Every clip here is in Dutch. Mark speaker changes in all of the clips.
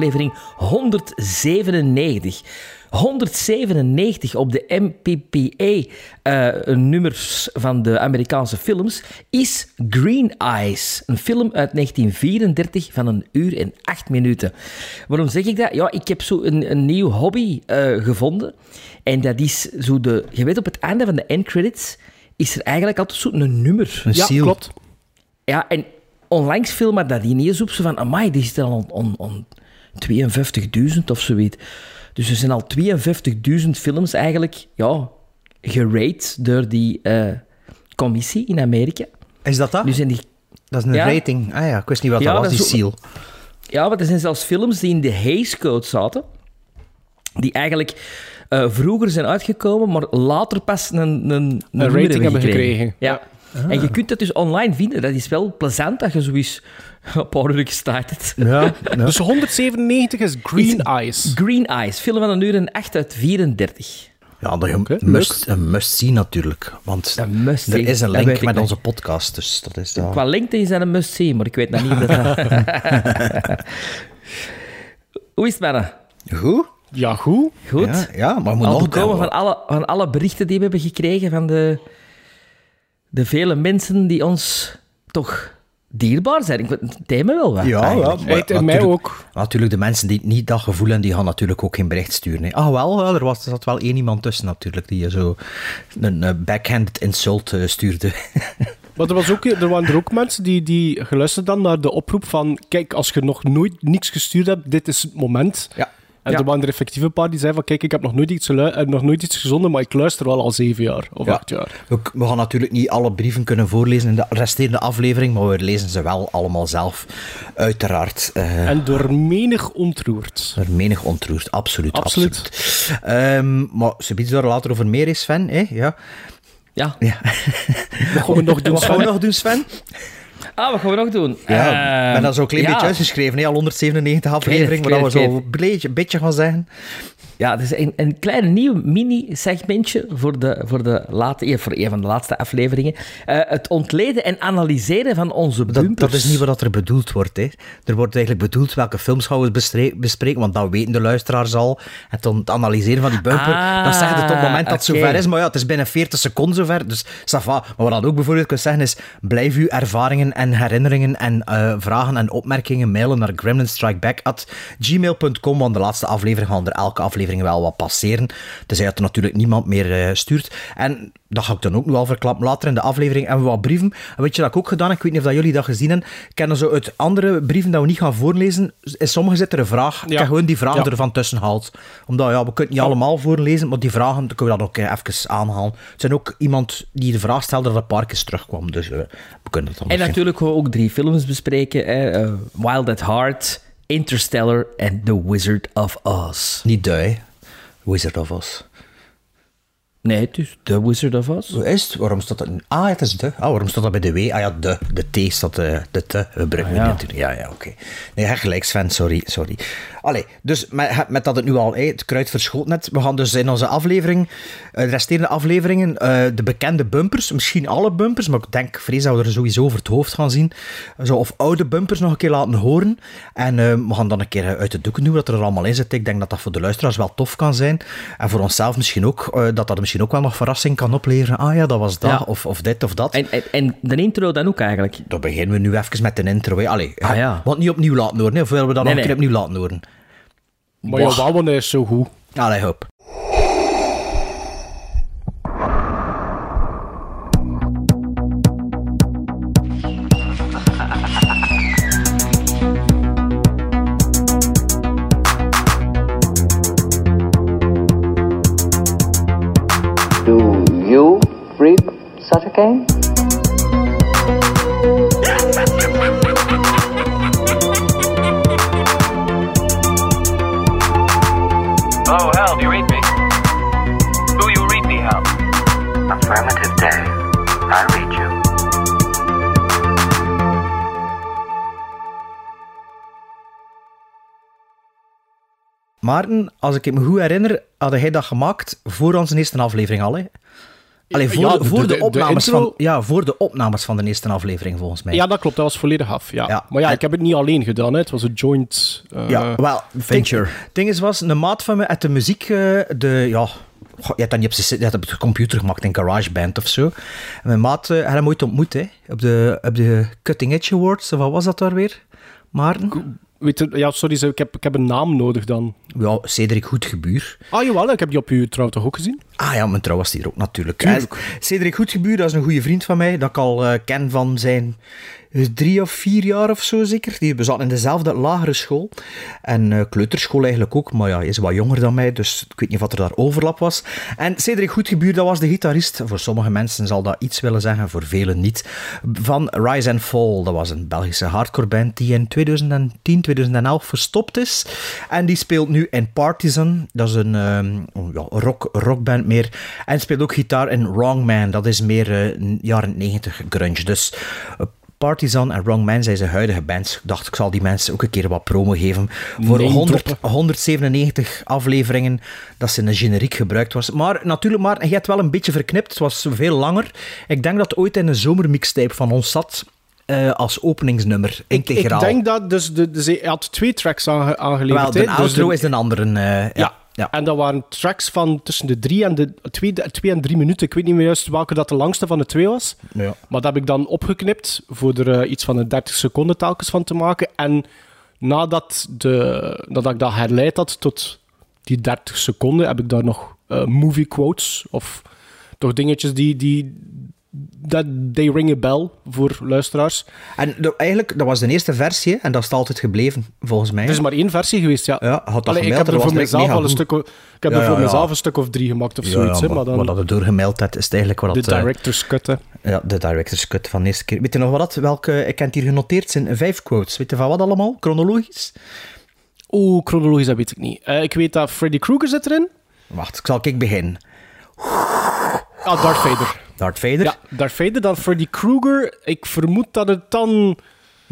Speaker 1: aflevering 197. 197 op de MPPA-nummers van de Amerikaanse films is Green Eyes, een film uit 1934 van een uur en acht minuten. Waarom zeg ik dat? Ja, ik heb zo een, een nieuw hobby eh, gevonden. En dat is zo de... Je weet, op het einde van de end-credits is er eigenlijk altijd zo'n nummer.
Speaker 2: Een
Speaker 3: Ja,
Speaker 2: seal.
Speaker 3: klopt.
Speaker 1: Ja, en onlangs viel me dat ineens op, zo van, amai, die zit er al on, on 52.000 of zoiets. Dus er zijn al 52.000 films eigenlijk, ja, gerate door die eh, commissie in Amerika.
Speaker 2: Is dat dat?
Speaker 1: Nu zijn die...
Speaker 2: dat is een
Speaker 1: Ja.
Speaker 2: rating. Ah ja, ik wist niet wat
Speaker 1: Ja,
Speaker 2: dat was, die seal.
Speaker 1: Ja, maar er zijn zelfs films die in de Hays Code zaten, die eigenlijk eh, vroeger zijn uitgekomen, maar later pas een, een, een,
Speaker 3: rating hebben gekregen.
Speaker 1: Ja. En je kunt dat dus online vinden. Dat is wel plezant dat je zo eens een paar uur gestartet.
Speaker 2: Ja, ja.
Speaker 3: Dus 197 is Green Eyes.
Speaker 1: Green Eyes, film van een uur en 8 uit 34.
Speaker 2: ja dat je
Speaker 3: Oké,
Speaker 2: must, een must zien natuurlijk. Want
Speaker 1: Een must
Speaker 2: er is een link met onze podcast, dus dat is dat.
Speaker 1: Qua lengte is dat een must see, maar ik weet nog niet dat... Hoe is het, mannen?
Speaker 2: Goed?
Speaker 3: Ja, goed.
Speaker 1: Goed?
Speaker 2: Ja, ja, maar moet
Speaker 1: Al
Speaker 2: nog
Speaker 1: bekomen van alle, van alle berichten die we hebben gekregen van de, de vele mensen die ons toch dierbaar zijn. Ik het thema wel.
Speaker 2: Ja, ja. maar
Speaker 3: mij
Speaker 2: natuurlijk-
Speaker 3: ook.
Speaker 2: Natuurlijk, de mensen die niet dat gevoel hebben, die gaan natuurlijk ook geen bericht sturen. hè. Ah, wel, ja, er, was, er zat wel één iemand tussen natuurlijk, die je zo een backhanded insult eh, stuurde.
Speaker 3: Maar er, was ook, er waren er ook mensen die, die geluisterd dan naar de oproep van kijk, als je nog nooit niks gestuurd hebt, dit is het moment.
Speaker 2: Ja.
Speaker 3: En
Speaker 1: Ja.
Speaker 3: er waren er effectief een paar die zeiden van kijk, ik heb nog nooit iets, eh, nog nooit iets gezonden, maar ik luister wel al zeven jaar of
Speaker 2: Ja.
Speaker 3: acht jaar.
Speaker 2: We, we gaan natuurlijk niet alle brieven kunnen voorlezen in de resterende aflevering, maar we lezen ze wel allemaal zelf, uiteraard. eh
Speaker 3: En door menig ontroerd.
Speaker 2: er menig ontroerd, absoluut.
Speaker 3: Absoluut.
Speaker 2: absoluut. Ehm, maar ze biedt daar later over meer, is Sven. Hè? Ja.
Speaker 1: Ja.
Speaker 2: Ja.
Speaker 3: Wat gaan we nog doen,
Speaker 2: Wat gaan we
Speaker 3: Sven?
Speaker 2: nog doen, Sven?
Speaker 1: Ah, wat gaan we nog doen?
Speaker 2: Ja,
Speaker 1: Ehm,
Speaker 2: en dat is ook een klein
Speaker 1: ja.
Speaker 2: beetje uitgeschreven, hè? al 197
Speaker 1: weet het,
Speaker 2: afleveringen,
Speaker 1: ik
Speaker 2: maar dat we zo een beetje, beetje gaan zeggen.
Speaker 1: Ja, het is een, een klein nieuw mini-segmentje voor, de, voor, de late, eh, voor een van de laatste afleveringen. Eh, het ontleden en analyseren van onze bumpers.
Speaker 2: dat is niet wat er bedoeld wordt. Hè. Er wordt eigenlijk bedoeld welke films gaan we bespreken, want dat weten de luisteraars al. En het analyseren van die bumper,
Speaker 1: Ah,
Speaker 2: dat zegt het op het moment dat het
Speaker 1: oké.
Speaker 2: zover is. Maar ja, het is binnen 40 seconden zover, dus ça va. Maar wat dat ook bijvoorbeeld kan zeggen is, blijf uw ervaringen en herinneringen en eh, vragen en opmerkingen mailen naar gremlinstrikeback.gmail.com, want de laatste aflevering gaan er elke aflevering wel wat passeren. Tenzij dat er natuurlijk niemand meer eh, stuurt. En dat ga ik dan ook nu al verklappen. Later in de aflevering hebben we wat brieven. En weet je dat ik ook gedaan heb? Ik weet niet of dat jullie dat gezien hebben. Ik ken zo uit andere brieven dat we niet gaan voorlezen. In sommige zit er een vraag. Ik
Speaker 3: Ja.
Speaker 2: heb gewoon die vragen
Speaker 3: Ja.
Speaker 2: ervan tussen gehaald. Omdat, ja, we kunnen niet allemaal voorlezen, maar die vragen dan kunnen we dat ook eh, even aanhalen. Het zijn ook iemand die de vraag stelde dat een paar keer terugkwam. Dus eh, we kunnen het dan
Speaker 1: En
Speaker 2: misschien-
Speaker 1: natuurlijk gaan we ook drie films bespreken. Hè. Eh, Wild at Heart, Interstellar en The Wizard of Oz.
Speaker 2: Niet de. Wizard of Oz.
Speaker 1: Nee, het is The Wizard of Oz.
Speaker 2: Hoe is het? Waarom staat dat? Ah, het is de. Ah, waarom staat dat bij de W? Ah ja, de. De T staat de, de te. we
Speaker 1: Ah, ja.
Speaker 2: natuurlijk. Ja, ja, oké. Nee, gelijk, Sven. Sorry, sorry. Allee, dus met, met dat het nu al, het kruid verschoot net. We gaan dus in onze aflevering, eh, de resterende afleveringen, eh, de bekende bumpers, misschien alle bumpers, maar ik denk, vrees dat we er sowieso over het hoofd gaan zien. Zo, of oude bumpers nog een keer laten horen. En eh, we gaan dan een keer uit de doeken doen wat er allemaal in zit. Ik denk dat dat voor de luisteraars wel tof kan zijn. En voor onszelf misschien ook, dat dat misschien ook wel nog verrassing kan opleveren. Ah ja, dat was dat,
Speaker 1: Ja.
Speaker 2: of, of dit of dat.
Speaker 1: En, en, en de intro dan ook eigenlijk.
Speaker 2: Dan beginnen we nu even met de intro. Hè. Allee,
Speaker 1: Ah, ja.
Speaker 2: Want niet opnieuw laten horen, hè. of willen we dat
Speaker 1: Nee,
Speaker 2: nog een keer
Speaker 1: nee.
Speaker 2: opnieuw laten horen?
Speaker 3: Maar ja, Wauwen is zo goed.
Speaker 2: Allee, hoop.
Speaker 4: Do you read such a game?
Speaker 2: Maarten, als ik me goed herinner, had hij dat gemaakt voor onze eerste aflevering al, hè? Allee, voor,
Speaker 3: Ja,
Speaker 2: de, voor
Speaker 3: de-
Speaker 2: de,
Speaker 3: de- de
Speaker 2: opnames
Speaker 3: intro-
Speaker 2: van, ja, voor de opnames van de eerste aflevering, volgens mij.
Speaker 3: Ja, dat klopt. Dat was volledig af. Ja.
Speaker 2: Ja.
Speaker 3: Maar ja,
Speaker 2: En-
Speaker 3: ik heb het niet alleen gedaan. Hè. Het was een joint... eh,
Speaker 2: Ja, wel,
Speaker 1: venture.
Speaker 2: Het ding is, was een maat van me uit de muziek, eh, de, ja, je hebt dat niet op, je hebt dat op de computer gemaakt in GarageBand of zo. En mijn maat uh, had hem ooit ontmoet, hè, op de, op de Cutting Edge Awards, of wat was dat daar weer? Maarten?
Speaker 3: Weet je, ja, sorry, ik heb, ik heb een naam nodig dan.
Speaker 2: Ja, Cedric Goedgebuur.
Speaker 3: Ah, jawel, ik heb die op uw trouw toch ook gezien?
Speaker 2: Ah ja, mijn trouw was die er ook natuurlijk.
Speaker 3: Tuurlijk.
Speaker 2: Cedric Goedgebuur, dat is een goede vriend van mij, dat ik al eh, ken van zijn drie of vier jaar of zo zeker. Die we zaten in dezelfde lagere school. En eh, kleuterschool eigenlijk ook, maar ja, is wat jonger dan mij, dus ik weet niet of er daar overlap was. En Cedric Goedgebuur, dat was de gitarist. Voor sommige mensen zal dat iets willen zeggen, voor velen niet. Van Rise and Fall, dat was een Belgische hardcore band die in 2010, 2011 verstopt is. En die speelt nu in Partisan, dat is een ehm, ja, rock, rockband meer. En speelt ook gitaar in Wrong Man, dat is meer eh, jaren 90 grunge. Dus eh, Partisan en Wrong Man zijn zijn huidige bands. Ik dacht, ik zal die mensen ook een keer wat promo geven. Voor
Speaker 3: Name
Speaker 2: 100,
Speaker 3: droppen.
Speaker 2: 197 afleveringen dat ze in een generiek gebruikt was. Maar natuurlijk, maar, je hebt wel een beetje verknipt. Het was veel langer. Ik denk dat het ooit in een zomermixtape van ons zat. eh, als openingsnummer,
Speaker 3: Ik,
Speaker 2: integraal.
Speaker 3: ik denk dat... Dus, de, dus hij had twee tracks aange, aangeleverd.
Speaker 2: wel, de.
Speaker 3: Dus
Speaker 2: outro
Speaker 3: de-
Speaker 2: is een andere. eh, ja.
Speaker 3: Ja.
Speaker 2: Ja.
Speaker 3: En dat waren tracks van tussen de drie en de twee, de- twee en drie minuten. Ik weet niet meer juist welke dat de langste van de twee was.
Speaker 2: Ja.
Speaker 3: Maar dat heb ik dan opgeknipt voor er eh, iets van een 30 seconden telkens van te maken. En nadat, de, nadat ik dat herleid had tot die 30 seconden, heb ik daar nog eh, movie quotes of toch dingetjes die, die dat they ring a bell voor luisteraars.
Speaker 2: En de- eigenlijk, dat was de eerste versie en dat is altijd gebleven, volgens mij.
Speaker 3: Er is maar één versie geweest, ja.
Speaker 2: Ja, had dat
Speaker 3: Allee, ik
Speaker 2: gemeld,
Speaker 3: heb
Speaker 2: dat
Speaker 3: er voor mezelf al een stuk, ik heb
Speaker 2: Ja,
Speaker 3: er voor
Speaker 2: ja,
Speaker 3: mezelf een stuk of drie gemaakt of zoiets. hè, maar dan
Speaker 2: wat dat er doorgemeld had, is het eigenlijk wat
Speaker 3: de
Speaker 2: dat... eh,
Speaker 3: director's cut, hè.
Speaker 2: Ja, de director's cut van de eerste keer. Weet je nog wat dat? Welke, ik heb het hier genoteerd, zijn vijf quotes. Weet je van wat allemaal? Chronologisch?
Speaker 3: Oeh, chronologisch, dat weet ik niet. Eh, ik weet dat Freddy Krueger zit erin.
Speaker 2: Wacht, ik zal ik beginnen.
Speaker 3: Ah, Darth Vader.
Speaker 2: Darth Vader?
Speaker 3: Ja, Darth Vader, dan Freddy Krueger. Ik vermoed dat het dan...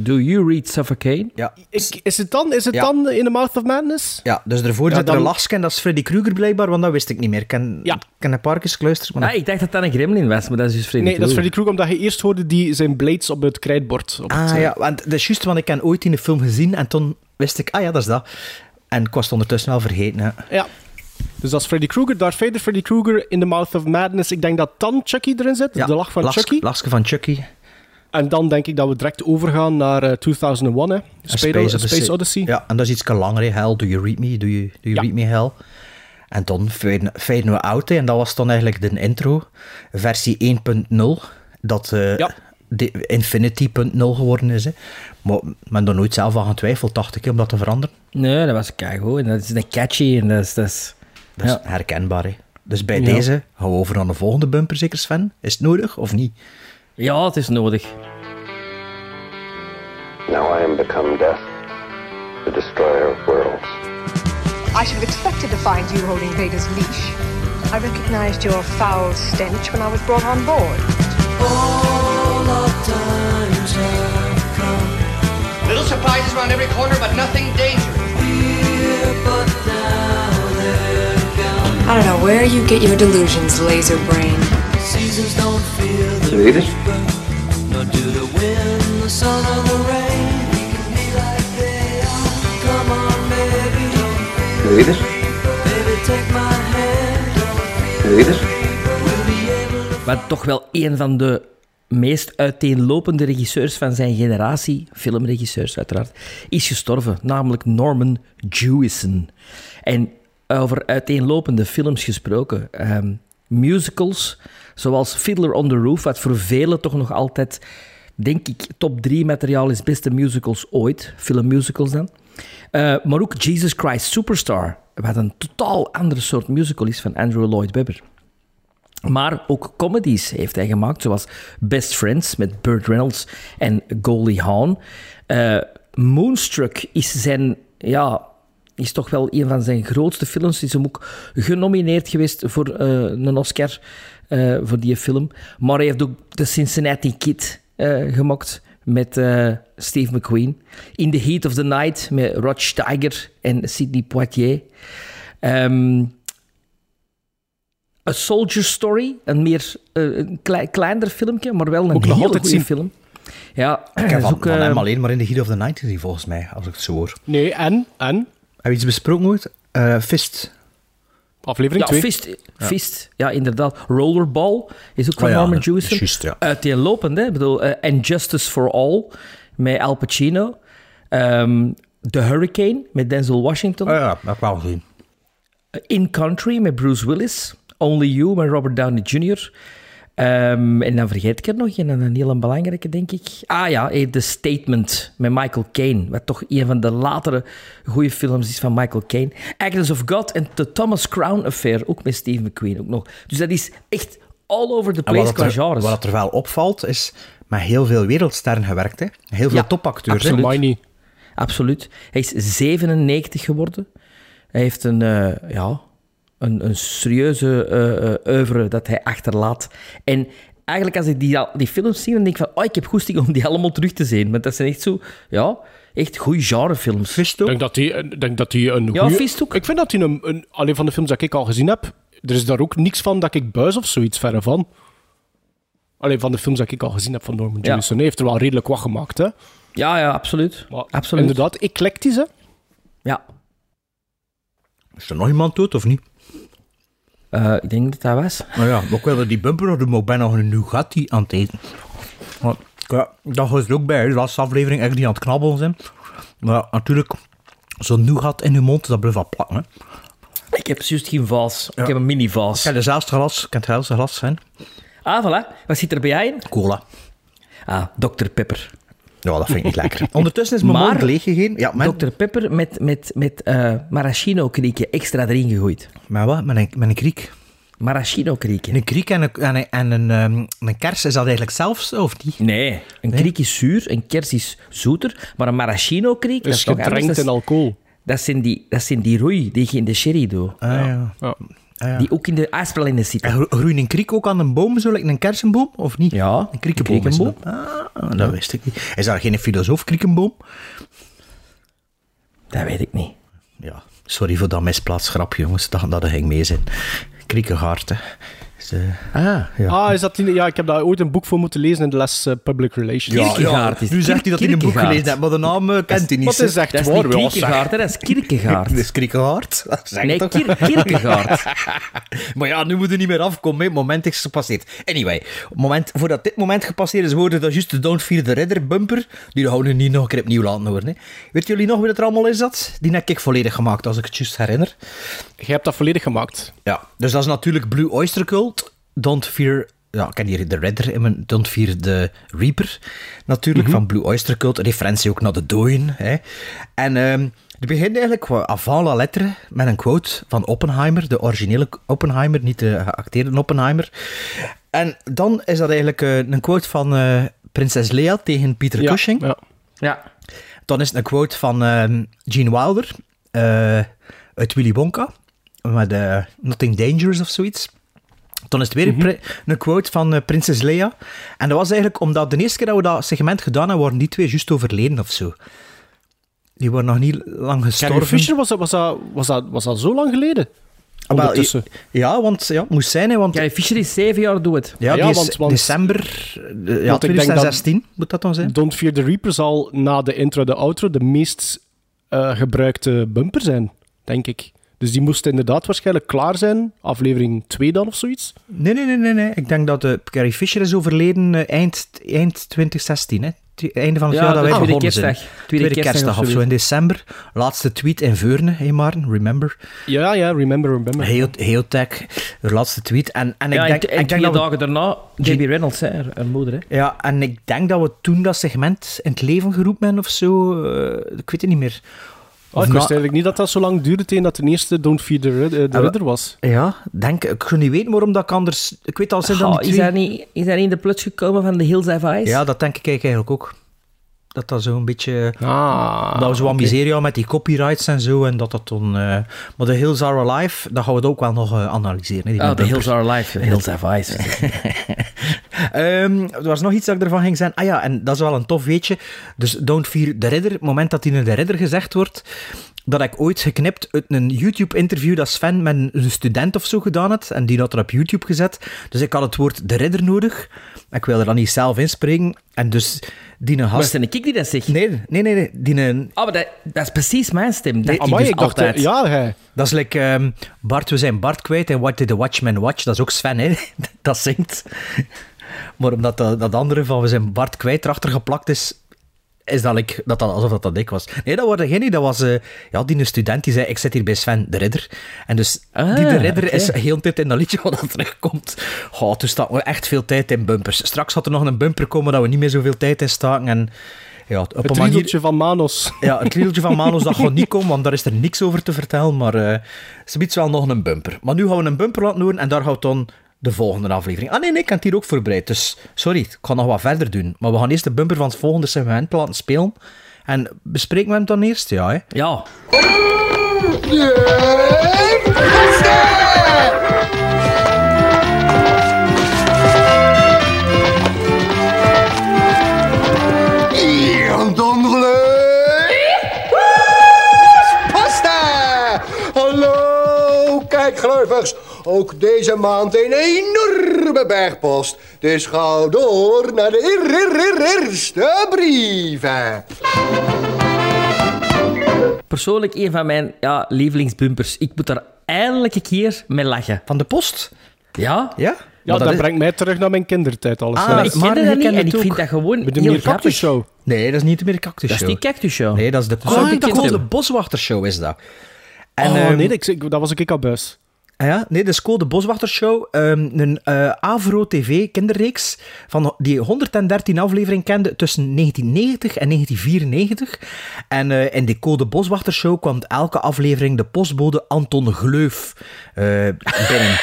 Speaker 1: Do you read Suffocate?
Speaker 2: Ja.
Speaker 3: Ik, is het dan, is het
Speaker 2: Ja.
Speaker 3: dan In the Mouth of Madness?
Speaker 2: Ja, dus ervoor
Speaker 3: Ja,
Speaker 2: zit er
Speaker 3: dan-
Speaker 2: een lachske en dat is Freddy Krueger blijkbaar, want dat wist ik niet meer. Ik ken,
Speaker 3: Ja.
Speaker 2: ken een paar keer geluisterd, maar...
Speaker 1: Ah, ik dacht dat dat een gremlin was, maar dat is dus Freddy
Speaker 3: Nee, dat is. Freddy Krueger, omdat je eerst hoorde die zijn blades op het krijtbord. Op het,
Speaker 2: Ah
Speaker 3: eh,
Speaker 2: ja, want dat is juist, want ik heb ooit in de film gezien en toen wist ik, ah ja, dat is dat. En ik was het ondertussen wel vergeten. Ja.
Speaker 3: Ja. Dus dat is Freddy Krueger, Darth Vader, Freddy Krueger, In the Mouth of Madness. Ik denk dat dan Chucky erin zit,
Speaker 2: Ja,
Speaker 3: de lach van
Speaker 2: Lachs-
Speaker 3: Chucky.
Speaker 2: Lachske van Chucky.
Speaker 3: En dan denk ik dat we direct overgaan naar eh, 2001, hè.
Speaker 2: A
Speaker 3: Space, Space, Odyssey.
Speaker 2: Ja, en dat is iets langer, hè. Hell, do you read me? Do you, do you
Speaker 3: Ja.
Speaker 2: read me, Hell? En dan faden we out, hè. en dat was dan eigenlijk de intro, versie 1.0, dat eh,
Speaker 3: Ja.
Speaker 2: de Infinity.0 geworden is. Hè. Maar men er nooit zelf aan getwijfeld, dacht ik, om dat te veranderen.
Speaker 1: Nee, dat was keigoed. En dat is een catchy en dat is... Dat is
Speaker 2: Dat is
Speaker 1: ja.
Speaker 2: herkenbaar. Hè. Dus bij
Speaker 3: Ja.
Speaker 2: deze gaan we over naar de volgende bumper, zeker Sven? Is het nodig of niet?
Speaker 1: ja, het is nodig.
Speaker 5: Now I am become death, the destroyer of worlds.
Speaker 6: I should have expected to find you holding Vader's leash. I recognized your foul stench when I was brought on board.
Speaker 7: Little surprises around every corner, but nothing dangerous.
Speaker 8: I don't know where you get your delusions, laser brain.
Speaker 5: You eat it? You eat it? You eat it?
Speaker 1: Maar toch wel een van de meest uiteenlopende regisseurs van zijn generatie, filmregisseurs uiteraard, is gestorven, namelijk Norman Jewison. En over uiteenlopende films gesproken, ehm, musicals zoals Fiddler on the Roof, wat voor velen toch nog altijd, denk ik, top 3 materiaal is, beste musicals ooit, filmmusicals dan. Eh, maar ook Jesus Christ Superstar, wat een totaal andere soort musical is van Andrew Lloyd Webber. Maar ook comedies heeft hij gemaakt, zoals Best Friends met Burt Reynolds en Goldie Hawn. Eh, Moonstruck is zijn, ja, is toch wel een van zijn grootste films. Is hem ook genomineerd geweest voor eh, een Oscar eh, voor die film. Maar hij heeft ook The Cincinnati Kid eh, gemaakt met eh, Steve McQueen. In the Heat of the Night met Rod Steiger en Sidney Poitier. Ehm, A Soldier Story, een meer een klei- kleiner filmpje, maar wel een
Speaker 3: Ook nog
Speaker 1: hele
Speaker 3: altijd
Speaker 1: goede
Speaker 3: zien.
Speaker 1: film. Ja,
Speaker 2: Ik heb van,
Speaker 1: ook,
Speaker 2: van hem alleen maar in de Heat of the Night gezien, volgens mij, als ik het zo hoor.
Speaker 3: Nee, en? En?
Speaker 2: Heb je iets besproken ooit? Eh, Fist.
Speaker 3: Aflevering
Speaker 1: ja,
Speaker 3: 2.
Speaker 1: Fist, Fist, ja, inderdaad. Rollerball is ook van
Speaker 2: Oh ja,
Speaker 1: Norman Jewison.
Speaker 2: juist, ja.
Speaker 1: Uiteenlopend, hè. Ik bedoel, eh, And Justice for All met Al Pacino. Ehm, The Hurricane met Denzel Washington.
Speaker 2: Oh ja, dat heb ik wel gezien.
Speaker 1: In Country met Bruce Willis. Only You met Robert Downey Jr. Ehm, en dan vergeet ik er nog een, een hele belangrijke, denk ik. Ah ja, eh, The Statement met Michael Caine. Wat toch een van de latere goede films is van Michael Caine. Agnes of God en The Thomas Crown Affair, ook met Steve McQueen ook nog. Dus dat is echt all over the place
Speaker 2: wat,
Speaker 1: qua
Speaker 2: er,
Speaker 1: genres.
Speaker 2: wat er wel opvalt, is met heel veel wereldsterren gewerkt. Hè? Heel veel
Speaker 1: Ja,
Speaker 2: topacteurs. hè.
Speaker 1: absoluut. Absoluut. Hij is 97 geworden. Hij heeft een, eh, ja, een, een serieuze eh eh, oeuvre dat hij achterlaat. En eigenlijk als ik die, die films zie, dan denk ik van, oh, ik heb goesting om die allemaal terug te zien. Want dat zijn echt zo, ja, echt goede genrefilms.
Speaker 2: Fist
Speaker 3: Ik
Speaker 2: ook.
Speaker 3: denk dat hij ik denk dat hij een
Speaker 1: Ja,
Speaker 3: goeie-
Speaker 1: Fist ook.
Speaker 3: Ik vind dat hij een, een... Alleen van de films dat ik al gezien heb, er is daar ook niks van dat ik buis of zoiets verre van. Alleen van de films dat ik al gezien heb van Norman
Speaker 1: Ja.
Speaker 3: Jewison. Hij heeft er wel redelijk wat gemaakt, hè.
Speaker 1: Ja, ja, absoluut.
Speaker 3: Maar
Speaker 1: absoluut.
Speaker 3: Inderdaad, eclectisch, hè.
Speaker 1: Ja,
Speaker 2: Is er nog iemand dood of niet?
Speaker 1: Eh, ik denk dat dat was.
Speaker 2: Nou ja, ook wel die bumper nog doen, maar ik ben nog een Nugatti aan het eten. Maar, ja, dat hoort er ook bij. De laatste aflevering echt die aan het knabbelen zijn. Maar ja, natuurlijk, zo'n Nougat in je mond, dat blijft wel plakken. Hè.
Speaker 1: Ik heb juist geen vaas. Ik heb een mini-vaas.
Speaker 2: Kijk, dezelfde glas, kan het helste glas zijn.
Speaker 1: Ah, voilà. Wat zit er bij jou in?
Speaker 2: Cola.
Speaker 1: Ah, Dr. Pepper.
Speaker 2: Ja, dat vind ik niet lekker. Ondertussen is mijn
Speaker 1: Maar-
Speaker 2: mond leeggegeven. Ja,
Speaker 1: Dr. Pepper met, met, met eh maraschino-kriekje extra erin gegooid.
Speaker 2: met wat? Met een, met een kriek.
Speaker 1: Maraschino-kriekje.
Speaker 2: Een kriek en een, en een, en een, ehm, een kers, is dat eigenlijk zelfs, of niet?
Speaker 1: Nee, een kriek is zuur, een kers is zoeter, maar een maraschino-kriek, dat
Speaker 3: is
Speaker 1: is toch anders.
Speaker 3: gedrenkt in alcohol.
Speaker 1: dat, zijn die, dat zijn die roei die je in de sherry doet.
Speaker 2: Ah, ja.
Speaker 3: Ja.
Speaker 2: Ah, ja.
Speaker 1: Die ook in de ijspralinen
Speaker 2: En
Speaker 1: zitten.
Speaker 2: groeit een kriek ook aan een boom, zo, like een kersenboom, of niet?
Speaker 1: Ja,
Speaker 2: Een kriekenboom. dat. Ah, dat wist ik niet. Is daar geen filosoof, kriekenboom?
Speaker 1: Dat weet ik niet.
Speaker 2: Ja, sorry voor dat misplaatst grapje, jongens. Dat, dat ging mee zijn. Kriekengaard, hè. Is, eh,
Speaker 1: Ah,
Speaker 2: ja.
Speaker 3: Ah, is dat die... Ja, ik heb daar ooit een boek voor moeten lezen in de les eh, Public Relations.
Speaker 1: Ja, Kierkegaard is
Speaker 2: nu zegt hij dat hij een boek
Speaker 1: Kierkegaard.
Speaker 2: gelezen heeft, maar de naam eh, kent hij niet.
Speaker 3: Wat is echt
Speaker 1: dat is
Speaker 3: waar,
Speaker 1: niet
Speaker 3: ja,
Speaker 1: Kierkegaard, hè, dat is Kierkegaard.
Speaker 2: Dat is zeg
Speaker 1: Nee? Kier Kierkegaard.
Speaker 2: Maar ja, nu moet er niet meer afkomen. Het moment is gepasseerd. Anyway, het moment, voordat dit moment gepasseerd is, hoorde dat juist de Don't Fear the Redder bumper. Die houden we niet nog een keer opnieuw laten horen. Hè. Weet jullie nog wie dat er allemaal is? Dat? Die heb ik volledig gemaakt, als ik het juist herinner.
Speaker 3: Jij hebt dat volledig gemaakt.
Speaker 2: Ja, dus dat is natuurlijk Blue Oyster Cult. Don't Fear... Ja, ik ken hier de Redder in mijn Don't Fear the Reaper. Natuurlijk, van Blue Oyster Cult. Referentie ook naar de dooien. Hè. En ehm het begint eigenlijk avant la lettre met een quote van Oppenheimer. De originele Oppenheimer, niet de geacteerde Oppenheimer. En dan is dat eigenlijk eh, een quote van eh, prinses Leia tegen Peter
Speaker 3: Ja,
Speaker 2: Cushing.
Speaker 3: ja.
Speaker 1: Ja.
Speaker 2: Dan is het een quote van ehm, Gene Wilder eh, uit Willy Wonka. Met eh, Nothing Dangerous of zoiets. Dan is het weer een een quote van eh, Prinses Leia. En dat was eigenlijk omdat de eerste keer dat we dat segment gedaan hebben, waren die twee juist overleden of zo. Die waren nog niet lang
Speaker 3: Carrie
Speaker 2: gestorven.
Speaker 3: Fisher, was dat, was, dat, was, dat, was dat zo lang geleden?
Speaker 2: Ah, wel. Ja, want ja, het moest zijn, hè, want
Speaker 1: Carrie Fisher is zeven jaar dood.
Speaker 2: ja,
Speaker 3: Ja,
Speaker 2: die is
Speaker 3: want- want-
Speaker 2: december eh, ja,
Speaker 3: Want ik denk dat-
Speaker 2: 2016 moet dat dan zijn.
Speaker 3: Don't Fear the Reaper zal na de intro de outro de meest eh, gebruikte bumper zijn, denk ik. Dus die moest inderdaad waarschijnlijk klaar zijn. Aflevering 2 dan of zoiets.
Speaker 2: Nee, nee, nee, nee, nee. Ik denk dat uh, Carrie Fisher is overleden eh, eind, eind 2016, hè. Einde van het
Speaker 1: Ja,
Speaker 2: jaar dat wij
Speaker 1: tweede
Speaker 2: begonnen zijn.
Speaker 1: kerstdag.
Speaker 2: Tweede,
Speaker 1: Tweede
Speaker 2: kerstdag,
Speaker 1: kerstdag
Speaker 2: of zo in december. Laatste tweet in Veurne, hé Maarten, remember.
Speaker 3: Ja, ja, remember, remember.
Speaker 2: Heel, heel tech, de laatste tweet. En, en ik denk,
Speaker 1: en, en
Speaker 2: ik denk
Speaker 1: twee
Speaker 2: dat we,
Speaker 1: dagen daarna, Debbie Reynolds, hè, haar, haar moeder. Hè.
Speaker 2: ja, en ik denk dat we toen dat segment in het leven geroepen hebben of zo. eh, ik weet het niet meer.
Speaker 3: Oh, ik wist eigenlijk niet dat dat zo lang duurde tegen dat de eerste Don't Fear the, Rid- eh, the
Speaker 2: we-
Speaker 3: Ridder was.
Speaker 2: Ja, denk, ik kan niet weten waarom dat ik anders... Ik weet al, zijn dan die
Speaker 1: is,
Speaker 2: twee...
Speaker 1: hij niet, is hij niet in de plots gekomen van The Hills Have Eyes?
Speaker 2: Ja, dat denk ik eigenlijk ook. Dat dat zo een beetje...
Speaker 3: Ah,
Speaker 2: dat we zo miserie hadden met die copyrights en zo. En dat dat dan... eh, maar de Hills Are Alive, dat gaan we het ook wel nog eh, analyseren. hè, die
Speaker 1: Oh, The. Hills Are Alive. The Hills Have Eyes.
Speaker 2: Ehm, er was nog iets dat ik ervan ging zeggen. Ah ja, en dat is wel een tof weetje. Dus Don't Fear the Ridder. Het moment dat in de Ridder gezegd wordt, dat ik ooit geknipt uit een YouTube-interview dat Sven met een student of zo gedaan had. En die had er op YouTube gezet. Dus ik had het woord de ridder nodig. Ik wilde er dan niet zelf inspreken. En dus die
Speaker 1: Maar
Speaker 2: gast...
Speaker 1: zijn ik die dat zegt?
Speaker 2: Nee, nee, nee. nee. Die een,
Speaker 1: Oh, maar dat, dat is precies mijn stem. Dat
Speaker 2: Nee,
Speaker 3: Amai,
Speaker 1: dus
Speaker 3: ik dacht... eh,
Speaker 1: altijd.
Speaker 3: Ja, hij.
Speaker 2: dat is like ehm, Bart, we zijn Bart kwijt. En What did the Watchman watch? Dat is ook Sven, hè. Dat zingt. Maar omdat dat, dat andere van we zijn Bart kwijt erachter geplakt is, is dat, like, dat, dat alsof dat, dat ik was. Nee, dat was geen niet. Dat was eh, ja, die een student die zei, ik zit hier bij Sven de Ridder. En dus
Speaker 1: Ah,
Speaker 2: die de Ridder
Speaker 1: oké.
Speaker 2: is heel de tijd in dat liedje wat dat terugkomt. Oh, toen staat we echt veel tijd in bumpers. Straks had er nog een bumper komen dat we niet meer zoveel tijd in staken. En ja, op
Speaker 3: Het
Speaker 2: een manier...
Speaker 3: van Manos.
Speaker 2: Ja, het riedeltje van Manos, dat gaat niet komen, want daar is er niks over te vertellen. Maar eh ze biedt wel nog een bumper. Maar nu gaan we een bumper laten horen en daar gaat dan de volgende aflevering. Ah nee, nee, ik heb het hier ook voorbereid. Dus sorry, ik ga nog wat verder doen. Maar we gaan eerst de bumper van het volgende segment laten spelen. En bespreken we hem dan eerst? Ja, hè?
Speaker 1: Ja.
Speaker 9: En dan Pasta! Hallo, kijk gluivers. Ook deze maand een enorme bergpost. Dus ga door naar de eer- eer- eer- eerste brieven.
Speaker 1: Persoonlijk een van mijn ja, lievelingsbumpers. Ik moet daar eindelijk een keer mee lachen.
Speaker 2: Van de post?
Speaker 1: Ja?
Speaker 2: Ja?
Speaker 3: Ja,
Speaker 2: Maar
Speaker 3: dat,
Speaker 2: is-
Speaker 3: brengt mij terug naar mijn kindertijd. Alles.
Speaker 2: Ah,
Speaker 3: Ja.
Speaker 1: Maar ik
Speaker 2: maar
Speaker 1: dat niet en ik vind dat gewoon
Speaker 3: Met de
Speaker 1: heel
Speaker 3: Meer
Speaker 1: grappig.
Speaker 3: Show.
Speaker 2: Nee, dat is niet de meer Cactus
Speaker 1: Dat is
Speaker 2: Show.
Speaker 1: die Cactus Show.
Speaker 2: Nee, dat is de,
Speaker 1: hem.
Speaker 2: de Boswachtershow, is dat. En,
Speaker 3: oh,
Speaker 2: ehm,
Speaker 3: nee, dat was ik al buis.
Speaker 2: Ah Ja, nee, de Sko de Boswachtershow, um, een eh Avro TV kinderreeks van die 113 afleveringen kende tussen 1990 en 1994. En eh, in de Code Boswachtershow kwam elke aflevering de postbode Anton Gleuf eh, binnen.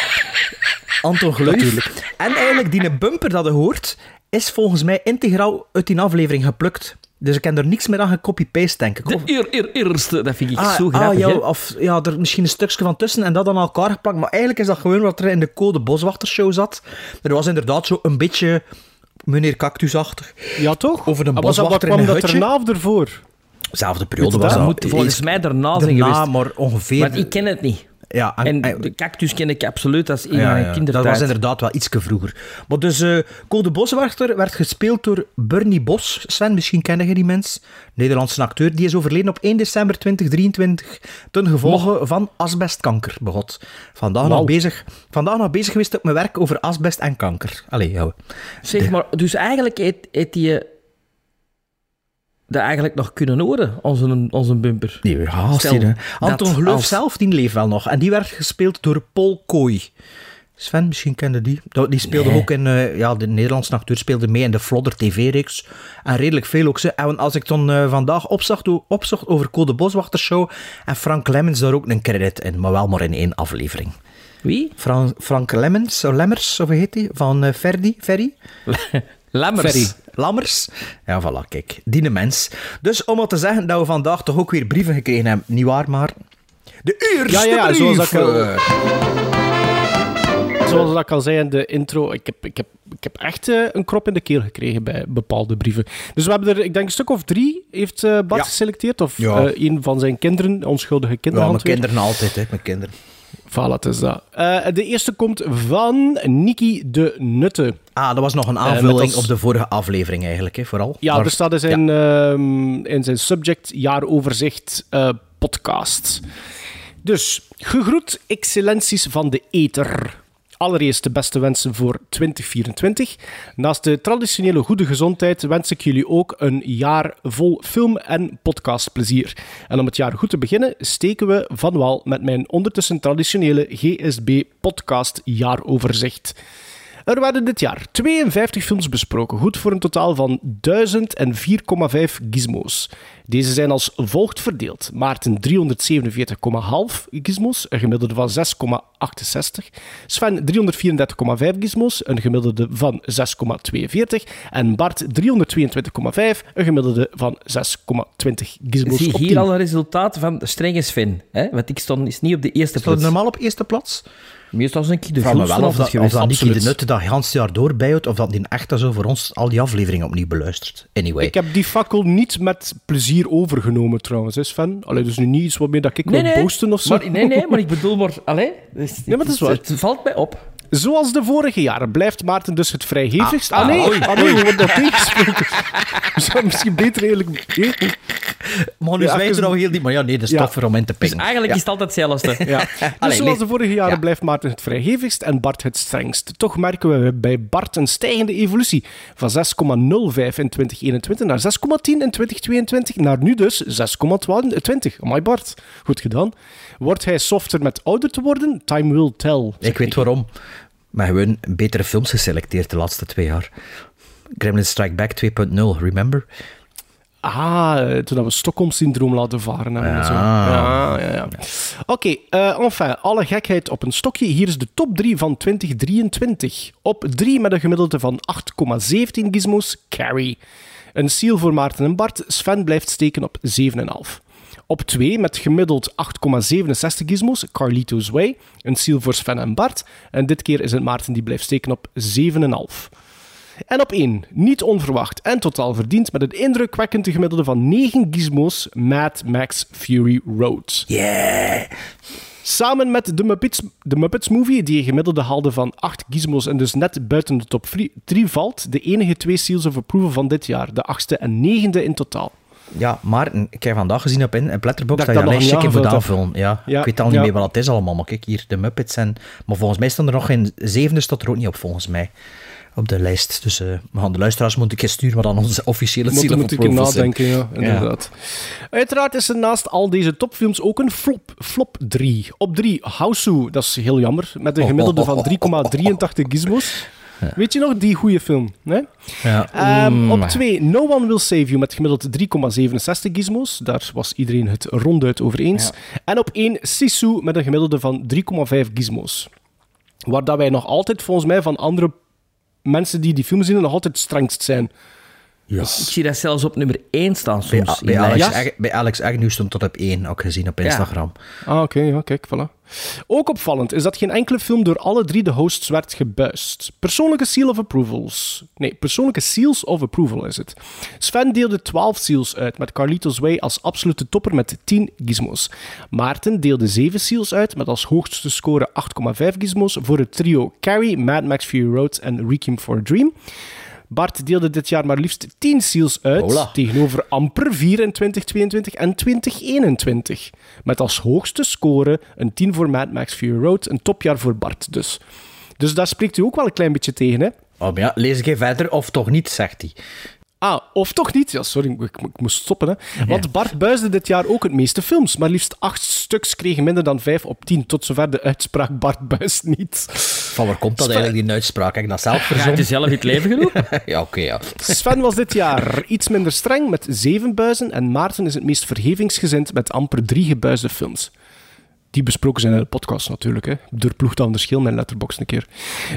Speaker 2: Anton Gleuf. En eigenlijk die bumper dat je hoort, is volgens mij integraal uit die aflevering geplukt. Dus ik heb er niks meer aan gecopy-paste, denk ik.
Speaker 1: De eer, eer, eerste, dat vind ik
Speaker 2: Ah,
Speaker 1: zo
Speaker 2: ah,
Speaker 1: grappig.
Speaker 2: ja,
Speaker 1: hè.
Speaker 2: of ja, er misschien een stukje van tussen en dat aan elkaar geplakt. Maar eigenlijk is dat gewoon wat er in de Code Boswachtershow zat. Er was inderdaad zo een beetje meneer Cactusachtig.
Speaker 3: Ja, toch?
Speaker 2: Over een
Speaker 3: Ah, wat
Speaker 2: boswachter in
Speaker 3: kwam
Speaker 2: een
Speaker 3: dat
Speaker 2: hutje.
Speaker 3: erna of ervoor?
Speaker 2: Zelfde periode was dat.
Speaker 1: moet volgens
Speaker 2: Is-
Speaker 1: mij daarna zijn geweest.
Speaker 2: maar ongeveer...
Speaker 1: Maar ik ken het niet.
Speaker 2: Ja, en,
Speaker 1: En de cactus ken ik absoluut als in
Speaker 2: ja,
Speaker 1: mijn
Speaker 2: ja,
Speaker 1: kindertijd.
Speaker 2: dat was inderdaad wel ietsje vroeger. Maar dus, eh Code Boswachter werd gespeeld door Bernie Bos. Sven, misschien ken je die mens. Nederlandse acteur. Die is overleden op 1 december 2023 ten gevolge van asbestkanker. Begot. Vandaag, nog bezig, vandaag nog bezig geweest op mijn werk over asbest en kanker. Allee, jou.
Speaker 1: Zeg maar, dus eigenlijk heeft, heeft die dat eigenlijk nog kunnen horen, onze, onze bumper.
Speaker 2: Nee, die, eh,
Speaker 1: dat
Speaker 2: Anton
Speaker 1: als-
Speaker 2: zelf, die leeft wel nog. En die werd gespeeld door Paul Kooi. Sven, misschien kende die. Die speelde
Speaker 1: Nee.
Speaker 2: ook in... eh, ja, de Nederlandse acteur speelde mee in de Flodder TV-reeks. En redelijk veel ook. Ze. En als ik dan eh, vandaag opzocht, opzocht over Code Boswachtershow... En Frank Lemmens daar ook een credit in. Maar wel maar in één aflevering.
Speaker 1: Wie?
Speaker 2: Fran- Frank Lemmens, of Lemmers, of hoe heet die? Van eh Ferdi, Ferry?
Speaker 1: Lammers.
Speaker 2: Ferry. Lammers. Ja, voilà, kijk. Die mens. Dus om al te zeggen dat we vandaag toch ook weer brieven gekregen hebben. Niet waar, maar... De eerste
Speaker 3: Ja, ja, ja, zoals ik al- Zoals dat ik al zei in de intro, ik heb, ik heb, ik heb echt eh, een krop in de keel gekregen bij bepaalde brieven. Dus we hebben er, ik denk, een stuk of drie heeft eh Bart
Speaker 2: Ja.
Speaker 3: geselecteerd. Of
Speaker 2: Ja.
Speaker 3: eh, een van zijn kinderen, onschuldige
Speaker 2: Ja,
Speaker 3: kinderen.
Speaker 2: mijn kinderen altijd, hè. Mijn kinderen.
Speaker 3: Voilà, het is dat. Eh, de eerste komt van Niki de Nutte.
Speaker 2: Ah, dat was nog een
Speaker 3: met
Speaker 2: aanvulling
Speaker 3: als-
Speaker 2: op de vorige aflevering eigenlijk, hè, vooral.
Speaker 3: Ja,
Speaker 2: Maar-
Speaker 3: er staat in zijn, ehm, in zijn subject jaaroverzicht eh, podcast. Dus, gegroet excellenties van de ether. Allereerst de beste wensen voor 2024. Naast de traditionele goede gezondheid wens ik jullie ook een jaar vol film- en podcastplezier. En om het jaar goed te beginnen, steken we van wal met mijn ondertussen traditionele GSB-podcast jaaroverzicht. Er werden dit jaar 52 films besproken, goed voor een totaal van 1004,5 gizmos. Deze zijn als volgt verdeeld. Maarten 347,5 gizmos, een gemiddelde van 6,68. Sven 334,5 gizmos, een gemiddelde van 6,42. En Bart 322,5, een gemiddelde van 6,20 gizmos
Speaker 1: Zie
Speaker 3: op
Speaker 1: hier
Speaker 3: 10.
Speaker 1: al een resultaat van de strenge Sven. Hè? Want ik stond is niet op de eerste plaats.
Speaker 2: normaal op eerste plaats?
Speaker 1: Meestal is een keer de
Speaker 2: Ik vraag me
Speaker 1: grootste
Speaker 2: wel of dat, dat Nicky de
Speaker 1: absoluut.
Speaker 2: Nutte dat gans jaar door bijhoudt, of dat die echt zo voor ons al die afleveringen opnieuw beluistert. Anyway.
Speaker 3: Ik heb die fakkel niet met plezier overgenomen trouwens, hè Sven. Allee, dus nu niet iets waarmee dat ik
Speaker 1: Nee,
Speaker 3: wil
Speaker 1: nee.
Speaker 3: boosten of zo.
Speaker 1: Maar, nee, nee, maar ik bedoel maar... Allee, dus,
Speaker 3: Nee, maar dat is.
Speaker 1: Het, het valt mij op.
Speaker 3: Zoals de vorige jaren blijft Maarten dus het vrijhevigst. Ah,
Speaker 1: Ah,
Speaker 3: nee,
Speaker 1: oei,
Speaker 3: ah, nee, we worden dat tegengesproken. We zouden misschien beter eigenlijk...
Speaker 2: Maar nu
Speaker 3: Ja,
Speaker 2: zwijgt
Speaker 3: even-
Speaker 2: er al heel die... Maar ja, nee, dat is
Speaker 3: Ja.
Speaker 2: toffer om in te
Speaker 1: Dus
Speaker 2: pikken.
Speaker 1: eigenlijk
Speaker 2: Ja.
Speaker 1: is het altijd hetzelfde.
Speaker 3: Ja. Dus
Speaker 2: Allee,
Speaker 3: zoals de vorige jaren
Speaker 2: Ja.
Speaker 3: blijft Maarten het vrijhevigst en Bart het strengst. Toch merken we bij Bart een stijgende evolutie. Van 6,05 in 2021 naar 6,10 in 2022. Naar nu dus 6,20. Amai Bart, goed gedaan. Wordt hij softer met ouder te worden? Time will tell.
Speaker 2: Ik weet waarom. Maar gewoon betere films geselecteerd de laatste twee jaar. Gremlin Strike Back 2.0, remember?
Speaker 3: Ah, toen we Stockholm-syndroom laten varen. hebben en zo.
Speaker 2: Ja.
Speaker 3: Ja, ja, ja. Oké, eh, enfin, alle gekheid op een stokje. Hier is de top 3 van 2023. Op 3 met een gemiddelde van 8,17 gizmos, Carrie. Een seal voor Maarten en Bart. Sven blijft steken op 7,5. Op 2 met gemiddeld 8,67 gizmos, Carlito's Way. Een seal voor Sven en Bart. En dit keer is het Maarten die blijft steken op 7,5. En op 1, niet onverwacht en totaal verdiend, met een indrukwekkende gemiddelde van 9 gizmos, Mad Max Fury Road.
Speaker 2: Yeah!
Speaker 3: Samen met de Muppets, de Muppets Movie, die een gemiddelde haalde van 8 gizmos en dus net buiten de top 3 valt, de enige twee seals of approval van dit jaar, de achtste en negende in totaal.
Speaker 2: Ja, maar ik heb vandaag gezien op, in, op Letterboxd
Speaker 3: Dat
Speaker 2: dat, je een lijstje
Speaker 3: aangevuld
Speaker 2: aanvullen. Ja,
Speaker 3: Ja,
Speaker 2: ik weet al niet
Speaker 3: ja.
Speaker 2: meer wat het is allemaal, maar kijk hier, de Muppets en... Maar volgens mij staan er nog geen zevende, staat er ook niet op, volgens mij, op de lijst. Dus we gaan de luisteraars moeten ik sturen wat aan onze officiële
Speaker 3: Moet,
Speaker 2: seal
Speaker 3: moet ik nadenken, ja, inderdaad. Uiteraard is er naast al deze topfilms ook een flop, flop 3. Op 3, Hausu, dat is heel jammer, met een gemiddelde van 3,83 gizmos. Weet je nog, die goede film? Nee?
Speaker 2: Ja.
Speaker 3: Ehm,
Speaker 2: Mm.
Speaker 3: op 2, No One Will Save You met gemiddeld 3,67 gizmos. Daar was iedereen het ronduit over eens. En op 1, Sisu met een gemiddelde van 3,5 gizmos. Waar dat wij nog altijd, volgens mij, van andere mensen die die film zien, nog altijd strengst zijn.
Speaker 2: Ja.
Speaker 1: Ik zie dat zelfs op nummer 1 staan
Speaker 2: Bij,
Speaker 1: soms.
Speaker 2: bij
Speaker 1: in
Speaker 2: Alex,
Speaker 1: lijst.
Speaker 2: Ag- bij Alex Agnew stond tot op één, ook gezien op Instagram.
Speaker 3: Ah, oké, ja, kijk, voilà. Ook opvallend is dat geen enkele film door alle drie de hosts werd gebuist. Persoonlijke seal of approvals. Nee, persoonlijke seals of approval is het. Sven deelde 12 seals uit, met Carlitos Way als absolute topper met 10 gizmos. Maarten deelde 7 seals uit, met als hoogste score 8,5 gizmos voor het trio Carrie, Mad Max Fury Road en Requiem for a Dream. Bart deelde dit jaar maar liefst 10 seals uit, tegenover amper 4 in 2022 en 2021. Met als hoogste score een 10 voor Mad Max Fury Road, een topjaar voor Bart dus. Dus daar spreekt u ook wel een klein beetje tegen, hè?
Speaker 2: Oh, maar ja, lees ik even verder, of toch niet, zegt hij.
Speaker 3: Ah, of toch niet? Ja, sorry, ik, ik, ik moest stoppen. Hè. Want Bart buisde dit jaar ook het meeste films. Maar liefst acht stuks kregen minder dan 5 op 10. Tot zover de uitspraak Bart buist niet.
Speaker 2: Van waar komt dat eigenlijk, die uitspraak? Heb ik dat zelf
Speaker 1: Ga je
Speaker 2: verzonnen?
Speaker 1: zelf in het leven geroepen?
Speaker 2: ja, oké, ja.
Speaker 3: Sven was dit jaar iets minder streng met 7 buizen. En Maarten is het meest vergevingsgezind met amper 3 gebuisde films. Die besproken zijn in de podcast natuurlijk. Hè. Doorploegt dan verschil mijn letterbox een keer.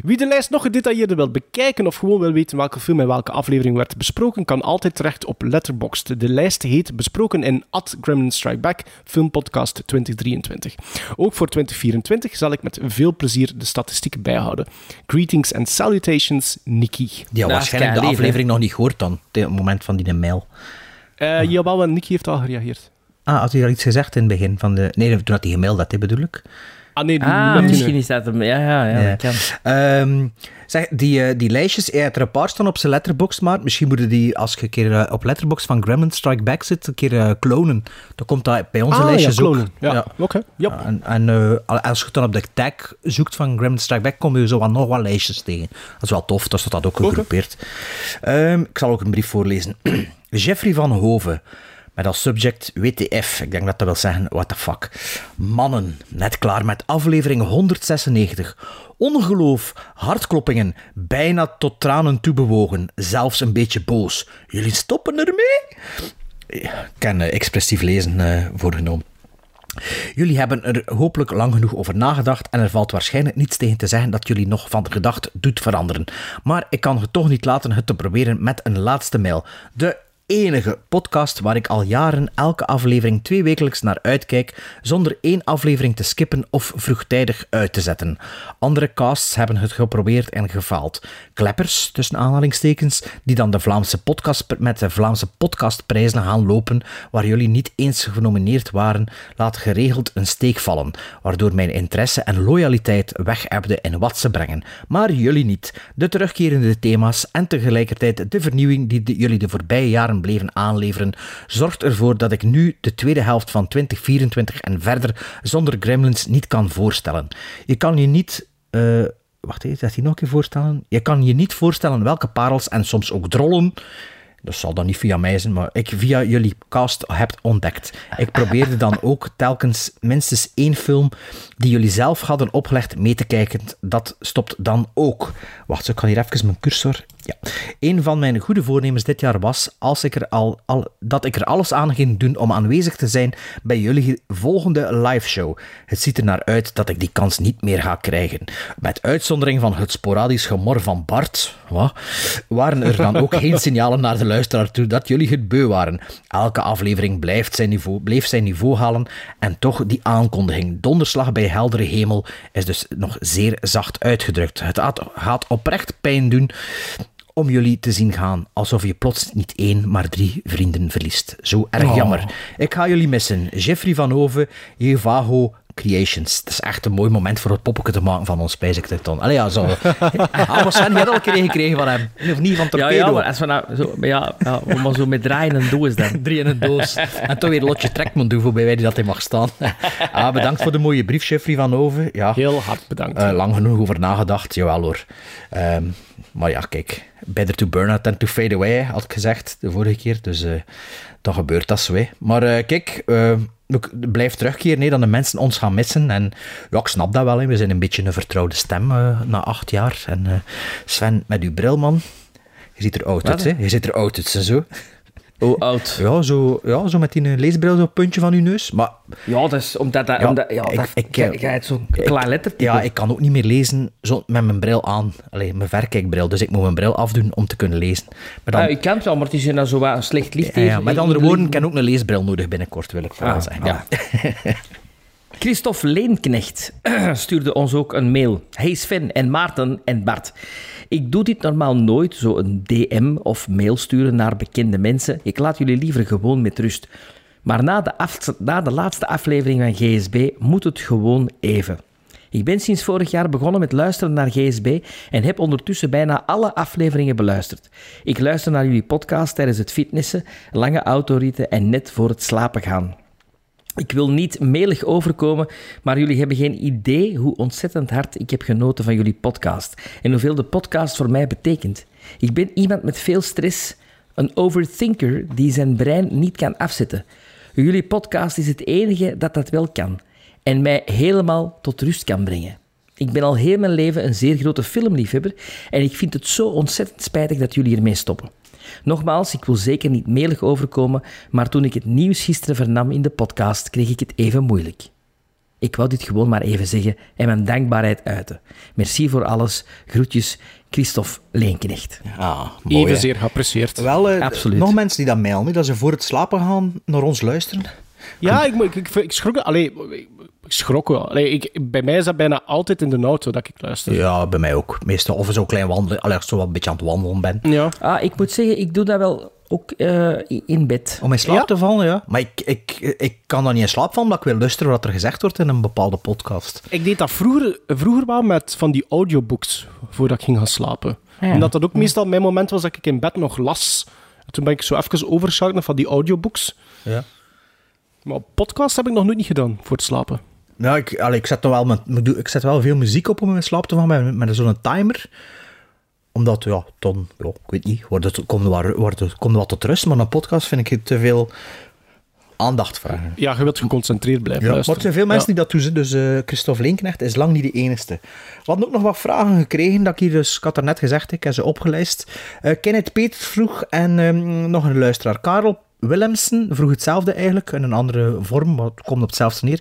Speaker 3: Wie de lijst nog gedetailleerder wil bekijken of gewoon wil weten welke film en welke aflevering werd besproken, kan altijd terecht op Letterboxd. De lijst heet Besproken in At Gremlin Strike Back Filmpodcast 2023. Ook voor 2024 zal ik met veel plezier de statistieken bijhouden. Greetings and salutations, Nikki.
Speaker 2: Die had
Speaker 1: Dat is
Speaker 2: waarschijnlijk de aflevering nog niet gehoord dan, op het moment van die mail.
Speaker 3: Eh jawel, en Nikki heeft al gereageerd.
Speaker 2: Ah, had hij al iets gezegd in het begin van de... Nee, toen had hij gemaild, dat bedoel ik.
Speaker 3: Ah nee, die-
Speaker 1: Ah, misschien is dat hem. Ja, ja, ja,
Speaker 2: Ja.
Speaker 1: dat kan.
Speaker 2: Ehm, zeg, die, eh, die lijstjes, hij had er een paar staan op zijn letterbox, maar misschien moeten die, als je een keer eh, op letterbox van Gremlin Strike Back zit, een keer eh, klonen. Dan komt dat bij onze
Speaker 3: Ah, ja,
Speaker 2: lijstjes ook.
Speaker 3: klonen. Ja, oké. Ja.
Speaker 2: En, en als je dan op de tag zoekt van Gremlin Strike Back, kom je zo wat nog wat lijstjes tegen. Dat is wel tof, dat staat dat ook gegroepeerd. Ehm, ik zal ook een brief voorlezen. Jeffrey van Hoven. Met als subject WTF. Ik denk dat dat wil zeggen, what the fuck. Mannen, net klaar met aflevering 196. Ongeloof, hartkloppingen, bijna tot tranen toe bewogen. Zelfs een beetje boos. Jullie stoppen ermee? Ik kan eh, expressief lezen eh, voorgenomen. Jullie hebben er hopelijk lang genoeg over nagedacht en er valt waarschijnlijk niets tegen te zeggen dat jullie nog van gedacht doet veranderen. Maar ik kan het toch niet laten het te proberen met een laatste mail. De enige podcast waar ik al jaren elke aflevering twee wekelijks naar uitkijk, zonder één aflevering te skippen of vroegtijdig uit te zetten. Andere casts hebben het geprobeerd en gefaald. Kleppers, tussen aanhalingstekens, die dan de Vlaamse podcast met de Vlaamse podcastprijzen gaan lopen, waar jullie niet eens genomineerd waren, laat geregeld een steek vallen, waardoor mijn interesse en loyaliteit wegebde in wat ze brengen. Maar jullie niet. De terugkerende thema's en tegelijkertijd de vernieuwing die jullie de voorbije jaren bleven aanleveren, zorgt ervoor dat ik nu de tweede helft van 2024 en verder zonder Gremlins niet kan voorstellen. Je kan je niet. eh, wacht even, dat hij nog een keer voorstellen? Je kan je niet voorstellen welke parels en soms ook drollen. Dat zal dan niet via mij zijn, maar ik via jullie cast heb ontdekt. Ik probeerde dan ook telkens minstens één film die jullie zelf hadden opgelegd mee te kijken. Dat stopt dan ook. Wacht, ik kan hier even mijn cursor. Ja. Een van mijn goede voornemens dit jaar was als ik er al, al, dat ik er alles aan ging doen om aanwezig te zijn bij jullie volgende liveshow. Het ziet er naar uit dat ik die kans niet meer ga krijgen. Met uitzondering van het sporadisch gemor van Bart, wat, waren er dan ook geen signalen naar de luisteraar toe dat jullie het beu waren. Elke aflevering blijft zijn niveau, bleef zijn niveau halen en toch die aankondiging. Donderslag bij heldere hemel is dus nog zeer zacht uitgedrukt. Het gaat- gaat oprecht pijn doen om jullie te zien gaan, alsof je plots niet één, maar drie vrienden verliest. Zo erg
Speaker 3: Oh.
Speaker 2: jammer. Ik ga jullie missen. Jeffrey van Hoven, Jevago Creations. Het is echt een mooi moment voor het poppetje te maken van ons, dan. Allee, ja, zo. maar Sven, je had al een keer gekregen van hem. Of niet, van
Speaker 1: Ja,
Speaker 2: Torpedo.
Speaker 1: ja, maar als we nou zo, maar ja, ja, maar zo met draaien en doos dan.
Speaker 2: Drie in een doos. En toch weer Lotje Trekmond doen voorbij wij die dat hij mag staan. Ah, bedankt voor de mooie brief, Jeffrey van Hoven. Ja.
Speaker 3: Heel hard bedankt.
Speaker 2: Eh, lang genoeg over nagedacht, jawel hoor. Ehm, maar ja, kijk, better to burn out than to fade away, had ik gezegd de vorige keer. Dus eh, dan gebeurt dat zo. hè. Maar eh, kijk, ik blijf terugkeren, nee, dat de mensen ons gaan missen. En ja, ik snap dat wel. hè. We zijn een beetje een vertrouwde stem na acht jaar. En Sven, met uw bril, man. Je ziet er oud uit, hè? Je ziet er oud uit, en zo.
Speaker 1: Hoe oud?
Speaker 2: Ja, zo, ja, zo met die eh, leesbril op puntje van uw neus. Maar
Speaker 1: Ja, dat is omdat dat...
Speaker 2: Ja,
Speaker 1: omdat, ja,
Speaker 2: ik-
Speaker 1: dat,
Speaker 2: ik-
Speaker 1: hebt zo'n klein letter.
Speaker 2: Ja, ik kan ook niet meer lezen zo, met mijn bril aan. Allee, mijn verkijkbril. Dus ik moet mijn bril afdoen om te kunnen lezen. Maar dan,
Speaker 1: Ja, ik kan het wel, maar het is nou zo een slecht licht.
Speaker 2: ja, met andere woorden, ik heb ook een leesbril nodig binnenkort, wil ik vooral
Speaker 1: Ah,
Speaker 2: zeggen.
Speaker 1: ja. Christophe Leenknecht stuurde ons ook een mail. Hey Sven en Maarten en Bart. Ik doe dit normaal nooit, zo een DM of mail sturen naar bekende mensen. Ik laat jullie liever gewoon met rust. Maar na de, na de laatste aflevering van GSB moet het gewoon even. Ik ben sinds vorig jaar begonnen met luisteren naar GSB en heb ondertussen bijna alle afleveringen beluisterd. Ik luister naar jullie podcast tijdens het fitnessen, lange autoritten en net voor het slapen gaan. Ik wil niet melig overkomen, maar jullie hebben geen idee hoe ontzettend hard ik heb genoten van jullie podcast en hoeveel de podcast voor mij betekent. Ik ben iemand met veel stress, een overthinker die zijn brein niet kan afzetten. Jullie podcast is het enige dat dat wel kan en mij helemaal tot rust kan brengen. Ik ben al heel mijn leven een zeer grote filmliefhebber en ik vind het zo ontzettend spijtig dat jullie ermee stoppen. Nogmaals, ik wil zeker niet melig overkomen, maar toen ik het nieuws gisteren vernam in de podcast, kreeg ik het even moeilijk. Ik wou dit gewoon maar even zeggen en mijn dankbaarheid uiten. Merci voor alles. Groetjes, Christophe Leenknecht.
Speaker 2: Ah, mooi, hè.
Speaker 3: Evenzeer geapprecieerd.
Speaker 2: Wel, eh,
Speaker 1: Absoluut.
Speaker 2: nog mensen die dat mailen, dat ze voor het slapen gaan naar ons luisteren.
Speaker 3: Ja, ik, ik, ik, ik schrok. Allee, schrok wel. Allee, ik, bij mij is dat bijna altijd in de auto dat ik luister.
Speaker 2: Ja, bij mij ook. Meestal, of zo klein wandelen, als ik zo wat een beetje aan het wandelen ben.
Speaker 3: Ja.
Speaker 1: Ah, ik moet zeggen, ik doe dat wel ook eh, in bed.
Speaker 2: Om in slaap
Speaker 3: Ja?
Speaker 2: te vallen, ja. Maar ik, ik, ik kan dan niet in slaap vallen, omdat ik wil luisteren wat er gezegd wordt in een bepaalde podcast.
Speaker 3: Ik deed dat vroeger, vroeger wel met van die audiobooks voordat ik ging gaan slapen. Omdat dat ook meestal mijn moment was dat ik in bed nog las. Toen ben ik zo even overgeschakeld naar van die audiobooks.
Speaker 2: Ja.
Speaker 3: Maar podcast heb ik nog nooit niet gedaan voor het slapen.
Speaker 2: Ja, ik, allee, ik, zet wel ik zet wel veel muziek op om in slaap te vallen met, met zo'n timer. Omdat, ja, dan, ja, ik weet niet, wordt het, komt, er wat, wordt het, komt wat tot rust. Maar een podcast vind ik te veel aandacht vragen.
Speaker 3: Ja, je wilt geconcentreerd blijven
Speaker 2: Ja, maar
Speaker 3: luisteren.
Speaker 2: er zijn veel mensen
Speaker 3: Ja.
Speaker 2: die dat doen. Dus eh Christophe Linkenecht is lang niet de enige. We hadden ook nog wat vragen gekregen. Dat ik, hier dus, ik had er net gezegd, ik heb ze opgelijst. Eh Kenneth Peters vroeg en ehm, nog een luisteraar. Karel Willemsen vroeg hetzelfde eigenlijk, in een andere vorm, maar het komt op hetzelfde neer.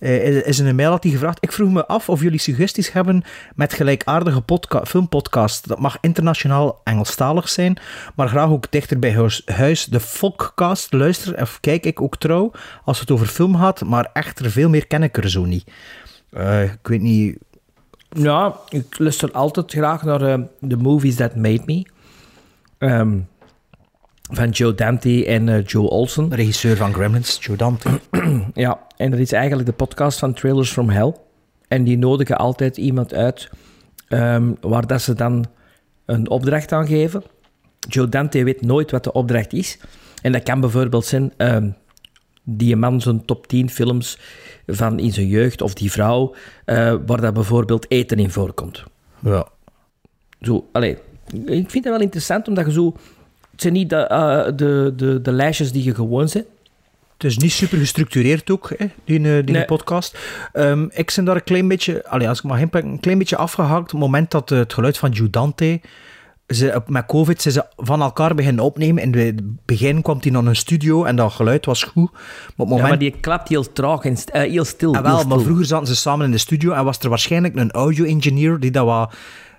Speaker 2: Eh, is- in een mail had hij gevraagd, ik vroeg me af of jullie suggesties hebben met gelijkaardige podca filmpodcast. Dat mag internationaal Engelstalig zijn, maar graag ook dichter bij huis. De Folkcast luister of kijk ik ook trouw als het over film gaat, maar echter veel meer ken ik er zo niet. Eh, ik weet niet...
Speaker 1: Ja, ik luister altijd graag naar eh, The Movies That Made Me. Ehm, van Joe Dante en eh, Joe Olsen.
Speaker 2: Regisseur van Gremlins, Joe Dante.
Speaker 1: Ja, en dat is eigenlijk de podcast van Trailers from Hell. En die nodigen altijd iemand uit ehm, waar dat ze dan een opdracht aan geven. Joe Dante weet nooit wat de opdracht is. En dat kan bijvoorbeeld zijn ehm, die man zijn top 10 films van in zijn jeugd, of die vrouw, eh, waar dat bijvoorbeeld eten in voorkomt.
Speaker 2: Ja.
Speaker 1: Zo, allee, ik vind dat wel interessant, omdat je zo... Het zijn niet de, eh, de, de, de lijstjes die je gewoon zet.
Speaker 2: Het is niet super gestructureerd ook, hè, die, eh, die
Speaker 1: Nee.
Speaker 2: podcast. Ehm, ik ben daar een klein beetje, allee, als ik mag inpakken, een klein beetje afgehaakt. Op het moment dat eh, het geluid van Joe Dante, ze, met COVID, zijn ze van elkaar beginnen opnemen. In het begin kwam hij naar een studio en dat geluid was goed. Maar op
Speaker 1: Ja,
Speaker 2: moment
Speaker 1: maar die klapt heel traag en heel stil.
Speaker 2: Ah, wel,
Speaker 1: heel
Speaker 2: maar
Speaker 1: stil.
Speaker 2: vroeger zaten ze samen in de studio en was er waarschijnlijk een audio-engineer die dat wat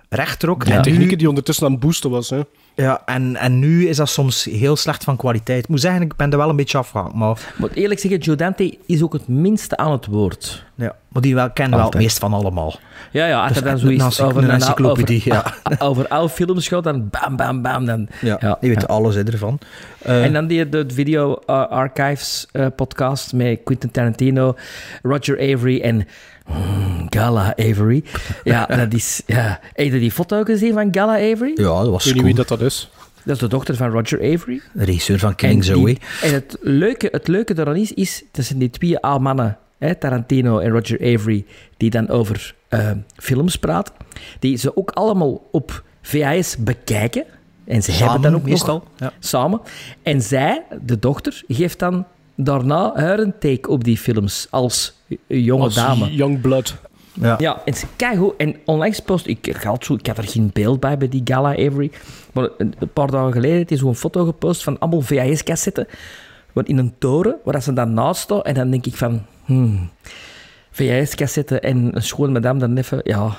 Speaker 2: recht trok.
Speaker 3: En
Speaker 2: En,
Speaker 3: technieken
Speaker 2: nu,
Speaker 3: die ondertussen aan het boosten was. Hè.
Speaker 2: ja, en, en nu is dat soms heel slecht van kwaliteit. Ik moet zeggen, ik ben er wel een beetje afgehaakt. Maar,
Speaker 1: moet eerlijk zeggen, Joe Dante is ook het minste aan het woord.
Speaker 2: ja, maar die wel, kennen wel het meest van allemaal.
Speaker 1: Ja, ja, als
Speaker 2: Dus
Speaker 1: dan
Speaker 2: een-
Speaker 1: zoiets over
Speaker 2: een encyclopedie,
Speaker 1: over, over oude films gaat, dan bam, bam, bam. Dan,
Speaker 2: Ja, die weet alles hè, ervan. Eh,
Speaker 1: En dan die, de Video eh, Archives eh, podcast met Quentin Tarantino, Roger Avery en mm, Gala Avery. Ja, dat is... Ja. Heb je die foto gezien van Gala Avery?
Speaker 2: ja, dat was
Speaker 3: Ik weet niet
Speaker 2: cool.
Speaker 3: wie dat, dat is.
Speaker 1: Dat is de dochter van Roger Avery.
Speaker 2: De regisseur van
Speaker 1: die-
Speaker 2: Zoe.
Speaker 1: en het leuke, het leuke daaraan is, is tussen die twee oude mannen, hè, Tarantino en Roger Avery, die dan over eh, films praten, die ze ook allemaal op VHS bekijken. En ze
Speaker 2: Samen,
Speaker 1: hebben dan ook
Speaker 2: meestal,
Speaker 1: nog
Speaker 2: ja.
Speaker 1: samen. En zij, de dochter, geeft dan daarna haar een take op die films als jonge
Speaker 3: Als
Speaker 1: dame.
Speaker 3: Young Blood.
Speaker 2: Ja.
Speaker 1: Ja, en ze keigoed. En onlangs post... Ik, ik had zo, ik had er geen beeld bij, bij die Gala Avery. Maar een, paar dagen geleden heeft hij zo'n foto gepost van allemaal VHS-cassetten. In een toren, waar dat ze dan naast staan. En dan denk ik van... Hmm, VHS-cassetten en een schoon madame dan even... Ja,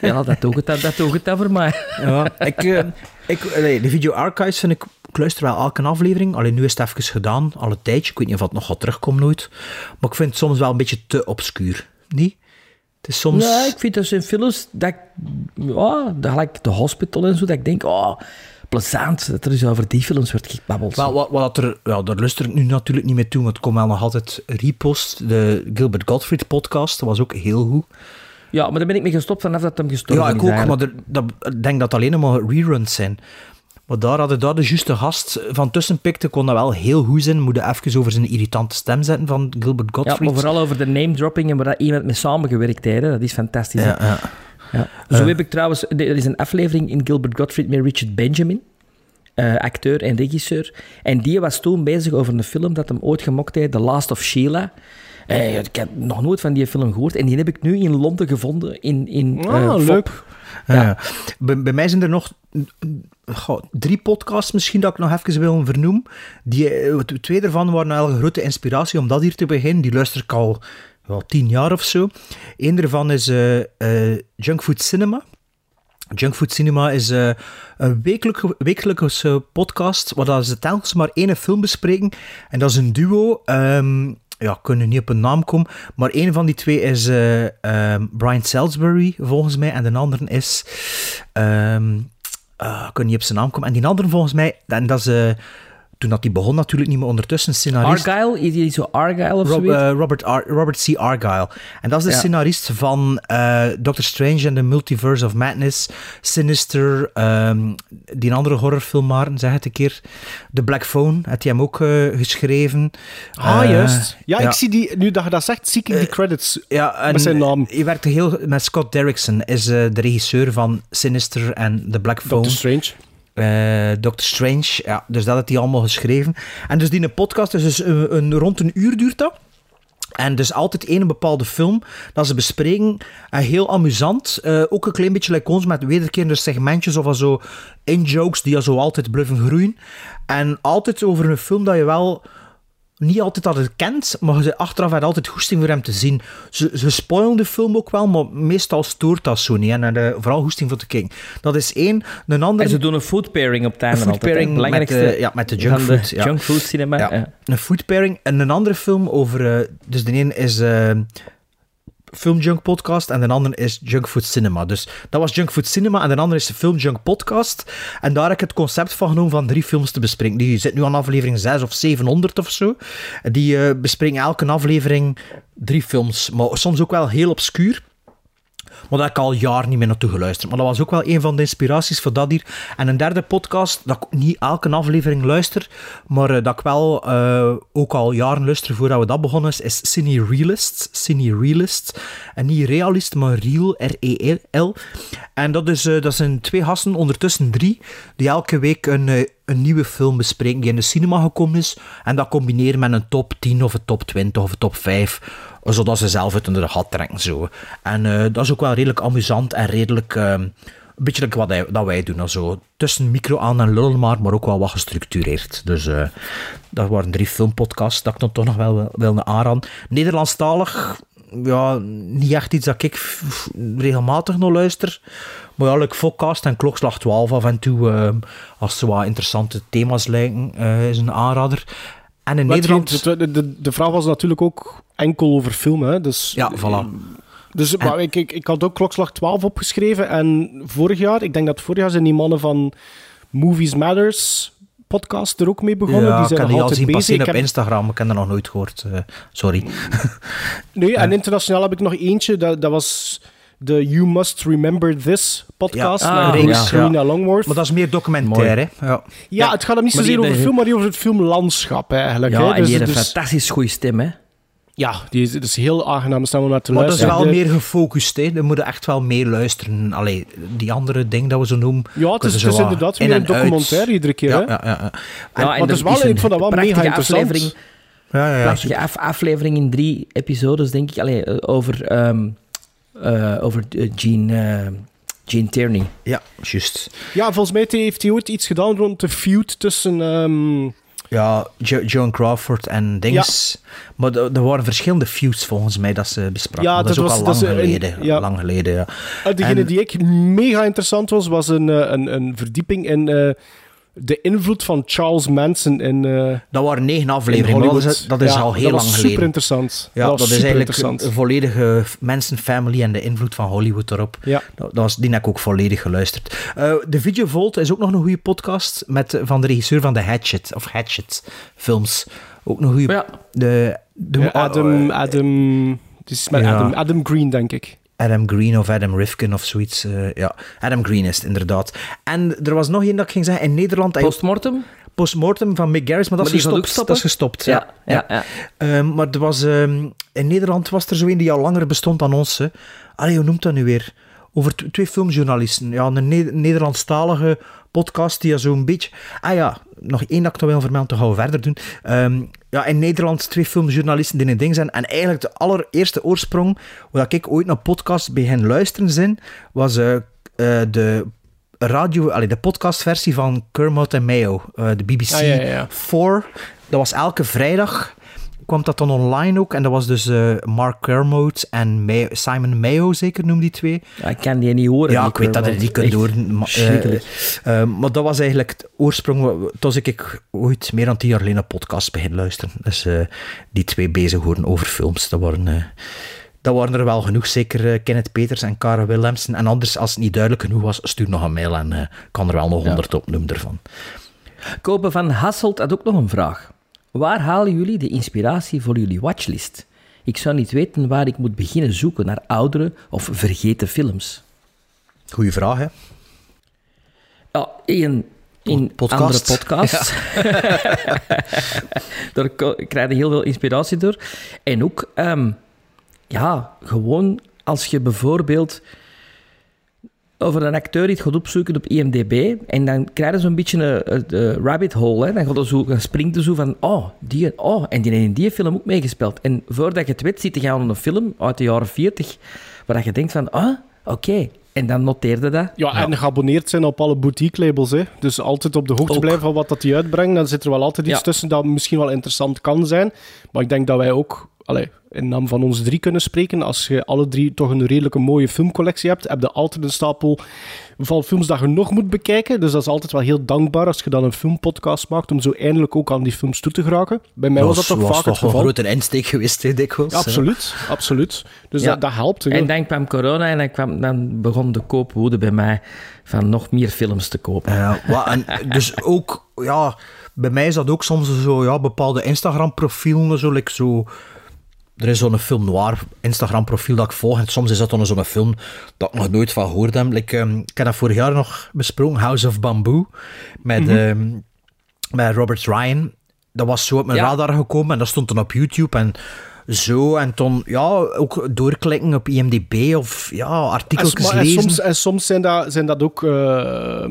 Speaker 1: ja dat doet het, dan- dat doet het dan voor mij.
Speaker 2: Ja, ik, eh, ik, allee, de video archives vind ik, ik luister wel elke aflevering. Alleen nu is het even gedaan, al een tijdje. Ik weet niet of het nog gaat terugkomen nooit. Maar ik vind het soms wel een beetje te obscuur. Niet? Het is soms...
Speaker 1: Nee, ik vind dat zijn films... Dat ik, ja, dat gelijk The Hospital en zo, dat ik denk... Oh, plezant dat er eens over die films wordt gebabbeld.
Speaker 2: Wel, wat, wat er, ja, daar luister ik nu natuurlijk niet meer toe, want het komt wel nog altijd repost. De Gilbert Gottfried podcast, dat was ook heel goed.
Speaker 1: Ja, maar daar ben ik mee gestopt vanaf dat hem gestorven
Speaker 2: Ja,
Speaker 1: is
Speaker 2: ik ook,
Speaker 1: eigenlijk.
Speaker 2: maar er, dat, ik denk dat alleen maar reruns zijn. Maar daar hadden daar de juiste gast van tussen pikte, kon dat wel heel goed zijn. Moet je even over zijn irritante stem zetten van Gilbert
Speaker 1: Ja,
Speaker 2: Gottfried.
Speaker 1: maar vooral over de name-dropping en waar dat iemand mee samengewerkt heeft. hè. Dat is fantastisch.
Speaker 2: Ja, ja.
Speaker 1: Ja. Zo heb ik trouwens... Er is een aflevering in Gilbert Gottfried met Richard Benjamin. eh, acteur en regisseur. En die was toen bezig over een film dat hem ooit gemokt heeft, The Last of Sheila. Eh, ik heb nog nooit van die film gehoord. En die heb ik nu in Londen gevonden. In, in, eh,
Speaker 3: Ah,
Speaker 1: Fop.
Speaker 3: leuk.
Speaker 2: Ja. Bij, mij zijn er nog drie podcasts misschien dat ik nog even wil vernoemen. Die, eh, twee daarvan waren wel een grote inspiratie om dat hier te beginnen. Die luister ik al wel tien jaar of zo. Eén daarvan is eh eh, Junkfood Cinema. Junkfood Cinema is een wekelijke, wekelijkse podcast waar ze telkens maar één film bespreken. En dat is een duo. ehm, ja, nu niet op een naam komen. Maar een van die twee is eh, ehm, Brian Salisbury, volgens mij. En de andere is... ah, ik kan niet op zijn naam komen. En die andere volgens mij... En dat is... toen dat die begon natuurlijk niet meer ondertussen scenarist.
Speaker 1: Argyle? Is die zo Argyle of
Speaker 2: Rob- eh, Robert, Ar- Robert C. Argyle. En dat is de
Speaker 1: Ja.
Speaker 2: scenarist van eh, Doctor Strange and the Multiverse of Madness, Sinister, ehm, die andere horrorfilm maar, zeg het een keer. The Black Phone, had hij hem ook eh, geschreven.
Speaker 3: Ah, juist. Ja, ik zie die, nu dat je dat zegt, zie ik die credits.
Speaker 2: Ja, en
Speaker 3: Met zijn naam.
Speaker 2: Je werkte heel met Scott Derrickson, is eh, de regisseur van Sinister en The Black Phone.
Speaker 3: Doctor Strange.
Speaker 2: Eh, Doctor Strange, ja, dus dat had hij allemaal geschreven. En dus die podcast is dus een, een- rond een uur duurt dat. En dus altijd één bepaalde film dat ze bespreken. En heel amusant. Eh, ook een klein beetje like ons met wederkerende segmentjes of zo in-jokes die je zo altijd blijven groeien. En altijd over een film dat je wel niet altijd altijd kent, maar je achteraf had altijd goesting voor hem te zien. Ze, ze spoilen de film ook wel, maar meestal stoort dat zo niet. En vooral goesting voor te kijken. Dat is één. Een ander...
Speaker 1: En ze doen een food pairing op het einde
Speaker 2: Een food
Speaker 1: altijd,
Speaker 2: pairing met de, ja, met de junk
Speaker 1: de
Speaker 2: food. ja.
Speaker 1: junk food cinema.
Speaker 2: Ja,
Speaker 1: ja.
Speaker 2: Een food pairing. En een andere film over... eh, dus de ene is... eh Film Junk Podcast en de andere is Junk Food Cinema. Dus dat was Junk Food Cinema en de andere is de Film Junk Podcast. En daar heb ik het concept van genomen van drie films te bespreken. Die zit nu aan aflevering 6 of 700 of zo. Die eh, bespreken elke aflevering drie films, maar soms ook wel heel obscuur. Maar daar heb ik al jaren niet meer naartoe geluisterd. Maar dat was ook wel een van de inspiraties voor dat hier. En een derde podcast, dat ik niet elke aflevering luister, maar eh, dat ik wel eh, ook al jaren luister voordat we dat begonnen is, is Cine Realist. Cine Realist. En niet realist, maar real, R-E-L. En dat, is, eh, dat zijn twee gasten, ondertussen drie, die elke week een, een nieuwe film bespreken die in de cinema gekomen is. En dat combineren met een top 10 of een top 20 of een top 5 zodat ze zelf uit onder de gat trekken. Zo. En eh, dat is ook wel redelijk amusant en redelijk... eh, een beetje wat dat wij doen. Tussen micro aan en lullen maar, maar ook wel wat gestructureerd. Dus eh, dat waren drie filmpodcasts dat ik dan toch nog wel wil- aanraden. Nederlandstalig, ja, niet echt iets dat ik regelmatig nog luister. Maar ja, like Fokcast en Klokslag 12 af en toe, eh, als ze wat interessante thema's lijken, eh, is een aanrader. En in
Speaker 3: Maar
Speaker 2: Nederland...
Speaker 3: De, de, de vraag was natuurlijk ook enkel over film. Hè? Dus,
Speaker 2: Ja, voilà.
Speaker 3: Dus maar ik, ik, ik had ook Klokslag 12 opgeschreven. En vorig jaar, ik denk dat vorig jaar zijn die mannen van Movies Matters podcast er ook mee begonnen.
Speaker 2: Ja,
Speaker 3: die zijn
Speaker 2: ik kan al
Speaker 3: altijd
Speaker 2: zien
Speaker 3: bezig.
Speaker 2: op Instagram. Ik heb dat nog nooit gehoord. eh, sorry.
Speaker 3: Nee, en internationaal heb ik nog eentje. Dat, dat was de You Must Remember This podcast.
Speaker 2: Ja.
Speaker 3: met
Speaker 2: Ah.
Speaker 3: Serena Longworth.
Speaker 2: Maar dat is meer documentaire. hè. Ja.
Speaker 3: Ja, het gaat hem niet
Speaker 1: Maar
Speaker 3: zozeer
Speaker 1: die-
Speaker 3: over
Speaker 1: de-
Speaker 3: film, maar over het filmlandschap eigenlijk.
Speaker 1: Ja,
Speaker 3: hè.
Speaker 1: en
Speaker 3: Dus-
Speaker 1: heeft een
Speaker 3: dus-
Speaker 1: fantastisch goede stem, hè.
Speaker 3: Ja, die is, het is heel aangenaam stem om naar te
Speaker 2: Maar dat is
Speaker 3: luisteren.
Speaker 2: wel
Speaker 3: De-
Speaker 2: meer gefocust. Hè. Dan moet je echt wel meer luisteren. Allee, die andere ding dat we zo noemen.
Speaker 3: Ja, het is, het inderdaad
Speaker 2: in
Speaker 3: weer een
Speaker 2: en uit.
Speaker 3: documentaire iedere keer.
Speaker 2: Ja,
Speaker 3: hè.
Speaker 2: ja, ja. ja.
Speaker 1: Ja,
Speaker 3: maar
Speaker 1: en
Speaker 3: het is wel-
Speaker 1: een
Speaker 3: ik vond dat wel mega interessant.
Speaker 1: aflevering.
Speaker 2: ja, ja, ja.
Speaker 1: prachtige af- aflevering in drie episodes, denk ik. Allee, eh, over, ehm, eh, over eh, Gene, eh, Gene Tierney.
Speaker 2: Ja, juist.
Speaker 3: Ja, volgens mij heeft hij ooit iets gedaan rond de feud tussen... ehm,
Speaker 2: Ja, jo Joan Crawford en Dings. Maar er waren verschillende feuds volgens mij dat ze bespraken.
Speaker 3: Ja,
Speaker 2: dat,
Speaker 3: dat
Speaker 2: is ook
Speaker 3: was-
Speaker 2: al
Speaker 3: dat
Speaker 2: lang
Speaker 3: is een-
Speaker 2: geleden.
Speaker 3: ja.
Speaker 2: Lang geleden, ja.
Speaker 3: degene
Speaker 2: En-
Speaker 3: die ik mega interessant was, was een, een, een verdieping in eh, de invloed van Charles Manson in, eh
Speaker 2: Dat waren negen
Speaker 3: in
Speaker 2: afleveringen. Dat is, dat is
Speaker 3: Ja,
Speaker 2: al heel
Speaker 3: dat
Speaker 2: lang
Speaker 3: was
Speaker 2: geleden.
Speaker 3: super interessant.
Speaker 2: Ja, dat, is eigenlijk een, volledige Manson-family en de invloed van Hollywood erop.
Speaker 3: Ja.
Speaker 2: Dat, dat was, die heb ik ook volledig geluisterd. Eh, de Video Vault is ook nog een goede podcast met, eh, van de regisseur van de Hatchet, of Hatchet films. Ook een goede...
Speaker 1: Ja.
Speaker 2: De, de,
Speaker 3: Ja, Adam, Adam, het is met
Speaker 2: Ja.
Speaker 3: Adam, Adam Green, denk ik.
Speaker 2: Adam Green of Adam Rifkin of zoiets. eh, ja, Adam Green is het inderdaad. En er was nog één dat ik ging zeggen. In Nederland...
Speaker 1: Postmortem?
Speaker 2: Postmortem van Mick Garris, maar dat
Speaker 1: Maar
Speaker 2: is gestopt. Dat is gestopt, ja.
Speaker 1: Ja, ja, ja.
Speaker 2: Ehm, maar er was, ehm, in Nederland was er zo een die al langer bestond dan ons. Hè. Allee, hoe noemt dat nu weer? Over twee filmjournalisten. Ja, een Ne- Nederlandstalige podcast die zo'n beetje... Ah ja, nog één dat ik nog wil vermelden, dan gaan we verder doen. Ehm, ja, in Nederland twee filmjournalisten die een ding zijn. En eigenlijk de allereerste oorsprong, waar ik ooit naar podcast bij hen luisteren zijn, was eh, eh, de radio, allee, de podcastversie van Kermit en Mayo, eh, de BBC
Speaker 3: Ah, ja, ja, ja.
Speaker 2: 4. Dat was elke vrijdag kwam dat dan online ook. En dat was dus eh, Mark Kermode en Mayo- Simon Mayo, zeker noem die twee.
Speaker 1: Ja, ik kan die niet horen.
Speaker 2: Ja, ik weet dat je die kunt horen. maar, eh, eh, maar dat was eigenlijk het oorsprong. Toen was ik ooit meer dan tien jaar geleden een podcast begin luisteren. Dus die twee bezig horen over films. Dat waren, dat waren er wel genoeg. Zeker Kenneth Peters en Cara Willemsen. En anders, als het niet duidelijk genoeg was, stuur nog een mail en kan er wel nog honderd opnoemen ervan.
Speaker 1: Kopen van Hasselt had ook nog een vraag. Waar halen jullie de inspiratie voor jullie watchlist? Ik zou niet weten waar ik moet beginnen zoeken naar oudere of vergeten films.
Speaker 2: Goeie vraag, hè?
Speaker 1: Ja, in, in
Speaker 2: Podcast.
Speaker 1: andere podcasts. Daar krijg je heel veel inspiratie door. En ook, ehm, ja, gewoon als je bijvoorbeeld over een acteur die het gaat opzoeken op IMDb. En dan krijg je zo'n beetje een, een- een rabbit hole. Hè. Dan, gaat er zo, dan springt er zo van, oh, die, oh, en die heeft in die film ook meegespeeld. En voordat je het weet, zit je aan een film uit de jaren 40, waar je denkt van, ah, oké. En dan noteerde dat.
Speaker 3: Ja, en geabonneerd zijn op alle boutique-labels. Hè. Dus altijd op de hoogte
Speaker 1: Ook.
Speaker 3: blijven van wat dat die uitbrengen. Dan zit er wel altijd iets
Speaker 1: Ja.
Speaker 3: tussen dat misschien wel interessant kan zijn. Maar ik denk dat wij ook allee, in naam van ons drie kunnen spreken. Als je alle drie toch een redelijke mooie filmcollectie hebt, heb je altijd een stapel van films dat je nog moet bekijken. Dus dat is altijd wel heel dankbaar als je dan een filmpodcast maakt om zo eindelijk ook aan die films toe te geraken. Bij mij was dat toch vaak het
Speaker 2: toch een
Speaker 3: geval.
Speaker 2: grote insteek geweest, hè, dikwijls.
Speaker 3: Ja, absoluut, absoluut. Dus
Speaker 1: Ja.
Speaker 3: dat, dat helpt. hè.
Speaker 1: En dan kwam corona en dan, kwam, dan begon de koopwoede bij mij van nog meer films te kopen.
Speaker 2: Ja, wa- en dus ook, ja, bij mij is dat ook soms zo, ja, bepaalde Instagram-profielen, zo, like zo... Er is zo'n film noir Instagram-profiel dat ik volg, en soms is dat dan zo'n film dat ik nog nooit van heb. Like, ehm, ik heb dat vorig jaar nog besproken, House of Bamboo, met,
Speaker 1: Mhm.
Speaker 2: ehm, met Robert Ryan. Dat was zo op mijn
Speaker 1: Ja.
Speaker 2: radar gekomen en dat stond dan op YouTube en zo. En toen, ja, ook doorklikken op IMDb of, ja,
Speaker 3: En,
Speaker 2: artikels
Speaker 3: s- maar- en
Speaker 2: lezen.
Speaker 3: soms, en soms zijn dat, zijn dat ook, eh,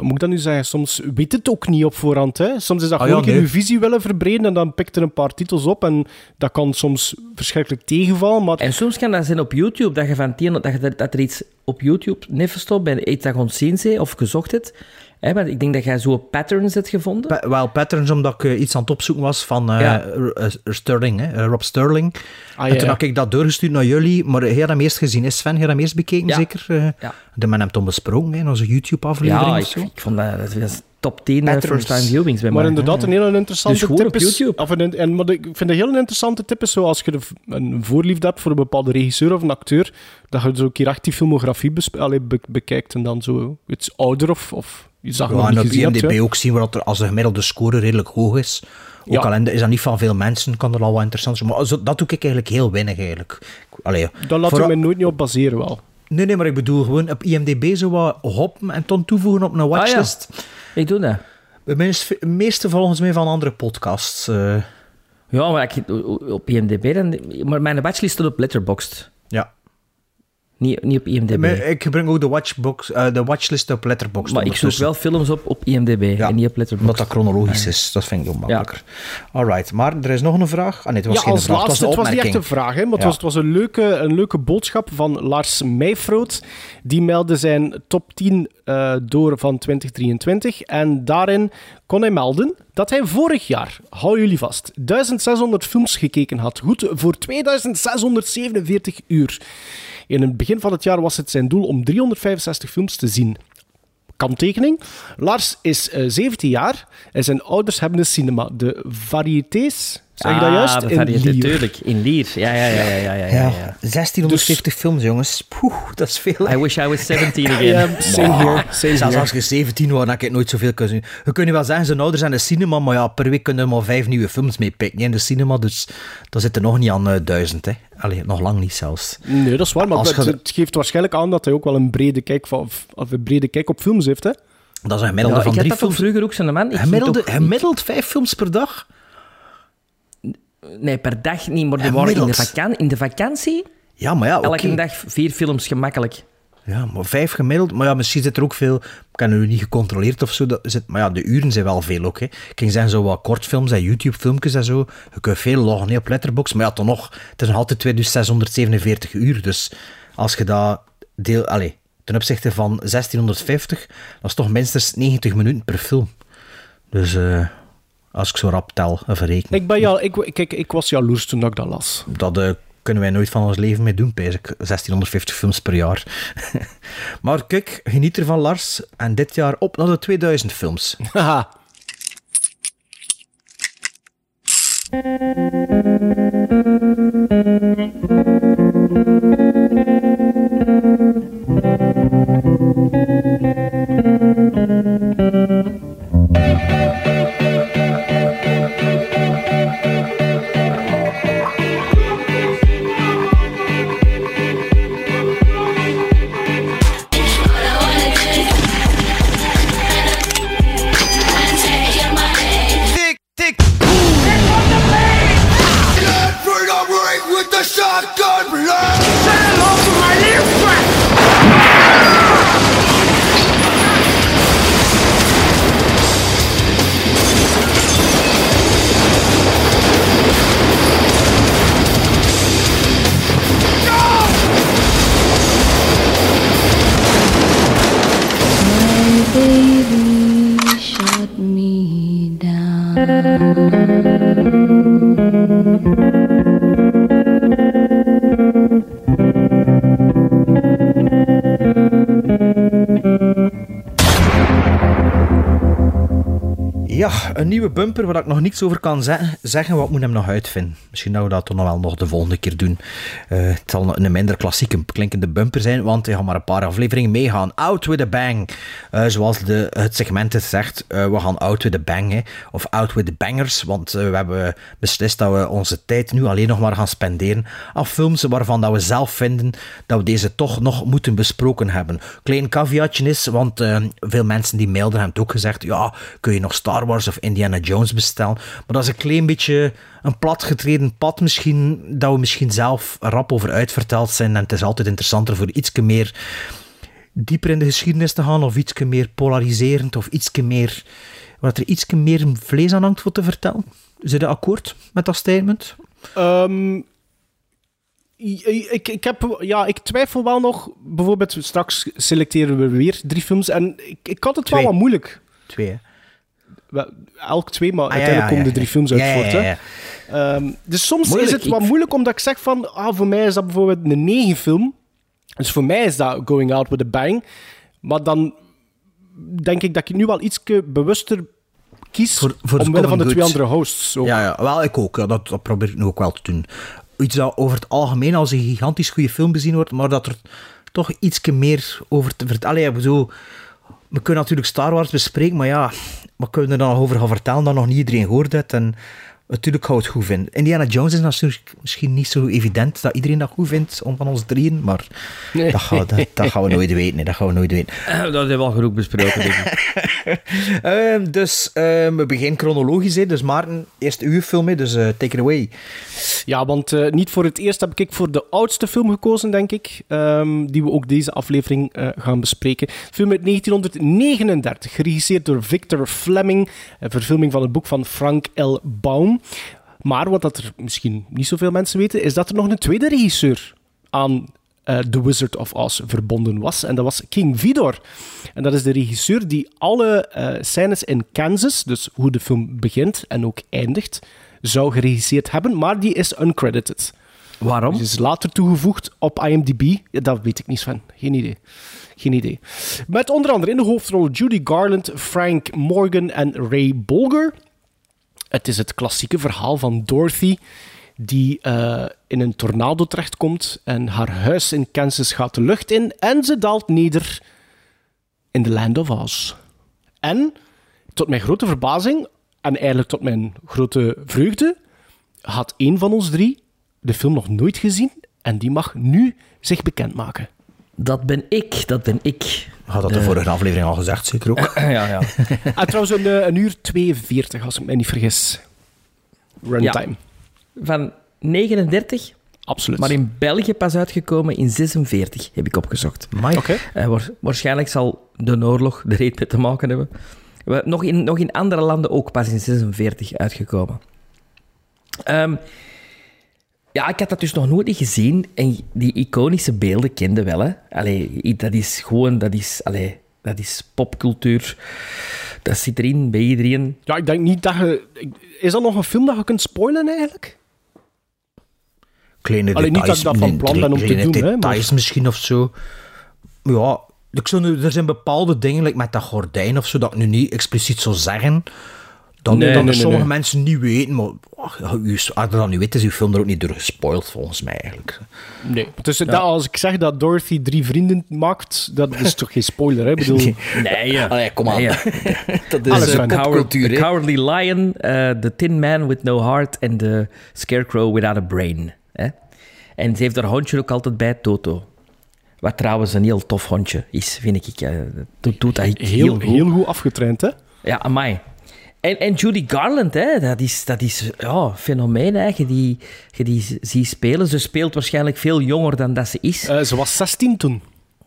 Speaker 3: moet ik dat nu zeggen, soms weet het ook niet op voorhand. Hè? Soms is dat
Speaker 2: Ah,
Speaker 3: gewoon
Speaker 2: ja,
Speaker 3: een keer
Speaker 2: nee.
Speaker 3: je visie willen verbreden en dan pikt er een paar titels op en dat kan soms verschrikkelijk tegenvallen. Maar
Speaker 1: En soms kan dat zijn op YouTube, dat je van tien, dat, je, er- dat er iets op YouTube niet verstopt bij iets dat je ontzien zei of gezocht hebt. Hè, want ik denk dat jij zo patterns hebt gevonden.
Speaker 2: Pa- wel patterns, omdat ik eh, iets aan het opzoeken was van eh,
Speaker 1: Ja.
Speaker 2: Eh, Sterling, hè, eh, Rob Sterling.
Speaker 3: Ah,
Speaker 2: en toen
Speaker 3: ja.
Speaker 2: had ik dat doorgestuurd naar jullie, maar je hem eerst gezien? Is Sven, je hem eerst bekeken,
Speaker 1: Ja.
Speaker 2: zeker? Eh,
Speaker 1: Ja.
Speaker 2: De men hem toen besproken hè, in onze YouTube-aflevering
Speaker 1: ja,
Speaker 2: of
Speaker 1: ik,
Speaker 2: zo.
Speaker 1: ik vond dat, dat top 10 eh,
Speaker 2: Patterns.
Speaker 1: first-time viewings bij
Speaker 3: Maar
Speaker 1: mij.
Speaker 3: inderdaad, een hele interessante
Speaker 1: Dus
Speaker 3: tip
Speaker 1: op
Speaker 3: is...
Speaker 1: YouTube.
Speaker 3: Of een, en, maar ik vind een heel interessante tip is zo als je de, een voorliefde hebt voor een bepaalde regisseur of een acteur, dat je zo een keer echt die filmografie besp- allee, be- bekijkt en dan zo iets ouder of, of dat je
Speaker 2: Ja,
Speaker 3: nog
Speaker 2: en
Speaker 3: niet
Speaker 2: op
Speaker 3: gezien.
Speaker 2: IMDb ook zien we dat er als de gemiddelde score redelijk hoog is. Ook
Speaker 3: Ja.
Speaker 2: al in de- is dat niet van veel mensen, kan er al wat interessant zijn. Maar zo- dat doe ik eigenlijk heel weinig eigenlijk. Allee,
Speaker 3: Daar laat ik
Speaker 2: vooral-
Speaker 3: mij nooit niet op baseren wel.
Speaker 2: Nee, nee, maar ik bedoel gewoon op IMDb zo wat hoppen en dan toevoegen op een
Speaker 1: Ah, ja.
Speaker 2: watchlist.
Speaker 1: Ik doe dat.
Speaker 2: Het meeste volgens mij van andere podcasts. eh.
Speaker 1: Ja, maar ik, op IMDb, dan, maar mijn watchlist staat op Letterboxd.
Speaker 2: Ja.
Speaker 1: Niet, niet op IMDb.
Speaker 2: Maar Ik gebruik ook de, watchbox, eh, de watchlist op Letterboxd.
Speaker 1: maar ik zoek wel films op op IMDb
Speaker 2: Ja,
Speaker 1: en niet op Letterboxd.
Speaker 2: Omdat dat chronologisch is, dat vind ik ook makkelijker. Alright, maar er is nog een vraag. Ah nee, het was
Speaker 3: ja,
Speaker 2: geen
Speaker 3: als
Speaker 2: vraag, het was
Speaker 3: het was niet echt een vraag, hè, maar het,
Speaker 2: Ja.
Speaker 3: was, het was een leuke, een leuke boodschap van Lars Meijfroot. Die meldde zijn top 10 eh, door van 2023. En daarin kon hij melden dat hij vorig jaar, hou jullie vast, 1600 films gekeken had. Goed voor 2647 uur. In het begin van het jaar was het zijn doel om 365 films te zien. Kanttekening. Lars is eh, 17 jaar en zijn ouders hebben een cinema. De Varietés, zeg je dat
Speaker 1: Ah,
Speaker 3: juist?
Speaker 1: de
Speaker 3: In
Speaker 1: variëteit,
Speaker 3: Lier.
Speaker 1: tuurlijk. In Lier. Ja, ja, ja, ja, ja, ja. ja,
Speaker 2: Ja,
Speaker 1: ja.
Speaker 2: 1650 films, jongens. Poeh, dat is veel. hè.
Speaker 1: I wish I was 17 again.
Speaker 3: Ja, same here. Same
Speaker 2: Zelfs
Speaker 3: here.
Speaker 2: als je 17 was, dan heb ik nooit zoveel kunnen zien. Je kunt nu wel zeggen, zijn ouders zijn in de cinema, maar ja, per week kunnen er maar vijf nieuwe films mee pikken in de cinema, dus dat zit er nog niet aan eh, duizend. Hè. Allee, nog lang niet zelfs.
Speaker 3: Nee, dat is waar, maar
Speaker 2: Als
Speaker 3: het, geeft waarschijnlijk aan dat hij ook wel een brede kijk, van, of een brede kijk op films heeft. Hè?
Speaker 2: Dat is een gemiddelde
Speaker 1: Ja,
Speaker 2: van
Speaker 1: ik had
Speaker 2: drie
Speaker 1: dat toch
Speaker 2: films.
Speaker 1: vroeger ook zo'n man. Ik
Speaker 2: Gemiddelde,
Speaker 1: toch-
Speaker 2: gemiddeld vijf films per dag?
Speaker 1: Nee, per dag niet, maar die waren in de,
Speaker 2: Gemiddeld.
Speaker 1: vakan in de vakantie
Speaker 2: Ja, maar ja,
Speaker 1: elke dag vier films gemakkelijk.
Speaker 2: Ja, maar vijf gemiddeld. Maar ja, misschien zit er ook veel... Ik heb nu niet gecontroleerd of zo. Dat zit, maar ja, de uren zijn wel veel ook. Hè. Ik ging zeggen, zo wat kortfilms en YouTube-filmpjes en zo. Je kunt veel loggen hè, op Letterboxd. Maar ja, toch nog... Het is nog altijd 2647 uur. Dus als je dat deel... Allez, ten opzichte van 1650, dat is toch minstens 90 minuten per film. Dus eh, als ik zo rap tel en verreken.
Speaker 3: Ik ben ja, ik, kijk, ik was jaloers toen ik dat las.
Speaker 2: Dat eh, kunnen wij nooit van ons leven mee doen, pijs ik. 1650 films per jaar. maar kijk, geniet ervan, Lars. En dit jaar op naar de 2000 films.
Speaker 3: Haha.
Speaker 2: nieuwe bumper waar ik nog niets over kan zeggen. zeggen wat moet hem nog uitvinden? Misschien dat we dat nog wel nog de volgende keer doen. Eh, het zal een minder klassieke klinkende bumper zijn, want we gaan maar een paar afleveringen meegaan. Out with a bang. Eh, zoals de, het segment het zegt, eh, we gaan out with a bang. Hè. Of out with the bangers, want we hebben beslist dat we onze tijd nu alleen nog maar gaan spenderen aan films waarvan dat we zelf vinden dat we deze toch nog moeten besproken hebben. Klein caveatje is, want veel mensen die mailden hebben ook gezegd, ja, kun je nog Star Wars of Indiana Jones bestellen. Maar dat is een klein beetje een platgetreden pad misschien, dat we misschien zelf rap over uitverteld zijn. En het is altijd interessanter voor iets meer dieper in de geschiedenis te gaan, of iets meer polariserend, of iets meer, wat er iets meer vlees aan hangt voor te vertellen. Zit je akkoord met dat statement?
Speaker 3: Ehm, ik, ik, heb, ja, ik twijfel wel nog. Bijvoorbeeld, straks selecteren we weer drie films. En ik, ik had het wel wat moeilijk.
Speaker 2: Twee, hè?
Speaker 3: Elk twee, maar ah, uiteindelijk komen de drie films uit voort. Um, dus soms is het wat moeilijk omdat ik zeg van, ah, voor mij is dat bijvoorbeeld een negen film. Dus voor mij is dat Going Out with a Bang. Maar dan denk ik dat ik nu wel iets bewuster kies voor, voor omwille van de twee andere hosts.
Speaker 2: Ja, ja, wel, ik ook. dat, dat probeer ik nu ook wel te doen. Iets dat over het algemeen als een gigantisch goede film bezien wordt, maar dat er toch iets meer over te vertellen. Ik bedoel, we kunnen natuurlijk Star Wars bespreken, maar ja, wat kunnen we er dan over gaan vertellen dat nog niet iedereen gehoord heeft? En natuurlijk gaan we het goed vinden. Indiana Jones is natuurlijk misschien niet zo evident dat iedereen dat goed vindt, om van ons drieën, maar dat, gaan, dat, dat, gaan we nooit weten. Nee, dat gaan we nooit weten.
Speaker 1: Eh, dat hebben we al genoeg besproken.
Speaker 2: uh, dus uh, we beginnen chronologisch. Hè. Dus Maarten, eerst uw film, hè, dus uh, take it away.
Speaker 3: Ja, want uh, niet voor het eerst heb ik voor de oudste film gekozen, denk ik. Um, die we ook deze aflevering uh, gaan bespreken. Film uit 1939, geregisseerd door Victor Fleming. Een verfilming van het boek van Frank L. Baum. Maar wat dat er misschien niet zoveel mensen weten, is dat er nog een tweede regisseur aan uh, The Wizard of Oz verbonden was. En dat was King Vidor. En dat is de regisseur die alle uh, scènes in Kansas, dus hoe de film begint en ook eindigt, zou geregisseerd hebben, maar die is uncredited.
Speaker 1: Waarom?
Speaker 3: Die is later toegevoegd op IMDb. Ja, dat weet ik niet van. Geen idee. Geen idee. Met onder andere in de hoofdrol Judy Garland, Frank Morgan en Ray Bolger. Het is het klassieke verhaal van Dorothy, die uh, in een tornado terechtkomt en haar huis in Kansas gaat de lucht in en ze daalt neder in de Land of Oz. En, tot mijn grote verbazing, en eigenlijk tot mijn grote vreugde, had een van ons drie de film nog nooit gezien en die mag nu zich bekendmaken.
Speaker 1: Dat ben ik, dat ben ik.
Speaker 2: Had dat de, de vorige aflevering al gezegd, zeker ook?
Speaker 1: ja, ja.
Speaker 3: en ah, trouwens, een, eh, een, uur 42, als ik me niet vergis. Runtime.
Speaker 1: Ja. Van 39?
Speaker 3: Absoluut.
Speaker 1: Maar in België pas uitgekomen in 46, heb ik opgezocht.
Speaker 3: Oké. Okay.
Speaker 1: Uh, waarschijnlijk zal de oorlog er iets mee te maken hebben. Nog in, nog in andere landen ook pas in 46 uitgekomen. Um, ja, ik had dat dus nog nooit gezien. En die iconische beelden kende wel. Hè. Allee, dat is gewoon... Dat is, allee, dat is popcultuur. Dat zit erin bij iedereen.
Speaker 3: Ja, ik denk niet dat je... Is dat nog een film dat je kunt spoilen, eigenlijk?
Speaker 2: Kleine
Speaker 3: Allee,
Speaker 2: details.
Speaker 3: niet dat ik dat van plan ben om te doen,
Speaker 2: details
Speaker 3: hè, maar...
Speaker 2: misschien of zo. Ja, ik zou nu, er zijn bepaalde dingen, like met dat gordijn of zo, dat ik nu niet expliciet zou zeggen. Dan,
Speaker 3: Nee,
Speaker 2: er
Speaker 3: nee,
Speaker 2: sommige
Speaker 3: nee.
Speaker 2: mensen niet weten, maar u- als je dat niet weet, is uw film er ook niet door gespoild, volgens mij eigenlijk.
Speaker 3: Nee. Dus dat, als ik zeg dat Dorothy drie vrienden maakt, dat is toch geen spoiler, hè? Ik bedoel...
Speaker 1: Nee, ja.
Speaker 2: Allee, kom aan.
Speaker 1: Nee, ja.
Speaker 2: dat
Speaker 3: Alles
Speaker 2: is
Speaker 3: van
Speaker 2: uh,
Speaker 1: Coward-
Speaker 2: popcultuur,
Speaker 1: The. Cowardly Lion, eh, The Tin Man with No Heart en The Scarecrow Without a Brain. Hè? En ze heeft haar hondje ook altijd bij, Toto. Wat trouwens een heel tof hondje is, vind ik. eh, Dat doet dat heel,
Speaker 3: Heel,
Speaker 1: goed.
Speaker 3: heel goed afgetraind, hè?
Speaker 1: Ja, amai. En, en Judy Garland, hè, dat is, dat is ja, een fenomeen. Hè. Je die, je die ziet spelen. Ze speelt waarschijnlijk veel jonger dan dat ze is.
Speaker 3: Eh, ze was 16 toen.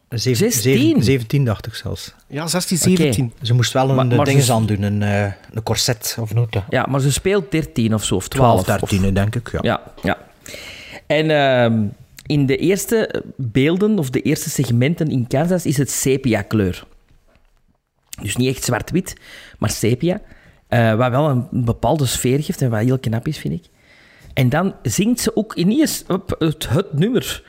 Speaker 2: Zeven-
Speaker 1: 16?
Speaker 2: zeven- 17 dacht ik zelfs.
Speaker 3: Ja, 16, 17.
Speaker 2: Ze moest wel een
Speaker 1: Maar-
Speaker 2: maar,
Speaker 1: maar
Speaker 2: ding
Speaker 1: ze-
Speaker 2: aan doen, een, eh, een corset of noten.
Speaker 1: Ja, maar ze speelt 13 of zo, of 12.
Speaker 2: 12, 13 denk ik, ja.
Speaker 1: Ja, ja. En ehm, in de eerste beelden, of de eerste segmenten in Kansas, is het sepia-kleur. Dus niet echt zwart-wit, maar sepia. Eh, wat wel een bepaalde sfeer geeft en wat heel knap is, vind ik. En dan zingt ze ook ineens op het, het nummer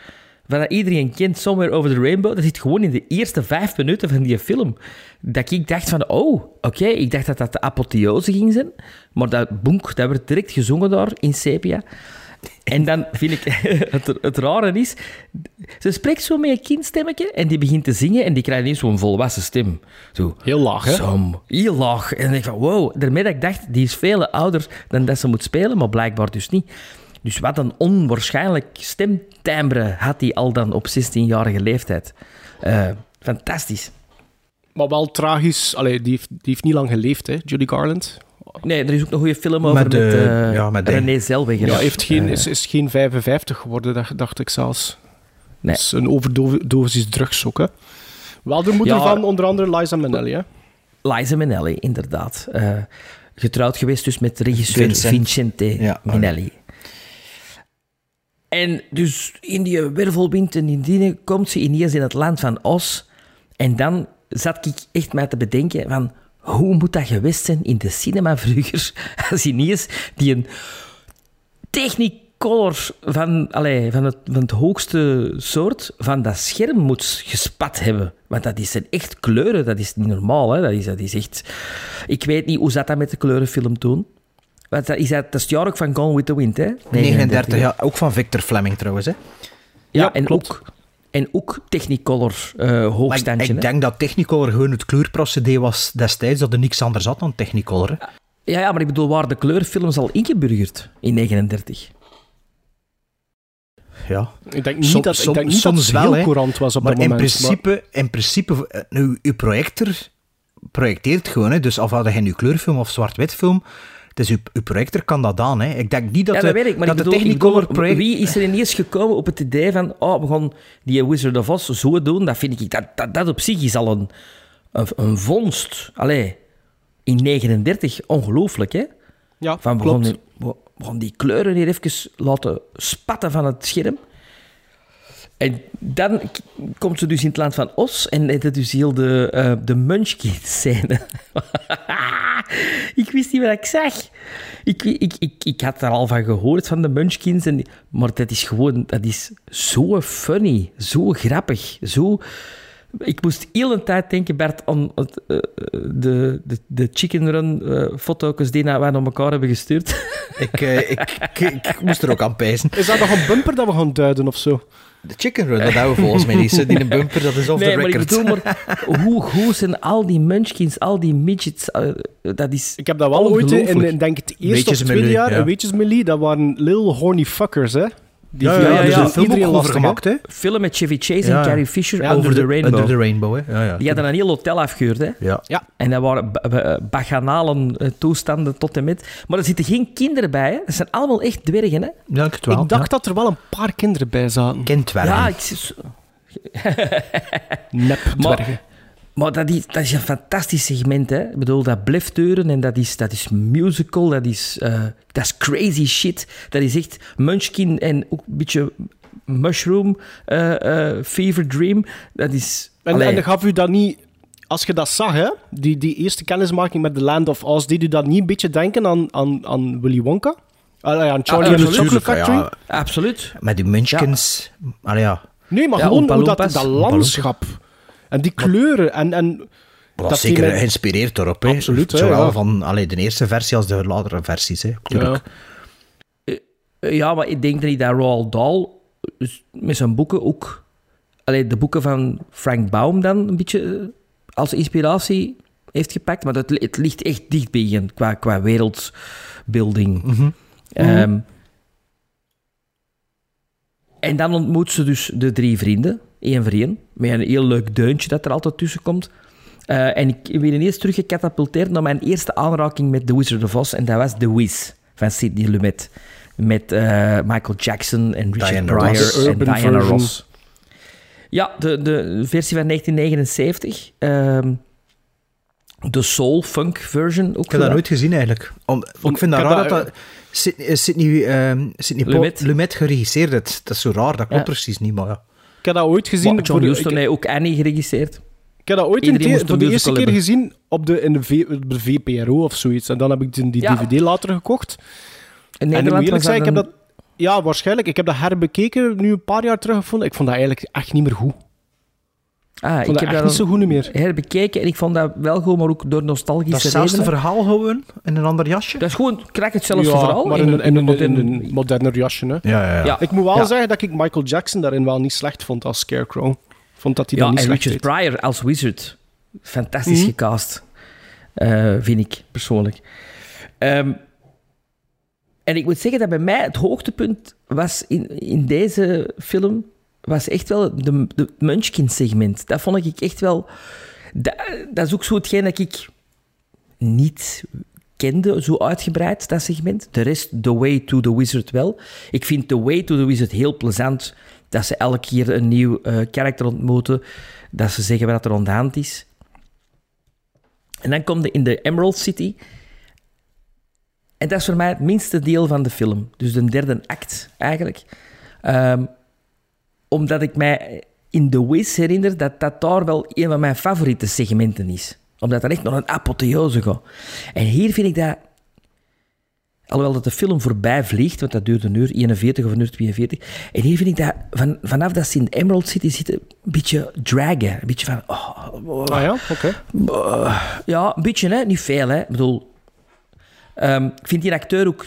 Speaker 1: dat iedereen kent, Somewhere Over the Rainbow. Dat zit gewoon in de eerste vijf minuten van die film. Dat ik dacht van, oh, oké, ik dacht dat dat de apotheose ging zijn. Maar dat boek, dat werd direct gezongen daar in Sepia. En dan vind ik, het, het rare is, ze spreekt zo met een kindstemmetje en die begint te zingen en die krijgt ineens zo'n volwassen stem. Zo,
Speaker 3: Heel laag, hè?
Speaker 1: Zo, heel laag. En dan denk ik van, wow. Daarmee dat ik dacht, die is veel ouder dan dat ze moet spelen, maar blijkbaar dus niet. Dus wat een onwaarschijnlijk stemtimbre had hij al dan op 16-jarige leeftijd. Eh, fantastisch.
Speaker 3: Maar wel tragisch. Allee, die, heeft, die heeft niet lang geleefd, hè, Judy Garland.
Speaker 1: Nee, er is ook een goede film over met,
Speaker 2: Met, ja, met die-
Speaker 1: René Zellweger.
Speaker 3: Ja, heeft geen, is, is geen 55 geworden, dacht, dacht ik zelfs.
Speaker 1: Nee.
Speaker 3: Is een overdosis drugs ook, hè. Wel de moeder
Speaker 1: Ja.
Speaker 3: van onder andere Liza Minnelli, hè.
Speaker 1: Liza Minnelli, inderdaad. Eh, getrouwd geweest dus met regisseur
Speaker 2: Vincent.
Speaker 1: Vincente
Speaker 2: Ja,
Speaker 1: Minnelli. En dus in die wervelwind en in die komt ze ineens in het land van Os. En dan zat ik echt mij te bedenken van... Hoe moet dat geweest zijn in de cinema vroeger? Als ineens die een technicolor van, allee, van, het, van het hoogste soort van dat scherm moet gespat hebben. Want dat is zijn echt kleuren, dat is niet normaal. Hè? Dat, is, dat is echt... Ik weet niet hoe zat dat met de kleurenfilm toen. Want dat is, dat, dat is het jaar ook van Gone with the Wind, hè?
Speaker 2: 39, ja. Ook van Victor Fleming trouwens, hè.
Speaker 1: Ja,
Speaker 3: Ja,
Speaker 1: en,
Speaker 3: klopt.
Speaker 1: ook, en ook Technicolor eh
Speaker 2: Maar ik,
Speaker 1: hoogstandje.
Speaker 2: ik denk dat Technicolor gewoon het kleurprocedé was destijds, dat er niks anders had dan Technicolor. hè.
Speaker 1: Ja, ja, maar ik bedoel, waar de kleurfilms al ingeburgerd in 39.
Speaker 2: Ja.
Speaker 3: Ik denk niet
Speaker 2: Som-
Speaker 3: dat, ik
Speaker 2: som-
Speaker 3: denk niet dat
Speaker 2: soms
Speaker 3: het
Speaker 2: wel,
Speaker 3: heel courant was op
Speaker 2: Maar
Speaker 3: dat
Speaker 2: in principe, in principe eh, nu, uw projector projecteert gewoon. Hè. Dus of had je nu kleurfilm of zwart-wit film, dus uw, uw projector kan dat aan. Hè. Ik denk niet dat
Speaker 1: ja,
Speaker 2: de,
Speaker 1: dat weet ik, maar
Speaker 2: dat
Speaker 1: ik
Speaker 2: de
Speaker 1: bedoel,
Speaker 2: Technicolor project...
Speaker 1: wie is er ineens gekomen op het idee van, oh, we gaan die Wizard of Oz zo doen, dat vind ik, dat, dat, dat op zich is al een, een, een vondst. Allee, in 39, ongelooflijk, hè?
Speaker 3: Ja,
Speaker 1: Van, we,
Speaker 3: klopt.
Speaker 1: gaan, die- we, we gaan die kleuren hier even laten spatten van het scherm. En dan komt ze dus in het land van Os en dat is dus heel de, eh de Munchkin-scène. ik wist niet wat ik zag. Ik, ik, ik, ik had er al van gehoord, van de Munchkins. En, maar dat is gewoon, dat is zo funny, zo grappig, zo... Ik moest heel een tijd denken, Bert, aan het, eh, de, de, de chicken run eh foto's die wij naar elkaar hebben gestuurd.
Speaker 2: Ik, eh, ik, ik, ik moest er ook aan pijzen.
Speaker 3: Is dat nog een bumper dat we gaan duiden of zo?
Speaker 2: De chicken run, dat hebben we volgens mij niet. Die een bumper, dat is off
Speaker 1: nee,
Speaker 2: the
Speaker 1: maar ik
Speaker 2: record.
Speaker 1: bedoel, maar hoe goed zijn al die munchkins, al die midgets, eh, dat is
Speaker 3: Ik heb dat wel ooit in, denk ik, het eerste of tweede jaar,
Speaker 2: ja.
Speaker 3: een Weetjes Millie, dat waren little horny fuckers, hè? Die
Speaker 2: Ja, ja, ja,
Speaker 3: dus
Speaker 2: ja, film
Speaker 3: iedereen
Speaker 2: gemaakt, hè.
Speaker 1: film met Chevy Chase
Speaker 2: Ja.
Speaker 1: en Carrie Fisher
Speaker 3: Ja,
Speaker 1: over the,
Speaker 2: Under
Speaker 1: Rainbow.
Speaker 2: Under the Rainbow, hè. Ja, ja.
Speaker 1: Die hadden een heel hotel afgehuurd, hè.
Speaker 2: Ja.
Speaker 3: Ja,
Speaker 1: En dat waren ba- ba- bacchanalen eh, toestanden tot en met. Maar er zitten geen kinderen bij, hè. Dat zijn allemaal echt dwergen, hè.
Speaker 2: Ja, ik wel.
Speaker 3: ik dacht
Speaker 2: ja.
Speaker 3: dat er wel een paar kinderen bij zaten.
Speaker 2: Kindwerken.
Speaker 1: Ja, ik,
Speaker 3: Nepdwergen.
Speaker 1: Maar dat is, dat is een fantastisch segment, hè. Ik bedoel, dat blijft deuren en dat is, dat is musical, dat is, eh, dat is crazy shit. Dat is echt Munchkin en ook een beetje Mushroom, eh, eh, Fever Dream. Dat is...
Speaker 3: En, en dan gaf u dat niet... Als je dat zag, hè, die, die eerste kennismaking met The Land of Oz, deed u dat niet een beetje denken aan, aan, aan Willy Wonka? Allee, aan Charlie
Speaker 1: Ah,
Speaker 3: and the
Speaker 1: absoluut.
Speaker 3: Chocolate Factory?
Speaker 2: Ja,
Speaker 1: Absoluut.
Speaker 2: met die munchkins. Allee, ja.
Speaker 3: Nee, maar
Speaker 1: Ja,
Speaker 3: gewoon hoe dat, dat
Speaker 2: Oompa
Speaker 3: landschap en die kleuren en... en
Speaker 2: Dat, zeker geïnspireerd daarop. Hè.
Speaker 3: Absoluut,
Speaker 2: Zowel
Speaker 3: ja.
Speaker 2: van allee, de eerste versie als de latere versies. Hè.
Speaker 3: Ja.
Speaker 1: Eh, Ja, maar ik denk dat hij dat Roald Dahl dus met zijn boeken ook... Allee, de boeken van Frank Baum dan een beetje eh, als inspiratie heeft gepakt. Maar dat, het ligt echt dicht bij je qua, qua wereldbeelding. Ehm, en dan ontmoet ze dus de drie vrienden, één voor één, met een heel leuk deuntje dat er altijd tussen komt. Eh, en ik ben ineens teruggecatapulteerd naar mijn eerste aanraking met The Wizard of Oz, en dat was The Wiz van Sidney Lumet. Met eh, Michael Jackson en Richard
Speaker 2: Diana
Speaker 1: Pryor en
Speaker 3: urban
Speaker 1: Diana
Speaker 3: version.
Speaker 1: Ross. Ja, de, de versie van 1979. ehm, de soul funk version ook.
Speaker 2: Ik heb dat nooit gezien eigenlijk. Om, ik vind dat raar dat
Speaker 3: dat-
Speaker 2: Sydney, eh, Sydney, ehm, Sydney
Speaker 1: Lumet.
Speaker 2: Lumet geregisseerd heeft. Dat is zo raar, dat klopt
Speaker 1: Ja.
Speaker 2: precies niet, maar ja.
Speaker 3: Ik heb dat ooit gezien.
Speaker 1: Maar John
Speaker 3: voor-
Speaker 1: Huston heeft ook Annie geregisseerd.
Speaker 3: Ik heb dat ooit een keer, voor de eerste keer gezien op de, in de, v, op de VPRO of zoiets. En dan heb ik die, die
Speaker 1: Ja.
Speaker 3: DVD later gekocht.
Speaker 1: In
Speaker 3: en
Speaker 1: Nederland
Speaker 3: moet eerlijk zijn, ik heb dat... Ja, waarschijnlijk. Ik heb dat herbekeken nu een paar jaar terug gevonden. Ik vond dat eigenlijk echt niet meer goed.
Speaker 1: Ah, ik
Speaker 3: dat
Speaker 1: heb dat
Speaker 3: niet zo goed meer.
Speaker 1: herbekeken en ik vond dat wel goed, maar ook door
Speaker 2: Dat is
Speaker 1: nostalgische
Speaker 2: hetzelfde
Speaker 1: redenen.
Speaker 2: verhaal gewoon, in een ander jasje.
Speaker 1: Dat is gewoon, krijg hetzelfde
Speaker 3: ja,
Speaker 1: verhaal.
Speaker 3: maar in, een, in, een, in
Speaker 1: moderne-
Speaker 3: een moderner jasje. Hè.
Speaker 2: Ja, ja, ja.
Speaker 1: Ja.
Speaker 3: Ik moet wel
Speaker 2: Ja.
Speaker 3: zeggen dat ik Michael Jackson daarin wel niet slecht vond als Scarecrow. Vond dat hij
Speaker 1: Ja,
Speaker 3: dat niet
Speaker 1: en Richard. Pryor als wizard. Fantastisch
Speaker 3: Mhm.
Speaker 1: gecast. Eh, vind ik, persoonlijk. Ehm, en ik moet zeggen dat bij mij het hoogtepunt was in, in deze film... was echt wel de, de Munchkin-segment. Dat vond ik echt wel... Dat, dat is ook zo hetgeen dat ik niet kende, zo uitgebreid, dat segment. De rest, The Way to the Wizard wel. Ik vind The Way to the Wizard heel plezant. Dat ze elke keer een nieuw eh karakter ontmoeten. Dat ze zeggen wat er aan de is. En dan komt je in de Emerald City. En dat is voor mij het minste deel van de film. Dus de derde act, eigenlijk. Ehm, omdat ik mij in The Wiz herinner dat dat daar wel een van mijn favoriete segmenten is. Omdat dat echt nog een apotheose gaat. En hier vind ik dat... Alhoewel dat de film voorbij vliegt, want dat duurt een uur 41 of een uur 42. En hier vind ik dat van, vanaf dat ze in Emerald City zitten, een beetje dragen. Een beetje van... Oh, oh,
Speaker 3: Ah ja, oké.
Speaker 1: uh, ja, een beetje, hè? niet veel. Hè? Ik bedoel, ehm, ik vind die acteur ook.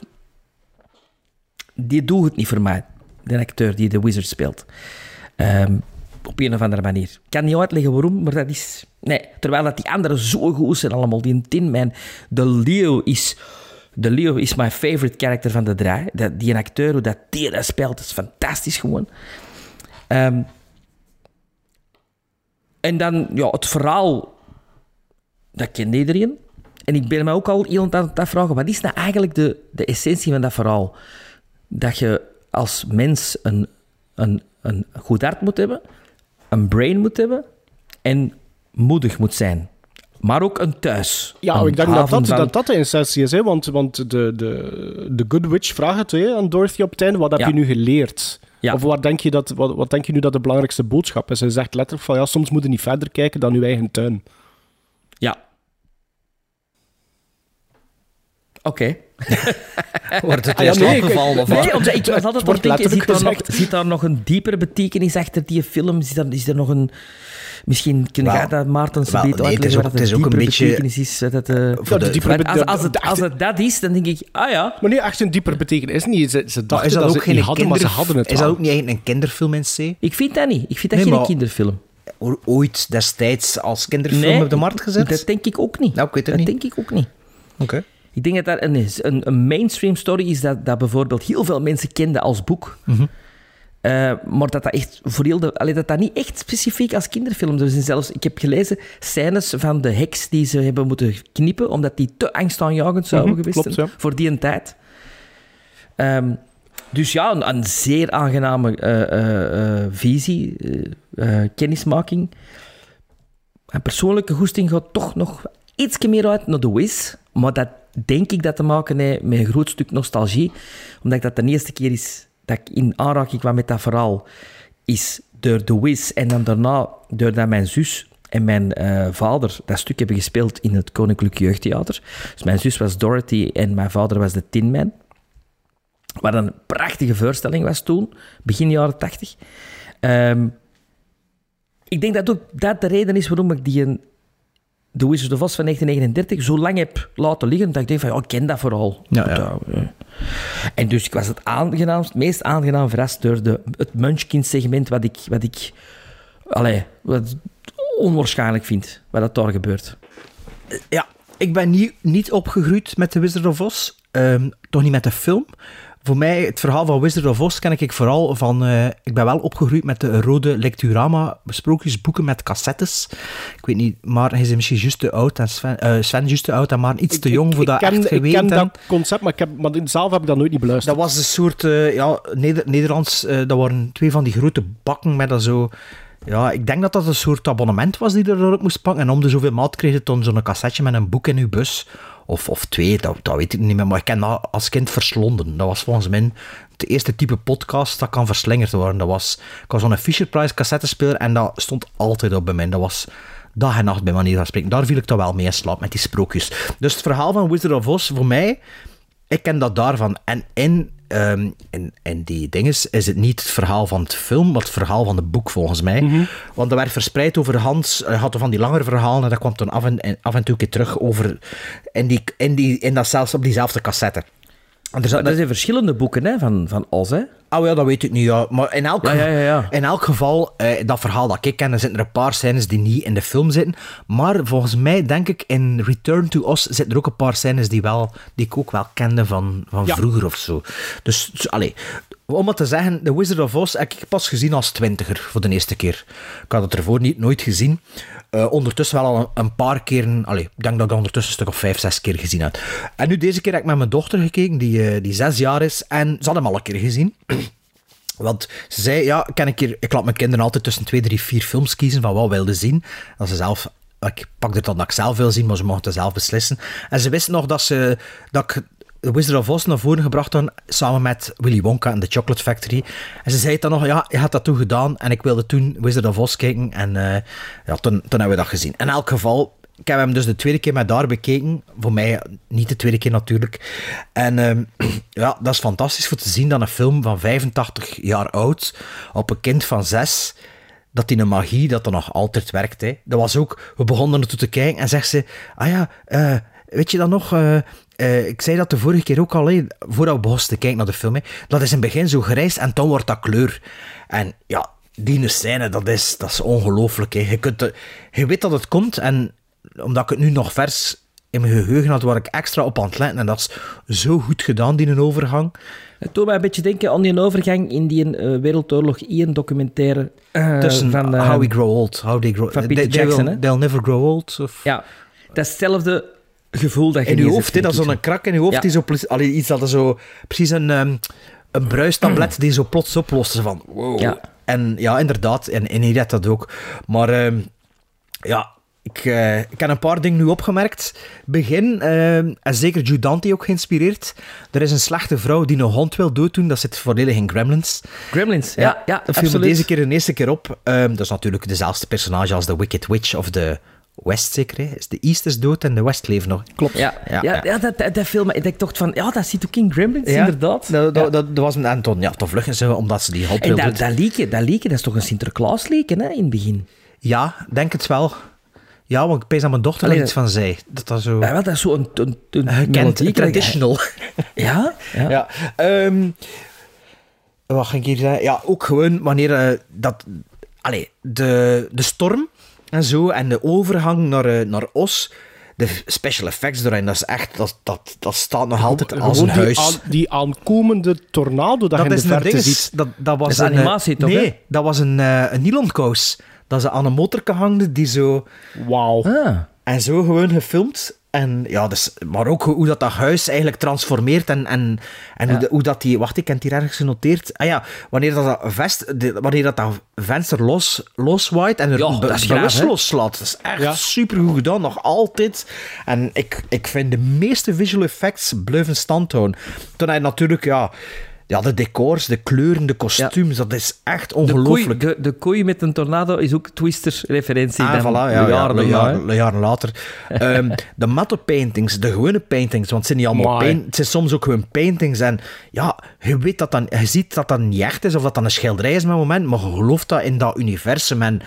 Speaker 1: Die doet het niet voor mij. De acteur die de Wizard speelt. Ehm, op een of andere manier. Ik kan niet uitleggen waarom, maar dat is. Nee, terwijl dat die anderen zo goed zijn, allemaal. Die Tin Man. De Leo is. De Leo is mijn favorite character van de draai. Dat, die acteur, hoe dat die dat speelt, is fantastisch gewoon. Ehm, en dan, ja, het verhaal, dat kent iedereen. En ik ben me ook al heel aan het afvragen, wat is nou eigenlijk de, de essentie van dat verhaal? Dat je als mens een, een, een goed hart moet hebben, een brain moet hebben en moedig moet zijn. Maar ook een thuis.
Speaker 3: Ja,
Speaker 1: Een
Speaker 3: ik denk dat dat,
Speaker 1: van-
Speaker 3: dat dat de essentie is. Hè? Want, want de, de, de Good Witch vraagt het hè, aan Dorothy op het einde. Wat heb
Speaker 1: Ja.
Speaker 3: je nu geleerd?
Speaker 1: Ja.
Speaker 3: Of wat denk, je dat, wat, wat denk je nu dat de belangrijkste boodschap is? Hij zegt letterlijk van, ja, soms moet je niet verder kijken dan uw eigen tuin.
Speaker 1: Ja. Oké.
Speaker 2: Wordt het
Speaker 3: Ah, ja, nee,
Speaker 2: of
Speaker 1: Nee,
Speaker 2: wat?
Speaker 1: omdat ik was altijd
Speaker 3: Het wordt
Speaker 1: het denken, zit daar, nog, zit daar nog een diepere betekenis achter die film? Zit er, is er nog een... Misschien kun jij dat, Maarten, zo beter
Speaker 2: nee, het is
Speaker 1: uitleggen
Speaker 2: ook-
Speaker 1: wat
Speaker 2: het is
Speaker 1: de
Speaker 2: ook een
Speaker 1: diepere
Speaker 2: beetje-
Speaker 1: betekenis is. Eh,
Speaker 2: Voor
Speaker 3: de
Speaker 1: als, als, het, als het dat is, dan denk ik, ah ja.
Speaker 3: Maar niet echt een dieper betekenis. Niet. Ze, ze dachten
Speaker 2: is dat
Speaker 3: dat,
Speaker 2: ook
Speaker 3: ze het
Speaker 2: geen
Speaker 3: niet hadden, maar ze hadden het
Speaker 2: Is dat ook niet eigenlijk een kinderfilm in C?
Speaker 1: Ik vind dat niet. Ik vind dat
Speaker 2: Nee,
Speaker 1: geen
Speaker 2: maar-
Speaker 1: kinderfilm.
Speaker 2: Ooit destijds als kinderfilm op de markt gezet?
Speaker 1: dat denk ik ook niet.
Speaker 2: Nou, ik weet het
Speaker 1: dat
Speaker 2: niet.
Speaker 1: denk ik ook niet.
Speaker 2: Oké.
Speaker 1: Ik denk dat dat een, een, een mainstream story is dat, dat bijvoorbeeld heel veel mensen kenden als boek.
Speaker 2: Mhm.
Speaker 1: Eh, maar dat dat echt voor heel de, allee, dat dat niet echt specifiek als kinderfilm. Er zijn zelfs, ik heb gelezen scènes van de heks die ze hebben moeten knippen, omdat die te angstaanjagend zouden
Speaker 3: Mhm,
Speaker 1: geweest zijn
Speaker 3: ja.
Speaker 1: voor die een tijd. Ehm, dus ja, een, een zeer aangename eh, eh, visie, kennismaking. Mijn persoonlijke goesting gaat toch nog iets meer uit naar The Wiz. Maar dat denk ik dat te maken heeft met een groot stuk nostalgie. Omdat dat de eerste keer is dat ik in aanraking kwam met dat verhaal, is door The Wiz. En dan daarna, doordat mijn zus en mijn eh, vader dat stuk hebben gespeeld in het Koninklijk Jeugdtheater. Dus mijn zus was Dorothy en mijn vader was de Tin Man. Wat een prachtige voorstelling was toen, begin jaren tachtig. Ehm, ik denk dat ook dat de reden is waarom ik die een, The Wizard of Oz van 1939 zo lang heb laten liggen, dat ik denk van, ja, ik ken dat vooral.
Speaker 2: Ja,
Speaker 1: eh. En dus ik was het aangenaamst, meest aangenaam verrast door de, het Munchkin-segment, wat ik, wat ik allee, wat onwaarschijnlijk vind, wat dat daar gebeurt.
Speaker 2: Ja, ik ben niet, niet opgegroeid met The Wizard of Oz. Ehm, toch niet met de film. Voor mij, het verhaal van Wizard of Oz ken ik vooral van... eh, ik ben wel opgegroeid met de rode Lecturama sprookjesboeken met cassettes. Ik weet niet, maar hij is misschien juist te oud. En Sven, Sven is juist te oud en maar iets te
Speaker 3: Ik-
Speaker 2: jong
Speaker 3: ik-
Speaker 2: voor
Speaker 3: ik
Speaker 2: dat
Speaker 3: ken,
Speaker 2: echt
Speaker 3: Ik
Speaker 2: geweten
Speaker 3: ken
Speaker 2: te hebben.
Speaker 3: dat concept, maar, ik heb, maar zelf heb ik dat nooit niet beluisterd.
Speaker 2: Dat was een soort, eh, ja, Neder- Nederlands, dat waren twee van die grote bakken met dat zo... Ja, ik denk dat dat een soort abonnement was die je erop moest pakken. En om de zoveel maand kreeg je dan zo'n cassetje met een boek in je bus. Of, of twee, dat, dat weet ik niet meer. Maar ik ken dat als kind verslonden. Dat was volgens mij het eerste type podcast dat kan verslingerd worden. Dat was, ik was zo'n Fisher-Price cassettespeler en dat stond altijd op bij mij. Dat was dag en nacht bij manier van spreken. Daar viel ik toch wel mee in slaap met die sprookjes. Dus het verhaal van Wizard of Oz, voor mij, ik ken dat daarvan. En in, ehm, in, in die dinges is het niet het verhaal van het film, maar het verhaal van het boek volgens mij. Want dat werd verspreid over Hans, hij had van die langere verhalen en dat kwam dan af en, en- af en toe een keer terug over in, die, in, die, in dat zelfs op diezelfde cassette. En er zat
Speaker 1: Er zijn verschillende boeken hè, van, van Oz, hè?
Speaker 2: Oh ja, dat weet ik niet. Ja. Maar in elk,
Speaker 1: Ja, ja, ja, ja.
Speaker 2: In elk geval, eh, dat verhaal dat ik ken, er zitten er een paar scènes die niet in de film zitten. Maar volgens mij, denk ik, in Return to Oz zitten er ook een paar scènes die, wel, die ik ook wel kende van, van vroeger of zo. Dus, dus allee, om het te zeggen, The Wizard of Oz heb ik pas gezien als twintiger voor de eerste keer. Ik had het ervoor niet, nooit gezien. Eh, ondertussen wel al een, paar keren. Allee, ik denk dat ik ondertussen een stuk of vijf, zes keer gezien heb. En nu deze keer heb ik met mijn dochter gekeken, die, eh, die zes jaar is. En ze had hem al een keer gezien. Want ze zei, ja, kan ik, hier, ik laat mijn kinderen altijd tussen twee, drie, vier films kiezen van wat wilden zien. Dat ze zelf, ik pak er dan dat ik zelf wil zien, maar ze mochten zelf beslissen. En ze wist nog dat, ze, dat ik The Wizard of Oz naar voren gebracht had, samen met Willy Wonka en The Chocolate Factory. En ze zei dan nog, ja, je had dat toen gedaan. En ik wilde toen Wizard of Oz kijken. En eh, ja, toen, toen hebben we dat gezien. In elk geval, ik heb hem dus de tweede keer met daar bekeken. Voor mij niet de tweede keer natuurlijk. En ehm, ja, dat is fantastisch voor te zien dat een film van 85 jaar oud op een kind van 6 dat die magie dat er nog altijd werkt. Hè. Dat was ook, we begonnen ertoe te kijken en zegt ze, ah ja, eh, weet je dan nog, eh, eh, ik zei dat de vorige keer ook al, voordat we begonnen te kijken naar de film, dat is in het begin zo grijs en dan wordt dat kleur. En ja, die scène, dat is, dat is ongelooflijk. Je, kunt, het- je weet dat het komt en omdat ik het nu nog vers in mijn geheugen had, waar ik extra op aan het letten en dat is zo goed gedaan, die een overgang.
Speaker 1: Het doet mij een beetje denken aan die overgang in die eh, Wereldoorlog 1 documentaire eh,
Speaker 2: Tussen
Speaker 1: van, eh,
Speaker 2: How We Grow Old, How They Grow
Speaker 1: van Peter
Speaker 2: they
Speaker 1: Jackson,
Speaker 2: will-? They'll Never Grow Old. Of...
Speaker 1: Ja, dat is hetzelfde gevoel dat je
Speaker 2: in je hoofd, hè, dat zo'n krak in je hoofd,
Speaker 1: Ja.
Speaker 2: die zo, allee, iets dat er zo, precies een, ehm, een bruistablet die zo plots oplost. Van, wow.
Speaker 1: Ja.
Speaker 2: En ja, inderdaad, en, en had dat ook. Maar ehm, ja, ik, ik heb een paar dingen nu opgemerkt. Begin, ehm, en zeker Jude Dante ook geïnspireerd. Er is een slechte vrouw die een hond wil dooddoen, dat zit volledig in Gremlins.
Speaker 1: Gremlins, ja, ja,
Speaker 2: dat viel me deze keer de eerste keer op. Dat is natuurlijk dezelfde personage als de Wicked Witch of de West, zeker. Hè? Is de East is dood en de West leeft nog.
Speaker 3: Klopt.
Speaker 1: Ja, ja, ja, dat, dat, dat film, ik dacht van, ja, dat zit ook in Gremlins, inderdaad.
Speaker 2: Dat, dat,
Speaker 1: Ja.
Speaker 2: dat, dat was een Anton. Ja, toch vluggen ze, omdat ze die hond
Speaker 1: En
Speaker 2: wilden.
Speaker 1: dat, dat lieken, dat lieken, dat is toch een Sinterklaas-lieken, hè, in het begin?
Speaker 2: Ja, denk het wel. Ja, want ik pees aan mijn dochter er
Speaker 1: Allee,
Speaker 2: iets van zei. Dat dat zo...
Speaker 1: Ja, wel, dat is zo een, een, een
Speaker 2: Gekend,
Speaker 1: melodie,
Speaker 2: traditional.
Speaker 1: Ja, ja.
Speaker 2: Ja. ehm, wat ging ik hier zeggen? Ja, ook gewoon wanneer eh, dat... Allee, de, de storm en zo, en de overgang naar, eh, naar Os, de special effects erin, dat is echt... Dat, dat, dat staat nog altijd als een
Speaker 3: die,
Speaker 2: huis.
Speaker 3: aan- die aankomende tornado dat, je in de
Speaker 2: is een
Speaker 3: verte ziet.
Speaker 2: dat, dat was
Speaker 1: Dat is
Speaker 2: een, eh,
Speaker 1: animatie toch,
Speaker 2: Nee, dat was een, eh een nylonkous. Dat ze aan een motor hangde die zo...
Speaker 3: Wauw.
Speaker 1: Ah.
Speaker 2: En zo gewoon gefilmd. En ja, dus, maar ook hoe dat, dat huis eigenlijk transformeert en, en, en hoe, hoe dat die... Wacht, ik heb het hier ergens genoteerd. Ah ja, wanneer dat, dat, vest, de- wanneer dat, dat venster los, loswaait en er
Speaker 1: Ja,
Speaker 2: be- bewust loslaat. Dat is echt
Speaker 3: Ja.
Speaker 2: super goed gedaan, nog altijd. En ik, ik vind de meeste visual effects blijven stand houden. Toen hij natuurlijk, ja... Ja, de decors, de kleuren, de kostuums, dat is echt
Speaker 1: De koei,
Speaker 2: ongelooflijk.
Speaker 1: de, de koei met een tornado is ook Twister-referentie.
Speaker 2: Ah, voilà, ja,
Speaker 1: jaren
Speaker 2: ja, jaren, jaren later. Ehm, de matte paintings, de gewone paintings, want het zijn niet allemaal paint, het zijn soms ook gewoon paintings. En ja, je, weet dat dan, je ziet dat dat niet echt is, of dat dan een schilderij is met een moment, maar je gelooft dat in dat universum. En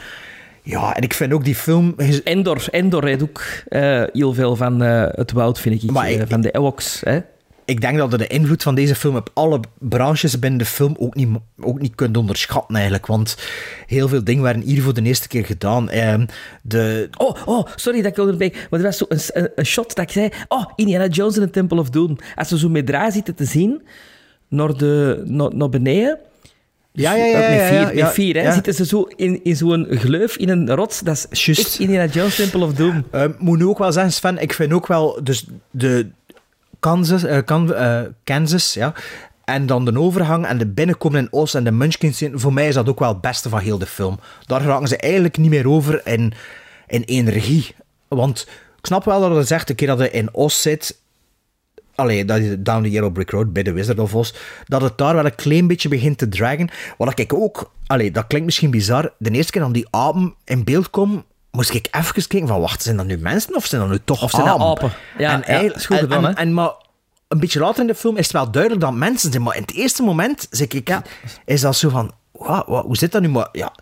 Speaker 2: ja, en ik vind ook die film...
Speaker 1: Endor, Endor heeft ook eh, heel veel van eh, het woud, vind ik.
Speaker 2: Maar
Speaker 1: eh, van de Ewoks. Hè?
Speaker 2: Ik denk dat je de invloed van deze film op alle branches binnen de film ook niet, ook niet kunt onderschatten eigenlijk. Want heel veel dingen werden hier voor de eerste keer gedaan. Ehm, de,
Speaker 1: Oh, oh, sorry dat ik onderbreek. Maar er was zo een, shot dat ik zei... Oh, Indiana Jones in de Temple of Doom. Als ze zo met draai zitten te zien, naar, de, naar, naar beneden...
Speaker 2: Ja, ja, ja,
Speaker 1: Met
Speaker 2: ja,
Speaker 1: vier,
Speaker 2: ja,
Speaker 1: met
Speaker 2: ja,
Speaker 1: vier hè,
Speaker 2: ja.
Speaker 1: zitten ze zo in, in zo'n gleuf, in een rots. Dat is echt Indiana Jones Temple of Doom.
Speaker 2: Eh, moet nu ook wel zeggen, Sven, ik vind ook wel dus de Kansas, eh, eh, Kansas ja, en dan de overgang en de binnenkomen in Os en de Munchkin scene, voor mij is dat ook wel het beste van heel de film. Daar raken ze eigenlijk niet meer over in, in één regie. Want ik snap wel dat je zegt, een keer dat je in Os zit, Allee, dat is Down the Yellow Brick Road bij de Wizard of Oz, dat het daar wel een klein beetje begint te dragen. Wat ik ook, allee, dat klinkt misschien bizar, de eerste keer dat die apen in beeld komen, moest ik even kijken van, wacht, zijn dat nu mensen of zijn dat nu toch
Speaker 1: Of zijn dat
Speaker 2: apen?
Speaker 1: apen? Ja, ja, is goed gedaan,
Speaker 2: en, en, maar een beetje later in de film is het wel duidelijk dat mensen zijn, maar in het eerste moment zeg ik, is dat zo van, wat, wat, hoe zit dat nu? Maar ja,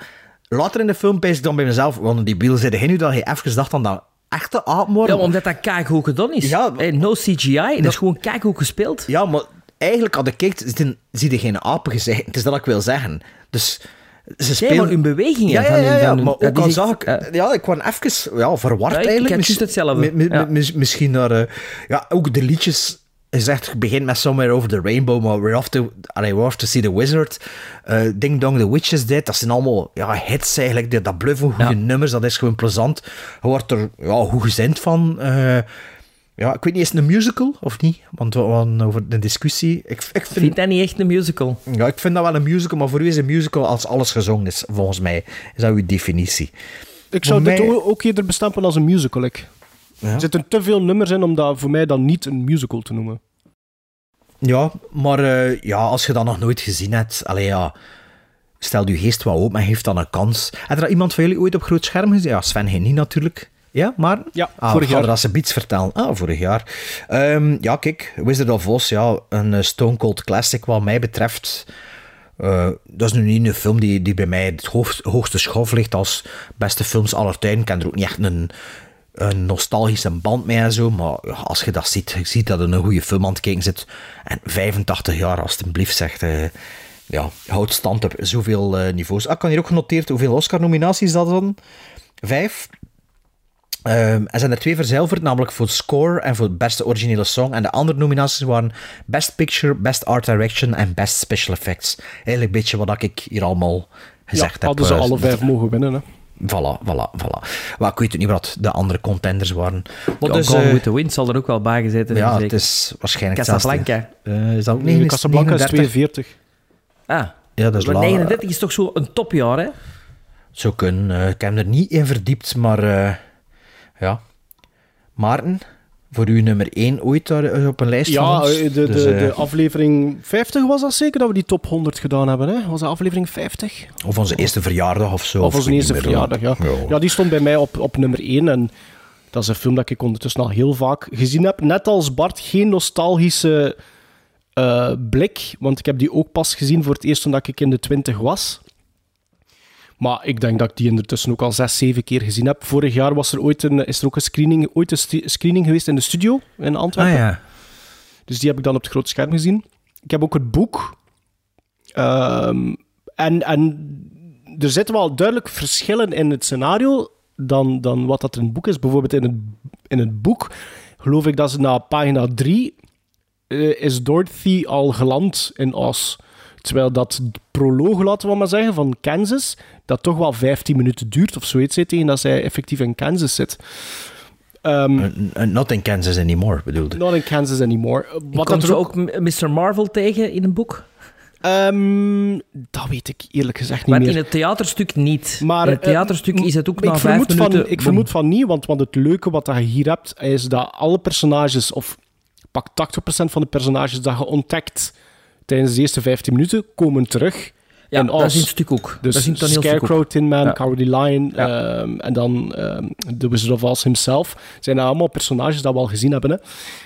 Speaker 2: later in de film pees ik dan bij mezelf, want die beeld zit nu dat je even dacht dan dat echte apen worden.
Speaker 1: Ja, omdat dat keigoed gedaan is.
Speaker 2: Ja,
Speaker 1: no CGI, dat is gewoon keigoed gespeeld.
Speaker 2: Ja, maar eigenlijk had ik kijkt, zitten- zie je geen apen gezegd. Het is dat ik wil zeggen. Dus ze spelen...
Speaker 1: hun bewegingen
Speaker 2: Ja, ja, ja, ja, maar ook al zag ik... ja, ik kwam even ja, verward eigenlijk.
Speaker 1: had
Speaker 2: Mis-
Speaker 1: juist hetzelfde.
Speaker 2: misschien naar... eh, ja, ook de liedjes... Is echt, begint met Somewhere Over the Rainbow, maar we're off to, allee, we're off to see the wizard. Eh, Ding Dong, The Witch is Dead. Dat zijn allemaal ja, hits eigenlijk. Dat, bluffen, goede
Speaker 1: Ja.
Speaker 2: nummers. Dat is gewoon plezant. Je wordt er ja, goed gezind van. Eh, ja, ik weet niet, is het een musical of niet? Want we hadden over de discussie. Ik, ik vind,
Speaker 1: vind dat niet echt een musical.
Speaker 2: ja, ik vind dat wel een musical, maar voor u is een musical als alles gezongen is, volgens mij. Is dat uw definitie?
Speaker 3: Ik zou dit ook eerder bestempelen als een musical. Ik.
Speaker 2: Ja.
Speaker 3: Er zitten te veel nummers in om dat voor mij dan niet een musical te noemen.
Speaker 2: Ja, maar eh, ja, als je dat nog nooit gezien hebt, allee, ja, stel je geest wat open en geef dan een kans. Heb er iemand van jullie ooit op groot scherm gezien? Ja, Sven geen niet natuurlijk. Ja, maar...
Speaker 3: Ja,
Speaker 2: Ah,
Speaker 3: vorig jaar.
Speaker 2: dat ze vertellen. Ah, vorig jaar. Ehm, ja, kijk, Wizard of Oz, ja, een eh, Stone Cold classic wat mij betreft. Eh, dat is nu niet een film die, die bij mij het hoogst- hoogste schof ligt als beste films aller tijden. Ik ken er ook niet echt een, een nostalgische band mee en zo, maar ja, als je dat ziet, je ziet dat er een goede film aan het kijken zit. En 85 jaar, alstublieft, zegt... eh ja, houdt stand op zoveel eh, niveaus. Ah, ik kan hier ook genoteerd hoeveel Oscar-nominaties dat dan? Vijf. Ehm, er zijn er twee verzilverd, namelijk voor score en voor beste originele song. En de andere nominaties waren Best Picture, Best Art Direction en Best Special Effects. Eigenlijk een beetje wat ik hier allemaal gezegd
Speaker 3: ja,
Speaker 2: heb.
Speaker 3: hadden ze
Speaker 2: eh,
Speaker 3: alle vijf mogen winnen. Hè.
Speaker 2: Voilà, voilà, voilà. Maar ik weet ook niet wat de andere contenders waren. Maar
Speaker 1: Ja,
Speaker 2: dus,
Speaker 1: Gone
Speaker 2: eh,
Speaker 1: with the Wind zal er ook wel bij gezeten
Speaker 2: ja,
Speaker 1: zijn,
Speaker 2: het is waarschijnlijk
Speaker 1: Casablanca.
Speaker 2: Eh, is dat ook
Speaker 3: Nee,
Speaker 2: 39?
Speaker 3: Casablanca is 42.
Speaker 1: Ah,
Speaker 2: Ja, dat is
Speaker 1: maar
Speaker 2: laag.
Speaker 1: 39 is toch zo een topjaar, hè?
Speaker 2: Zou kunnen. Eh, ik heb er niet in verdiept, maar eh, ja. Maarten, voor u nummer 1 ooit daar eh, op een lijst van
Speaker 3: Ja,
Speaker 2: ons?
Speaker 3: eh, de,
Speaker 2: Dus,
Speaker 3: de,
Speaker 2: eh,
Speaker 3: de aflevering 50 was dat zeker, dat we die top 100 gedaan hebben. Hè? Was dat aflevering 50?
Speaker 2: Of onze eerste verjaardag of zo.
Speaker 3: Of onze eerste verjaardag, ja.
Speaker 2: Ja.
Speaker 3: Ja, die stond bij mij op, op nummer 1. En dat is een film dat ik ondertussen al heel vaak gezien heb. Net als Bart, geen nostalgische eh, blik. Want ik heb die ook pas gezien voor het eerst toen ik in de 20 was. Maar ik denk dat ik die ondertussen ook al zes, zeven keer gezien heb. Vorig jaar was er ooit een, is er ook een screening, ooit een screening geweest in de studio in Antwerpen.
Speaker 2: Ah ja.
Speaker 3: Dus die heb ik dan op het grote scherm gezien. Ik heb ook het boek. Ehm, en, en er zitten wel duidelijk verschillen in het scenario dan, dan wat dat in het boek is. Bijvoorbeeld in het, in het boek geloof ik dat ze na pagina 3 is Dorothy al geland in Oz. Terwijl dat proloog, laten we maar zeggen, van Kansas, dat toch wel 15 minuten duurt of zoiets, tegen dat zij effectief in Kansas zit. Ehm,
Speaker 2: N- n- Not in Kansas anymore, bedoelde.
Speaker 3: not in Kansas anymore. Wat
Speaker 1: Komt
Speaker 3: er
Speaker 1: ook Mr. Marvel tegen in een boek?
Speaker 3: Ehm, dat weet ik eerlijk gezegd niet
Speaker 1: Want
Speaker 3: meer.
Speaker 1: in het theaterstuk niet.
Speaker 3: Maar,
Speaker 1: in het
Speaker 3: eh,
Speaker 1: theaterstuk is het ook
Speaker 3: ik
Speaker 1: na vijf
Speaker 3: vermoed
Speaker 1: minuten...
Speaker 3: Van, ik
Speaker 1: boom.
Speaker 3: vermoed van niet, want, want het leuke wat je hier hebt, is dat alle personages, of pak 80% van de personages dat je ontdekt tijdens de eerste 15 minuten, komen terug.
Speaker 1: Ja,
Speaker 3: in
Speaker 1: dat is het stuk ook.
Speaker 3: Dus
Speaker 1: dat is toneelstuk
Speaker 3: Scarecrow,
Speaker 1: ook.
Speaker 3: Tin Man,
Speaker 1: Ja.
Speaker 3: Cowardly Lion ehm, en dan ehm The Wizard of Oz himself. Zijn dat allemaal personages dat we al gezien hebben. Hè?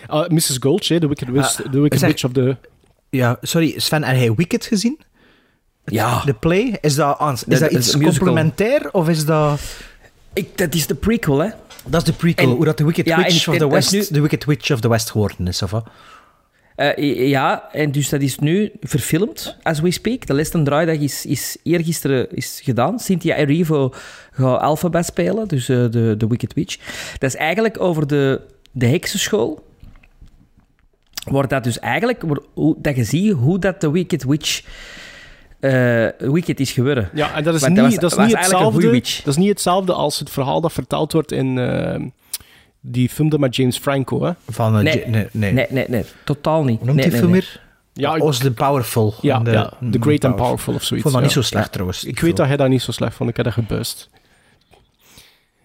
Speaker 3: Ah, Mrs. Gulch, hè, de Wicked, Witch,
Speaker 2: Ah,
Speaker 3: the wicked
Speaker 2: zeg-
Speaker 3: Witch of the...
Speaker 2: Ja, sorry, Sven, heb jij Wicked gezien?
Speaker 1: Ja.
Speaker 2: De play? Is dat, is
Speaker 1: Dat-
Speaker 2: iets
Speaker 1: een
Speaker 2: complementair of is dat...
Speaker 1: Ik, dat is de prequel, hè.
Speaker 2: Dat is de prequel,
Speaker 1: En-
Speaker 2: hoe dat de Wicked
Speaker 1: ja,
Speaker 2: Witch
Speaker 1: en-
Speaker 2: of the
Speaker 1: en
Speaker 2: West,
Speaker 1: nu-
Speaker 2: de Wicked Witch of the West geworden is, of wat?
Speaker 1: Eh, ja, en dus dat is nu verfilmd, as we speak. De laatste draaidag is, is eergisteren is gedaan. Cynthia Erivo gaat Alphabet spelen, dus eh, de, de Wicked Witch. Dat is eigenlijk over de, de heksenschool. Wordt dat dus eigenlijk... wordt- hoe- Dat je ziet hoe dat de Wicked Witch... eh, Wicked is geworden.
Speaker 3: Ja, en dat is
Speaker 1: Want
Speaker 3: niet,
Speaker 1: was-
Speaker 3: dat is niet hetzelfde. Dat is niet hetzelfde als het verhaal dat verteld wordt in die film dat met James Franco. Hè?
Speaker 2: Van, eh,
Speaker 1: Nee.
Speaker 2: Nee, nee.
Speaker 1: Nee, nee, nee. Totaal niet.
Speaker 2: Hoe noemt
Speaker 1: nee,
Speaker 2: die
Speaker 1: nee,
Speaker 2: film weer?
Speaker 3: Ja, ik-
Speaker 2: Oz the Powerful.
Speaker 3: Ja,
Speaker 2: de-
Speaker 3: ja, The Great and
Speaker 2: Powerful.
Speaker 3: Powerful of
Speaker 2: Ik
Speaker 3: zoiets.
Speaker 2: vond dat niet zo slecht trouwens.
Speaker 3: Ik weet
Speaker 2: film.
Speaker 3: dat hij dat niet zo slecht vond. Ik heb dat gebust.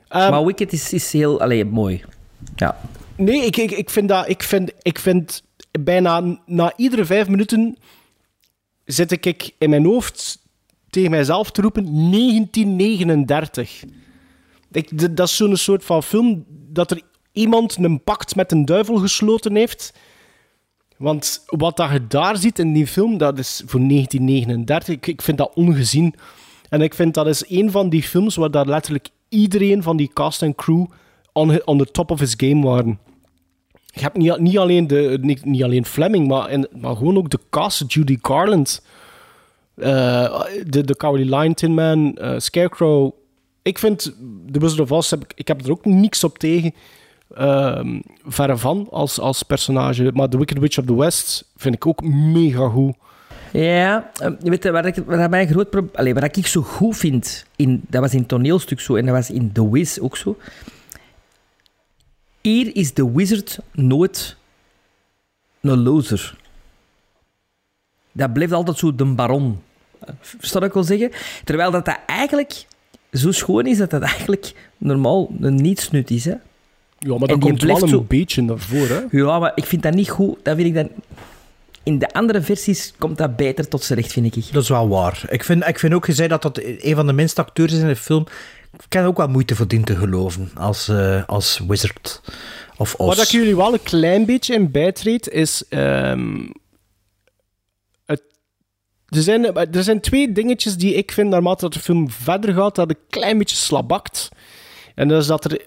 Speaker 3: Ehm,
Speaker 1: Maar Wicked is, is heel... Allee, mooi. Ja.
Speaker 3: Nee, ik, ik, ik, vind dat, ik, vind, ik vind bijna na iedere vijf minuten zit ik in mijn hoofd tegen mijzelf te roepen 1939. Ik, dat is zo'n soort van film dat er iemand een pact met een duivel gesloten heeft. Want wat dat je daar ziet in die film, dat is voor 1939. Ik, vind dat ongezien. En ik vind dat is een van die films waar daar letterlijk iedereen van die cast en crew on, on the top of his game waren. Je hebt niet, niet, alleen, de, niet, niet alleen Fleming, maar, en, maar gewoon ook de cast. Judy Garland, eh, de, de Cowardly Lion, Tin Man, eh, Scarecrow. Ik vind The Wizard of Oz, heb ik, ik heb er ook niks op tegen. Ehm verre van als, als personage. Maar The Wicked Witch of the West vind ik ook mega goed.
Speaker 1: Ja, eh, weet je, waar, ik, waar, mijn groot prob- Allee, wat ik zo goed vind, in, dat was in toneelstuk zo en dat was in The Wiz ook zo. Hier is de wizard nooit een loser. Dat blijft altijd zo de baron. Versta ik wel zeggen? Terwijl dat, dat eigenlijk zo schoon is dat dat eigenlijk normaal een nietsnut is. Hè?
Speaker 3: Ja, maar
Speaker 1: En
Speaker 3: dat komt wel
Speaker 1: blijft
Speaker 3: een
Speaker 1: zo-
Speaker 3: beetje naar voren. Hè?
Speaker 1: Ja, maar ik vind dat niet goed. Dat vind ik dan... In de andere versies komt dat beter tot z'n recht, vind ik.
Speaker 2: Dat is wel waar. Ik vind, ik vind ook, je zei dat dat een van de minste acteurs is in de film. Ik heb ook wel moeite voor die te geloven als, eh, als Wizard of Oz.
Speaker 3: Wat ik jullie wel een klein beetje in bijtreed, is... ehm, het, er, zijn, er zijn twee dingetjes die ik vind, naarmate dat de film verder gaat, dat een klein beetje slabakt. En dat is dat er...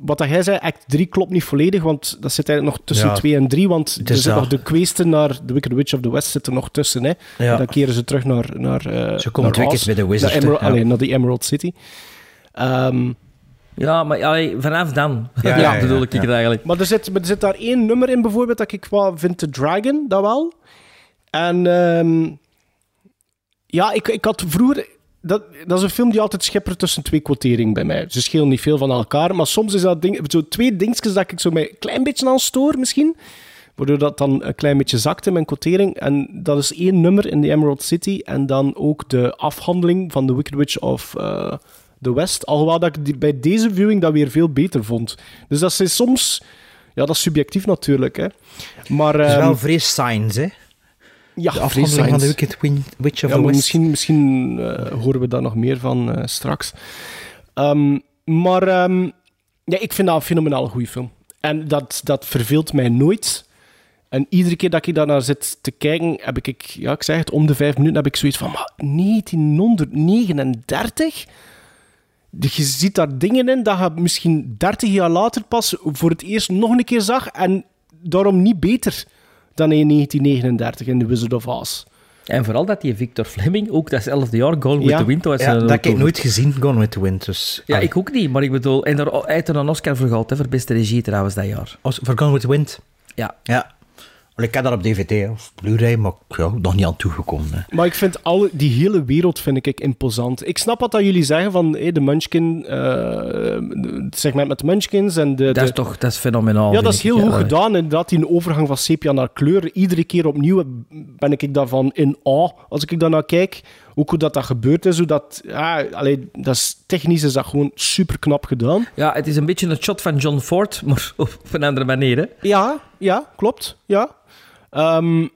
Speaker 3: Wat dat jij zei, act 3 klopt niet volledig, want dat zit eigenlijk nog tussen
Speaker 2: Ja.
Speaker 3: 2 en 3, want er zit nog de kweesten naar The Wicked Witch of the West zit er nog tussen. Hè.
Speaker 2: Ja.
Speaker 3: Dan keren ze terug naar... naar eh,
Speaker 2: Ze komen keer bij de Wizard,
Speaker 3: naar Emerald,
Speaker 2: hè, ja.
Speaker 3: allee, naar die Emerald City. Ehm,
Speaker 1: Ja, maar allee, vanaf dan.
Speaker 2: Ja,
Speaker 1: Ja,
Speaker 2: ja, ja,
Speaker 1: bedoel ik het eigenlijk.
Speaker 3: Maar er zit, maar er zit daar één nummer in bijvoorbeeld dat ik wel vind, The Dragon, dat wel. En ehm, ja, ik, ik had vroeger... Dat, dat is een film die altijd schippert tussen twee quoteringen bij mij. Ze schelen niet veel van elkaar, maar soms is dat ding, zo twee dingetjes dat ik zo mij een klein beetje aan stoor misschien. Waardoor dat dan een klein beetje zakt in mijn quotering. En dat is één nummer in The Emerald City. En dan ook de afhandeling van The Wicked Witch of eh, the West. Alhoewel dat ik die, bij deze viewing dat weer veel beter vond. Dus dat is soms... Ja, dat is subjectief natuurlijk, hè. Maar...
Speaker 2: Het is
Speaker 3: ehm,
Speaker 2: wel vrees signs, hè?
Speaker 3: Ja,
Speaker 2: De afhandeling van de Wicked Witch of
Speaker 3: ja,
Speaker 2: the
Speaker 3: maar
Speaker 2: West.
Speaker 3: misschien, misschien eh, horen we daar nog meer van eh, straks. Ehm, maar ehm, ja, ik vind dat een fenomenaal goede film. En dat, dat verveelt mij nooit. En iedere keer dat ik daarnaar zit te kijken, heb ik, ja, ik zeg het, om de vijf minuten heb ik zoiets van, maar 1939? Je ziet daar dingen in dat je misschien 30 jaar later pas voor het eerst nog een keer zag en daarom niet beter dan in 1939 in The Wizard of Oz.
Speaker 1: En vooral dat die Victor Fleming ook datzelfde jaar Gone with
Speaker 3: Ja.
Speaker 1: the Wind was.
Speaker 2: Ja,
Speaker 1: eh,
Speaker 2: dat heb ik nooit gezien, Gone with the Wind. Dus,
Speaker 1: Ja,
Speaker 2: allee.
Speaker 1: ik ook niet, maar ik bedoel... En daar, hij heeft er een Oscar voor gehad, hè, voor beste regie trouwens, dat jaar.
Speaker 2: Als- Voor Gone with the Wind?
Speaker 1: Ja.
Speaker 2: Ja. Ik heb dat op DVD of Blu-ray, maar ja, nog niet aan toegekomen. Hè.
Speaker 3: Maar ik vind alle, die hele wereld vind ik imposant. Ik snap wat dat jullie zeggen van hey, de Munchkin, eh, het segment met de Munchkins en de...
Speaker 1: Dat
Speaker 3: de-
Speaker 1: is toch dat is fenomenaal.
Speaker 3: ja, dat is
Speaker 1: ik,
Speaker 3: heel
Speaker 1: ja.
Speaker 3: goed gedaan. Inderdaad, die overgang van sepia naar kleur. Iedere keer opnieuw ben ik daarvan in awe als ik daar naar kijk. Ook hoe dat, dat gebeurd is. Hoe dat, ja, allee, dat is, technisch is dat gewoon super knap gedaan.
Speaker 1: Ja, het is een beetje een shot van John Ford, maar op een andere manier, hè.
Speaker 3: Ja, ja, klopt. Ja. Ehm,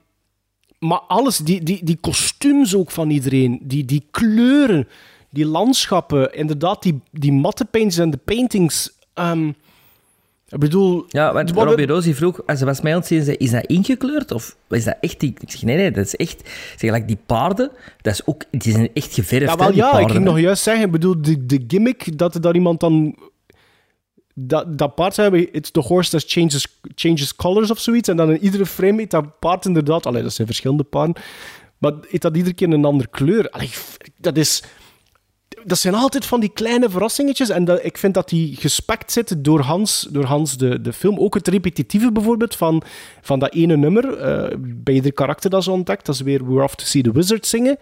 Speaker 3: maar alles, die, die, die kostuums ook van iedereen, die, die kleuren, die landschappen, inderdaad, die, die matte paints en de paintings. ehm, ik bedoel...
Speaker 1: Ja, want
Speaker 3: wat-
Speaker 1: Robbie Rosie vroeg, als ze was mij aan het zien, zei, is dat ingekleurd? Of is dat echt die... Ik zeg, nee, nee, dat is echt... Ik Zeg, like, die paarden, dat is ook... Die zijn echt geverfd,
Speaker 3: Ja, wel, ja, ik ging nog juist zeggen, ik bedoel, de, de gimmick dat er daar iemand dan... Dat, dat paard zei, it's the horse that changes, changes colors of zoiets. En dan in iedere frame heeft dat paard inderdaad... Allee, dat zijn verschillende paarden. Maar heeft dat iedere keer een andere kleur. Allee, dat is... Dat zijn altijd van die kleine verrassingetjes. En dat, ik vind dat die gespekt zitten door Hans, door Hans de, de film. Ook het repetitieve bijvoorbeeld van, van dat ene nummer. eh, bij ieder karakter dat ze ontdekt. Dat is weer We're Off to See the Wizard zingen.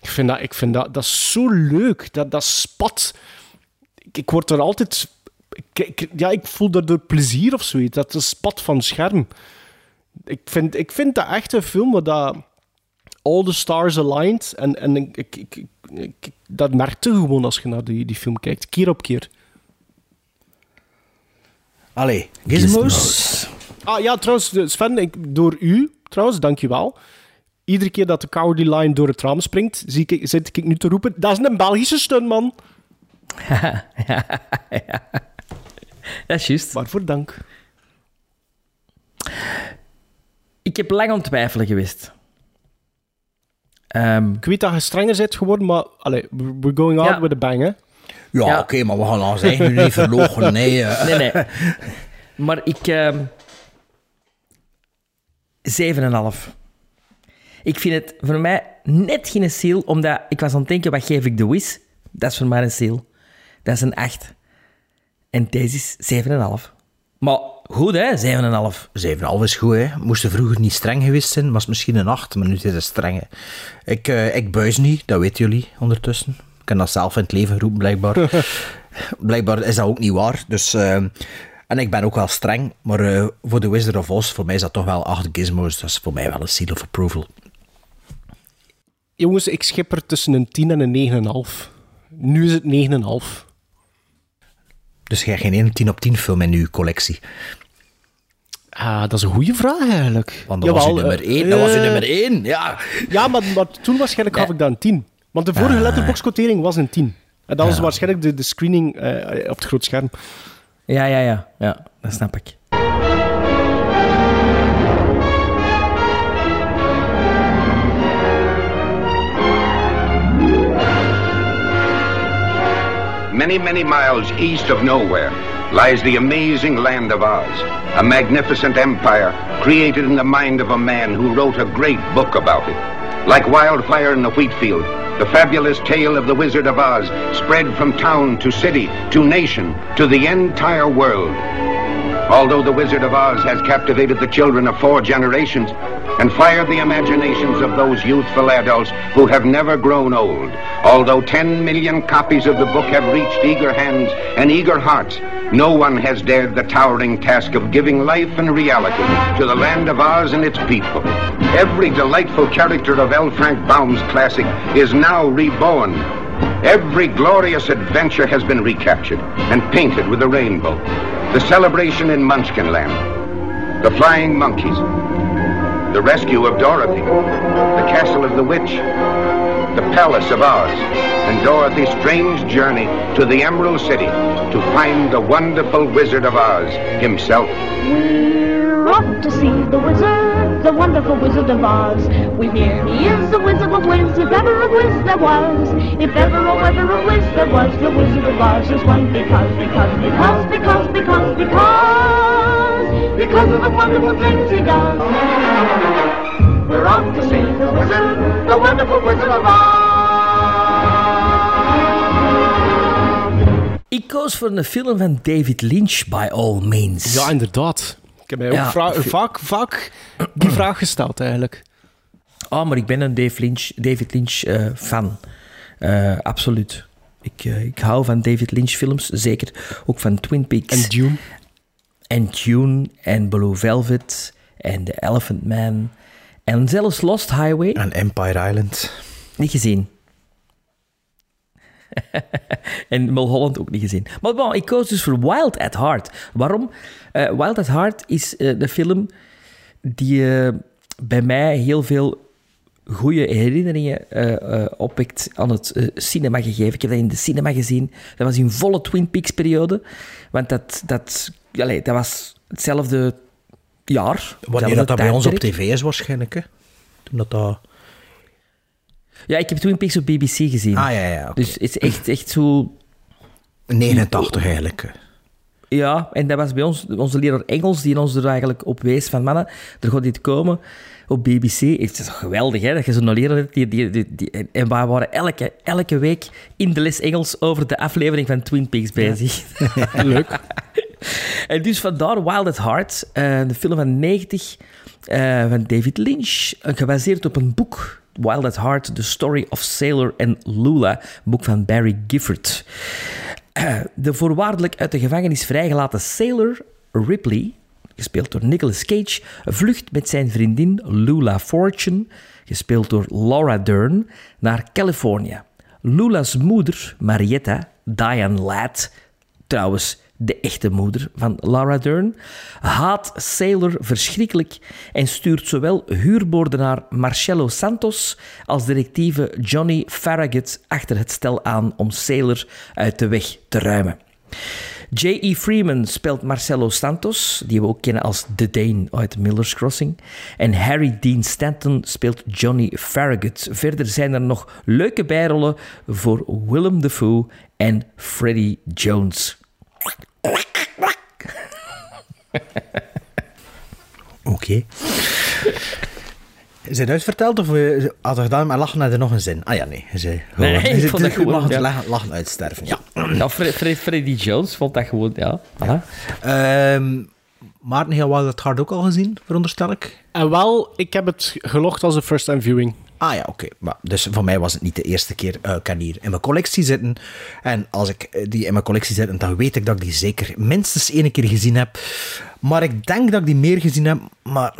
Speaker 3: Ik vind dat, ik vind dat, dat is zo leuk. Dat, dat spat. Ik, ik word er altijd... Ik, ik- ja, ik voel daardoor plezier of zoiets. Dat is spat van het scherm. Ik vind, ik vind dat echt een film waar dat... All the stars aligned. En, en ik, ik, ik, ik- ik- dat merkte je gewoon als je naar die, die film kijkt. Keer op keer.
Speaker 2: Allee, Gizmos.
Speaker 3: Ah ja, trouwens, Sven, ik, door u, trouwens, dankjewel. Iedere keer dat de Cowardly Lion door het raam springt, zie ik, zit ik nu te roepen, dat is een Belgische stuntman.
Speaker 1: Dat is juist.
Speaker 3: Waarvoor dank.
Speaker 1: Ik heb lang aan het twijfelen geweest. Ehm,
Speaker 3: Ik weet dat je strenger bent geworden, maar allee, we're going out
Speaker 1: Ja.
Speaker 3: with a bang, hè?
Speaker 2: Ja,
Speaker 1: Ja.
Speaker 2: oké, maar we gaan ons eigen nu niet verlogen. Nee, eh.
Speaker 1: nee, nee. Maar ik... ehm 7,5. Ik vind het voor mij net geen seal, omdat ik was aan het denken, wat geef ik de Wiz? Dat is voor mij een seal. Dat is een 8. En deze is 7,5. Maar goed, hè? 7,5.
Speaker 2: 7,5 is goed, hè. Moest er vroeger niet streng geweest zijn, was misschien een 8, maar nu is het streng. hè. Ik, eh, ik buis niet, dat weten jullie ondertussen. Ik heb dat zelf in het leven geroepen, blijkbaar. blijkbaar is dat ook niet waar. Dus, eh, en ik ben ook wel streng, maar eh, voor The Wizard of Oz, voor mij is dat toch wel 8 gizmos. Dat is voor mij wel een seal of approval.
Speaker 3: Jongens, ik schip er tussen een 10 en een 9,5. Nu is het 9,5.
Speaker 2: Dus jij hebt geen 1 10 op 10 film in uw collectie.
Speaker 3: Ah, dat is een goede vraag eigenlijk.
Speaker 2: Want dat was uw
Speaker 3: Jawel,
Speaker 2: nummer
Speaker 3: eh,
Speaker 2: 1. Dat was uw
Speaker 3: eh,
Speaker 2: nummer 1, ja.
Speaker 3: Ja, maar, maar toen waarschijnlijk gaf ik dat een 10. Want de vorige
Speaker 2: Ah.
Speaker 3: letterbox-quotering was een 10. En dat was waarschijnlijk de, de screening eh, op het groot scherm.
Speaker 1: Ja, ja, ja. Ja, dat snap ik.
Speaker 10: Many, many miles east of nowhere lies the amazing land of Oz, a magnificent empire created in the mind of a man who wrote a great book about it. Like wildfire in the wheat field, the fabulous tale of the Wizard of Oz spread from town to city to nation to the entire world. Although the Wizard of Oz has captivated the children of four generations and fired the imaginations of those youthful adults who have never grown old, although 10 million copies of the book have reached eager hands and eager hearts, no one has dared the towering task of giving life and reality to the land of Oz and its people. Every delightful character of L. Frank Baum's classic is now reborn. Every glorious adventure has been recaptured and painted with a rainbow. The celebration in Munchkinland, the flying monkeys, the rescue of Dorothy, the castle of the witch, the palace of Oz, and Dorothy's strange journey to the Emerald City to find the wonderful Wizard of Oz himself.
Speaker 11: We're off to see the wizard, the wonderful Wizard of Oz. We hear he is the Wizard of Wiz, if ever a Wiz there was. If ever, oh ever a Wiz there was, the Wizard of Oz is one because, because, because, because, because, because, because of the wonderful things he does. We're off to see the wizard, the wonderful Wizard of Oz.
Speaker 1: Ik koos voor een film van David Lynch, by all means.
Speaker 3: Ja, inderdaad. Ik heb mij ook
Speaker 1: Ja.
Speaker 3: vaak, vaak die vraag gesteld, eigenlijk.
Speaker 1: Oh, maar ik ben een Dave Lynch, David Lynch eh, fan. Eh, absoluut. Ik, eh, ik hou van David Lynch films, zeker ook van Twin Peaks.
Speaker 3: En Dune.
Speaker 1: En Dune en Blue Velvet en The Elephant Man. En zelfs Lost Highway.
Speaker 2: En Empire Island.
Speaker 1: Niet gezien. en Mulholland ook niet gezien. Maar bon, ik koos dus voor Wild at Heart. Waarom? Eh, Wild at Heart is eh, de film die eh, bij mij heel veel goede herinneringen opwekt aan het cinema gegeven. Ik heb dat in de cinema gezien. Dat was in volle Twin Peaks periode. Want dat, dat, allee, dat was hetzelfde jaar.
Speaker 2: Wanneer dat, dat bij ons op tv is waarschijnlijk, hè. Toen dat dat...
Speaker 1: Ja, ik heb Twin Peaks op BBC gezien.
Speaker 2: Ah, ja, ja.
Speaker 1: Dus het is echt, echt zo...
Speaker 2: 89 eigenlijk.
Speaker 1: Ja, en dat was bij ons, onze leraar Engels, die ons er eigenlijk op wees van, mannen, er gaat dit komen op BBC. Het is toch geweldig, hè, dat je zo'n leraar hebt. Die, die, die, die- en- wij waren elke, elke week in de les Engels over de aflevering van Twin Peaks bezig.
Speaker 3: Leuk.
Speaker 1: En dus vandaar Wild at Heart, eh, de film van 90 eh, van David Lynch, gebaseerd op een boek, Wild at Heart, The Story of Sailor and Lula, boek van Barry Gifford. Eh, de voorwaardelijk uit de gevangenis vrijgelaten Sailor Ripley, gespeeld door Nicolas Cage, vlucht met zijn vriendin Lula Fortune, gespeeld door Laura Dern, naar Californië. Lula's moeder, Marietta, Diane Ladd, trouwens de echte moeder van Laura Dern, haat Sailor verschrikkelijk en stuurt zowel huurboordenaar Marcello Santos als directieve Johnny Farragut achter het stel aan om Sailor uit de weg te ruimen. J.E. Freeman speelt Marcelo Santos, die we ook kennen als The Dane uit Miller's Crossing. En Harry Dean Stanton speelt Johnny Farragut. Verder zijn er nog leuke bijrollen voor Willem Dafoe en Freddie Jones.
Speaker 2: Oké. Is het uitverteld of eh, had je gedaan, maar lachen naar er nog een zin? Ah ja, nee. Ze,
Speaker 1: Nee, nee, ik vond dat gewoon,
Speaker 2: lachen,
Speaker 1: ja.
Speaker 2: lachen, lachen uitsterven, ja.
Speaker 1: Ja, Fre- Fre- Freddie Jones vond dat gewoon, ja. Voilà.
Speaker 2: Ehm Maarten, heel wel het hard ook al gezien, veronderstel ik?
Speaker 3: En wel, ik heb het gelogd als een first-time viewing.
Speaker 2: Ah ja, oké. Maar Dus voor mij was het niet de eerste keer. Ik kan hier in mijn collectie zitten. En als ik eh, die in mijn collectie zit, dan weet ik dat ik die zeker minstens één keer gezien heb. Maar ik denk dat ik die meer gezien heb. Maar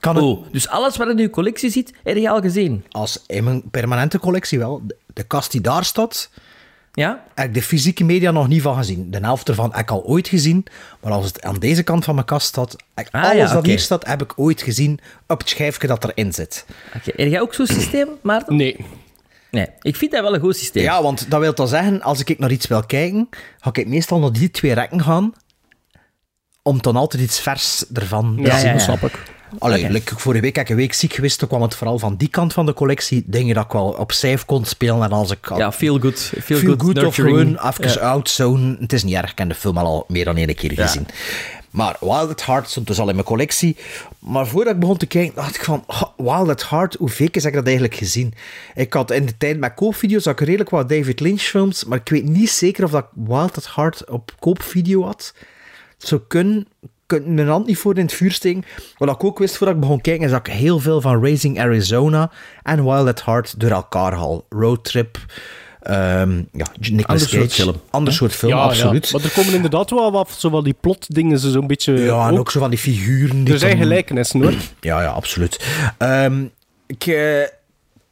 Speaker 2: kan het
Speaker 1: Oh, dus alles wat in uw collectie zit, heb je al gezien?
Speaker 2: als in mijn permanente collectie wel. De, de kast die daar staat,
Speaker 1: Ja?
Speaker 2: heb ik de fysieke media nog niet van gezien. De helft ervan heb ik al ooit gezien. Maar als het aan deze kant van mijn kast staat, heb ik
Speaker 1: Ah,
Speaker 2: alles
Speaker 1: ja,
Speaker 2: dat
Speaker 1: oké.
Speaker 2: hier staat, heb ik ooit gezien op het schijfje dat erin zit.
Speaker 1: Oké. Heb jij ook zo'n systeem, Maarten?
Speaker 3: Nee.
Speaker 1: Nee. Ik vind dat wel een goed systeem.
Speaker 2: Ja, want dat wil dan zeggen, als ik naar iets wil kijken, ga ik meestal naar die twee rekken gaan, om dan altijd iets vers ervan te
Speaker 3: Ja,
Speaker 2: zien.
Speaker 3: dat snap ik.
Speaker 2: Allee, like, vorige week heb ik een week ziek geweest, toen kwam het vooral van die kant van de collectie, dingen dat ik wel op safe kon spelen, en als ik
Speaker 1: Ja, feel good. Feel,
Speaker 2: feel
Speaker 1: good,
Speaker 2: good of gewoon even
Speaker 1: Ja.
Speaker 2: outzone. Het is niet erg, ik heb de film al meer dan één keer gezien. Maar Wild at Heart stond dus al in mijn collectie. Maar voordat ik begon te kijken, dacht ik van... "Oh, Wild at Heart, hoe vaak heb ik dat eigenlijk gezien? Ik had in de tijd met koopvideo's had ik redelijk wat David Lynch films, maar ik weet niet zeker of dat ik Wild at Heart op koopvideo had. Het zou kunnen... Ik kan mijn hand niet voor in het vuur steken. Wat ik ook wist voordat ik begon kijken, is dat ik heel veel van Raising Arizona en Wild at Heart door elkaar haal. Roadtrip, ehm ja, Nicolas
Speaker 1: Ander soort
Speaker 2: Cage.
Speaker 1: film.
Speaker 2: Ander soort film,
Speaker 3: ja,
Speaker 2: absoluut.
Speaker 3: Ja. Maar er komen inderdaad wel wat zo van die plotdingen, zo zo'n beetje...
Speaker 2: Ja, en
Speaker 3: ook.
Speaker 2: zo van die figuren. Die
Speaker 3: Er zijn gelijkenissen, hoor.
Speaker 2: Ja, ja, absoluut. Ehm, ik, eh,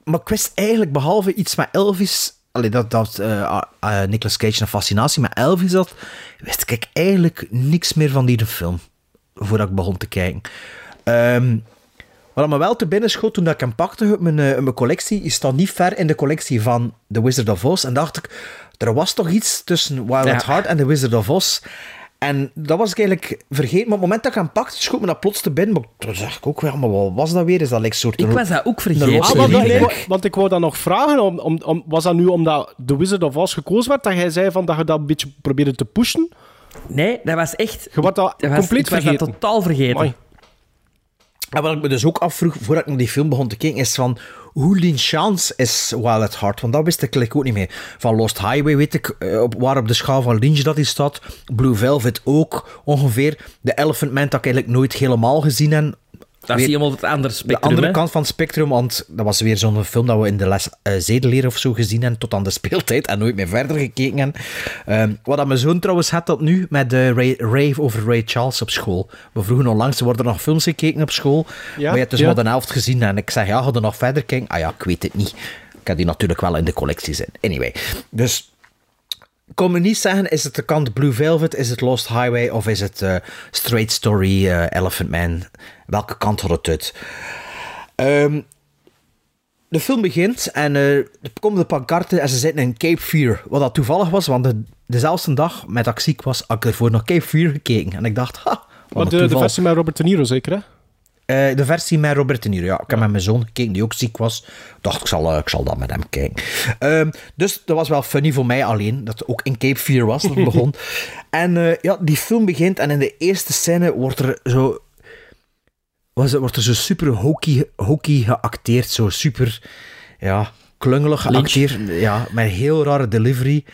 Speaker 2: maar ik wist eigenlijk, behalve iets met Elvis... Allee, dat, dat ah, Nicolas Cage een fascinatie met Elvis had, wist ik eigenlijk niks meer van die film. Voordat ik begon te kijken. Ehm, wat me wel te binnen schoot toen ik hem pakte mijn, eh, mijn collectie, is dat niet ver in de collectie van The Wizard of Oz. En dacht ik, er was toch iets tussen Wild
Speaker 1: Ja.
Speaker 2: at Heart en The Wizard of Oz. En dat was ik eigenlijk vergeten. Maar op het moment dat ik hem pakte, schoot me dat plots te binnen. Maar toen zag ik ook, ja, maar wat was dat weer? Is dat like een soort...
Speaker 1: Ik was dat ook vergeten.
Speaker 3: Ah, want, wou- want ik wou dat nog vragen. Om, om, om- was dat nu omdat The Wizard of Oz gekozen werd, dat jij zei van dat je dat een beetje probeerde te pushen?
Speaker 1: Nee, dat was echt...
Speaker 3: Je wordt dat
Speaker 1: dat was,
Speaker 3: compleet
Speaker 1: ik was
Speaker 3: vergeten.
Speaker 1: dat totaal vergeten.
Speaker 3: Amai.
Speaker 2: En wat ik me dus ook afvroeg, voordat ik naar die film begon te kijken, is van... Hoe Lin Chance is Wild Heart? Want dat wist ik eigenlijk ook niet meer. Van Lost Highway weet ik, eh, op, waar op de schaal van Lynch dat hij staat. Blue Velvet ook, ongeveer. The Elephant Man dat ik eigenlijk nooit helemaal gezien heb.
Speaker 1: Dat is helemaal het andere spectrum.
Speaker 2: de andere
Speaker 1: hè.
Speaker 2: kant van het spectrum, want dat was weer zo'n film dat we in de les eh zedeleer of zo gezien hebben, tot aan de speeltijd en nooit meer verder gekeken hebben. Ehm, wat dat mijn zoon trouwens had dat nu met de Ray, Ray over Ray Charles op school. We vroegen onlangs, er worden nog films gekeken op school, maar je hebt dus
Speaker 3: ja.
Speaker 2: maar de helft gezien en ik zeg, ja, ga er nog verder kijken? Ah ja, ik weet het niet. Ik heb die natuurlijk wel in de collectie zitten. Anyway, dus kon me niet zeggen, is het de kant Blue Velvet, is het Lost Highway of is het eh, Straight Story, eh, Elephant Man? Welke kant had het uit? Ehm, de film begint en eh, er komen de pancarte en ze zitten in Cape Fear. Wat dat toevallig was, want de, dezelfde dag met ziek was, had ik ervoor naar Cape Fear gekeken. En ik dacht, ha, wat
Speaker 3: de, de versie met Robert De Niro zeker, hè?
Speaker 2: Eh, de versie met Robert De Niro, ja. Ik heb met mijn zoon gekeken, die ook ziek was. dacht, ik zal, eh, ik zal dat met hem kijken. Ehm, dus dat was wel funny voor mij alleen, dat het ook in Cape Fear was, dat het begon. En eh, ja, die film begint en in de eerste scène wordt er zo... Was het, wordt er zo super hokey, hokey geacteerd, zo super, ja, klungelig geacteerd. Ja, met een heel rare delivery.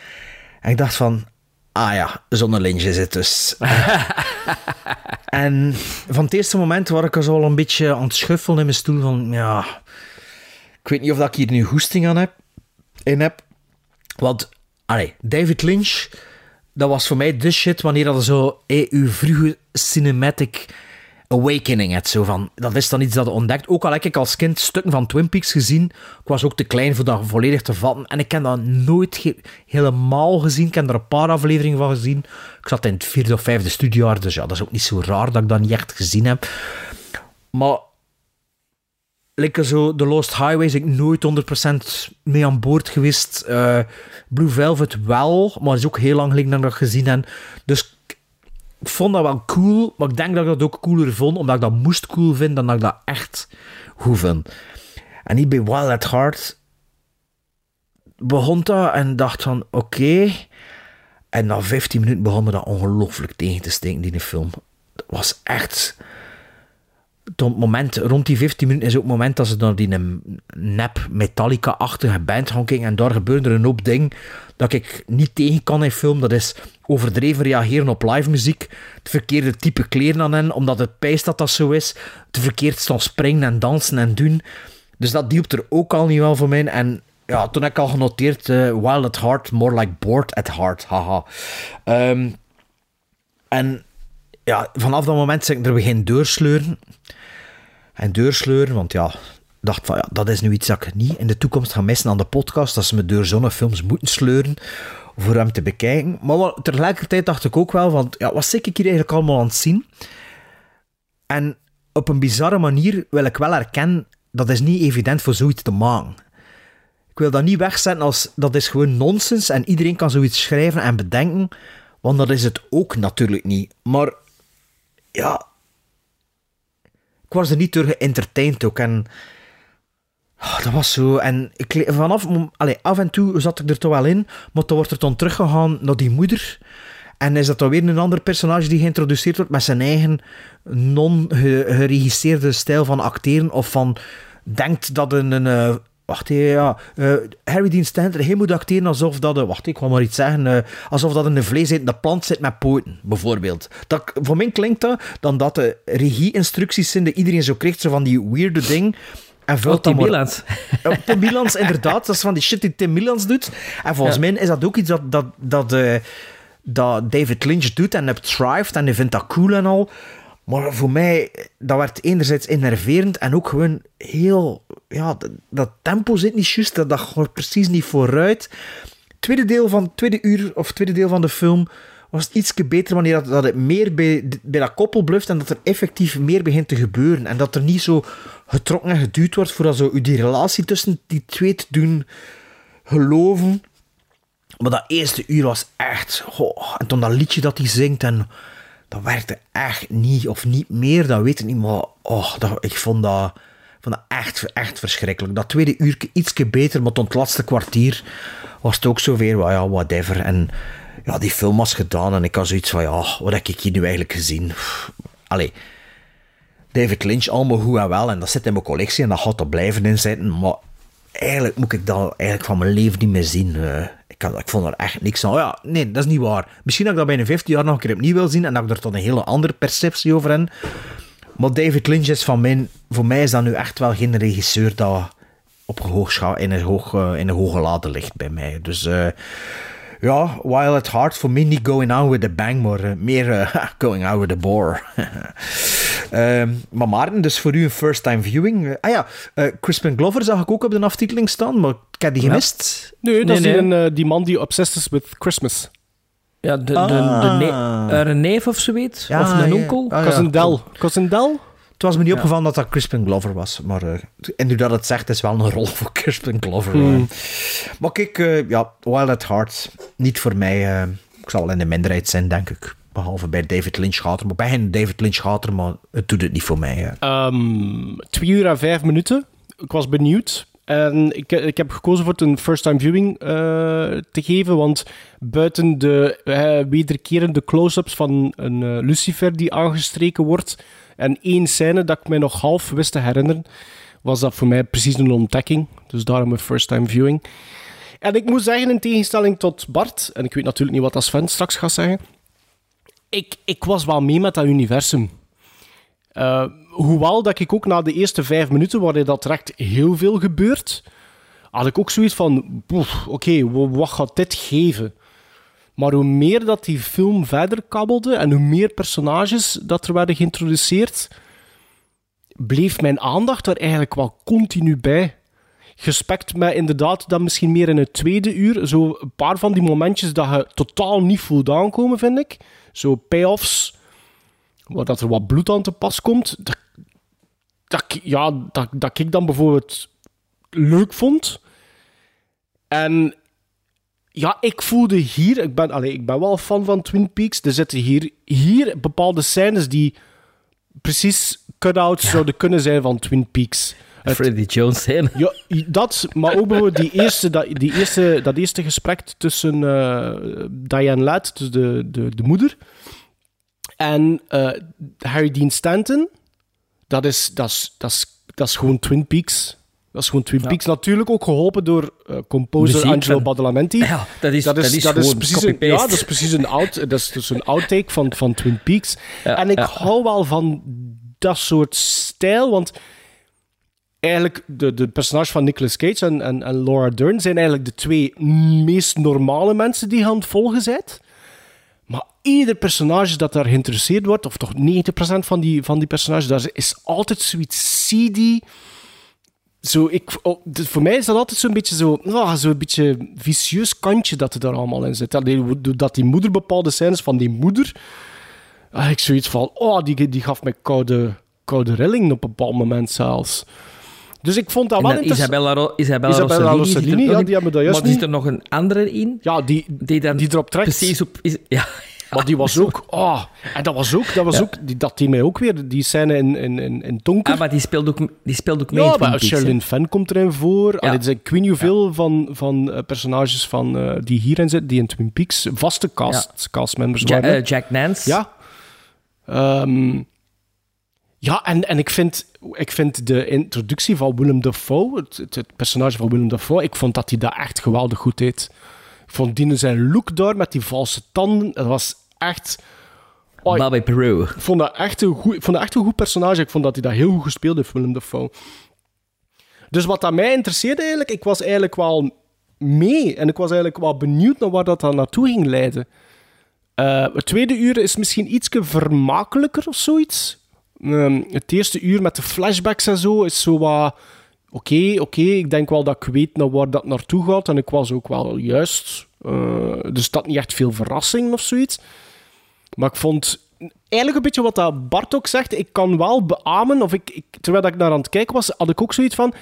Speaker 2: En ik dacht van, ah ja, zo'n Lynch is het dus. En van het eerste moment waar ik zo al een beetje aan het schuffelen in mijn stoel van, ja, ik weet niet of ik hier nu goesting aan heb, in heb. Want, allee, David Lynch, dat was voor mij de shit wanneer dat zo eh, uw vroege cinematic awakening. Het zo van, dat is dan iets dat je ontdekt. Ook al heb ik als kind stukken van Twin Peaks gezien. Ik was ook te klein voor dat volledig te vatten. En ik heb dat nooit helemaal gezien. Ik heb er een paar afleveringen van gezien. Ik zat in het vierde of vijfde studiejaar. Dus ja, dat is ook niet zo raar dat ik dat niet echt gezien heb. Maar Lekker zo, The Lost Highways, ik nooit 100% mee aan boord geweest. Eh, Blue Velvet wel, maar is ook heel lang geleden dat ik gezien heb. Dus ik ik vond dat wel cool, maar ik denk dat ik dat ook cooler vond, omdat ik dat moest cool vinden, dan dat ik dat echt goed vind. En niet bij Wild at Heart begon dat en dacht van, oké. En na 15 minuten begon me dat ongelooflijk tegen te steken, die film. Dat was echt het moment, rond die 15 minuten is ook het moment dat ze naar die nep Metallica-achtige band gaan en daar gebeurde er een hoop dingen dat ik niet tegen kan in film. Dat is overdreven reageren op live muziek, het verkeerde type kleren aan hen, omdat het pijst dat dat zo is, te verkeerd staan springen en dansen en doen. Dus dat hielp er ook al niet wel voor mij. En ja, toen heb ik al genoteerd, eh, Wild at Heart, more like bored at heart, haha. Ehm, en ja, vanaf dat moment ben ik er begin doorsleuren. En doorsleuren, want ja, dacht van ja, dat is nu iets dat ik niet in de toekomst ga missen aan de podcast, dat ze me door zo'n films moeten sleuren voor hem te bekijken. Maar tegelijkertijd dacht ik ook wel van, ja, wat zit ik hier eigenlijk allemaal aan het zien? En op een bizarre manier wil ik wel erkennen, dat is niet evident voor zoiets te maken. Ik wil dat niet wegzetten als, dat is gewoon nonsens en iedereen kan zoiets schrijven en bedenken, want dat is het ook natuurlijk niet. Maar ja, ik was er niet door geëntertained ook. En oh, dat was zo. En ik, vanaf, af en toe zat ik er toch wel in, maar dan wordt er dan teruggegaan naar die moeder. En is dat dan weer een ander personage die geïntroduceerd wordt met zijn eigen non-geregisseerde stijl van acteren of van denkt dat een, een uh, wacht ja, uh, Harry Dean Stanton, hij moet acteren alsof dat, uh, wacht ik wil maar iets zeggen, alsof dat een vleesetende plant zit met poten, bijvoorbeeld. Dat, voor mij klinkt dat dan dat de regie-instructies zijn die iedereen zo krijgt, zo van die weirde ding. En vult
Speaker 1: Tim Milans.
Speaker 2: Ja, Tim Milans, inderdaad. Dat is van die shit die Tim Milans doet. En volgens
Speaker 1: Ja.
Speaker 2: mij is dat ook iets dat, dat, dat, eh, dat David Lynch doet en het thrived en hij vindt dat cool en al. Maar voor mij, dat werd enerzijds enerverend en ook gewoon heel... Ja, dat, dat tempo zit niet juist, dat, dat gaat precies niet vooruit. Tweede deel van, tweede uur of tweede deel van de film was het ietsje beter wanneer dat, dat het meer bij, bij dat koppel bluft en dat er effectief meer begint te gebeuren. En dat er niet zo getrokken en geduwd wordt voor dat zo u die relatie tussen die twee te doen geloven. Maar dat eerste uur was echt... en toen dat liedje dat hij zingt en... Dat werkte echt niet, of niet meer, dat weet ik niet. Maar oh, dat, ik vond dat, vond dat echt, echt verschrikkelijk. Dat tweede uur ietsje beter, maar tot het laatste kwartier was het ook zo weer, well, ja, whatever. En ja, die film was gedaan en ik had zoiets van, ja, wat heb ik hier nu eigenlijk gezien? Allee, David Lynch, allemaal goed en wel. En dat zit in mijn collectie en dat gaat er blijven in zitten. Maar eigenlijk moet ik dat eigenlijk van mijn leven niet meer zien. Eh, ik, ik vond er echt niks aan. Oh ja, nee, dat is niet waar. Misschien dat ik dat binnen 15 jaar nog een keer opnieuw wil zien en dat ik er tot een hele andere perceptie over heb. Maar David Lynch is van mijn... Voor mij is dat nu echt wel geen regisseur dat op een hoog in een hoog, eh, in een hoge lade ligt bij mij. Dus... eh, ja, While at Heart, voor mij niet going out with a bang, maar eh, meer eh, going out with a bore. Ehm, maar Maarten, dus voor u een first time viewing. Eh, ah ja, eh, Crispin Glover zag ik ook op de aftiteling staan, maar ik heb die gemist.
Speaker 3: Nee, dat is
Speaker 1: Nee,
Speaker 3: die,
Speaker 1: nee.
Speaker 3: een, die man die obsessed is with Christmas.
Speaker 1: Ja, de, de, de,
Speaker 2: Ah.
Speaker 1: ne- een neef of zoiets?
Speaker 2: Ja,
Speaker 1: of een
Speaker 2: ja.
Speaker 1: onkel?
Speaker 2: Ah, ja.
Speaker 3: Cousin Del. Cousin Del?
Speaker 2: Het was me niet opgevallen dat dat Crispin Glover was, maar eh, en nu dat het zegt, is wel een rol voor Crispin Glover.
Speaker 3: Hmm.
Speaker 2: Maar kijk, eh, ja, While at Heart, niet voor mij. eh, ik zal wel in de minderheid zijn, denk ik. Behalve bij David Lynch gaat er. Maar bij hen David Lynch gaat er, maar het doet het niet voor mij. eh.
Speaker 3: Ehm, twee uur en vijf minuten. Ik was benieuwd. En ik, ik heb gekozen voor het een first-time viewing te geven. Want buiten de wederkerende close-ups van een Lucifer die aangestreken wordt. En één scène dat ik mij nog half wist te herinneren. Was dat voor mij precies een ontdekking. Dus daarom een first-time viewing. En ik moet zeggen, in tegenstelling tot Bart. En ik weet natuurlijk niet wat als Sven straks gaat zeggen. Ik, ik was wel mee met dat universum. Eh, hoewel dat ik ook na de eerste vijf minuten, waarin dat echt heel veel gebeurt, had ik ook zoiets van, oké, wa- wat gaat dit geven? Maar hoe meer dat die film verder kabbelde en hoe meer personages dat er werden geïntroduceerd, bleef mijn aandacht er eigenlijk wel continu bij. Gespekt met inderdaad dat misschien meer in het tweede uur. Zo een paar van die momentjes dat je totaal niet voelt aankomen, vind ik. Zo payoffs, waar dat er wat bloed aan te pas komt. Dat, ja, dat, dat ik dan bijvoorbeeld leuk vond. En ja, ik voelde hier... Ik ben, allee, ik ben wel fan van Twin Peaks. Er zitten hier, hier bepaalde scènes die precies cut-outs zouden kunnen zijn van Twin Peaks. Het-
Speaker 1: Freddy Jones scène.
Speaker 3: ja, dat, maar ook bijvoorbeeld die eerste, dat, die eerste, dat eerste gesprek tussen eh, Diane Ladd, dus de, de, de moeder, en eh, Harry Dean Stanton. Dat is, dat, is, dat, is, dat is gewoon Twin Peaks. Dat is gewoon Twin Peaks. Natuurlijk ook geholpen door eh, composer
Speaker 1: Muziek
Speaker 3: Angelo Badalamenti.
Speaker 1: Ja, dat is- dat is gewoon
Speaker 3: precies een, ja, dat is precies een, out, dat is dus een outtake van, van Twin Peaks.
Speaker 1: Ja,
Speaker 3: en ik
Speaker 1: ja.
Speaker 3: hou wel van dat soort stijl, want eigenlijk de, de personages van Nicolas Cage en, en, en Laura Dern zijn eigenlijk de twee meest normale mensen die je aan het volgen bent. Maar ieder personage dat daar geïnteresseerd wordt, of toch 90% van die, van die personages, daar is altijd zoiets seedy. Zo, ik, oh, voor mij is dat altijd zo'n beetje zo, ah, zo'n beetje vicieus kantje dat er daar allemaal in zit. Allee, Dat die moeder bepaalde scènes van die moeder, ik zoiets van, oh, die, die gaf mij koude, koude rilling op een bepaald moment zelfs. Dus ik vond dat wel interessant.
Speaker 1: Isabella, Ro Isabella,
Speaker 3: Isabella
Speaker 1: Rossellini.
Speaker 3: Rossellini, ja, die hebben dat juist
Speaker 1: Maar er
Speaker 3: niet.
Speaker 1: zit er nog een andere in.
Speaker 3: Ja, die,
Speaker 1: die, dan
Speaker 3: die erop trekt.
Speaker 1: precies op... Is, ja.
Speaker 3: Maar die was ook... Oh, en dat was ook... Dat, was
Speaker 1: Ja.
Speaker 3: ook die, dat die mij ook weer... Die scène in, in, in, in Donker.
Speaker 1: Ah, maar die speelt ook, die speelt ook mee
Speaker 3: ja, maar. Sherilyn Fenn komt erin voor. Allee, er zijn ik weet niet hoeveel van, van eh, personages van, eh, die hierin zitten, die in Twin Peaks vaste cast, castmembers
Speaker 1: Ja,
Speaker 3: waren.
Speaker 1: eh, Jack Nance.
Speaker 3: Ja. Ehm, ja, en, en ik, vind, ik vind de introductie van Willem Dafoe, het, het, het personage van Willem Dafoe, ik vond dat hij dat echt geweldig goed deed. Ik vond die zijn look daar met die valse tanden, dat was echt... Oh,
Speaker 1: Bobby Peru.
Speaker 3: ik vond dat echt een goed, vond dat echt een goed personage. Ik vond dat hij dat heel goed gespeeld heeft, Willem Dafoe. Dus wat dat mij interesseerde eigenlijk, ik was eigenlijk wel mee. En ik was eigenlijk wel benieuwd naar waar dat dan naartoe ging leiden. Eh, het tweede uur is misschien iets vermakelijker of zoiets. Ehm, het eerste uur met de flashbacks en zo is zo wat... Oké, oké, ik denk wel dat ik weet naar waar dat naartoe gaat. En ik was ook wel juist... eh, dus dat niet echt veel verrassing of zoiets. Maar ik vond eigenlijk een beetje wat dat Bart ook zegt. Ik kan wel beamen, of ik, ik, terwijl ik naar aan het kijken was, had ik ook zoiets van.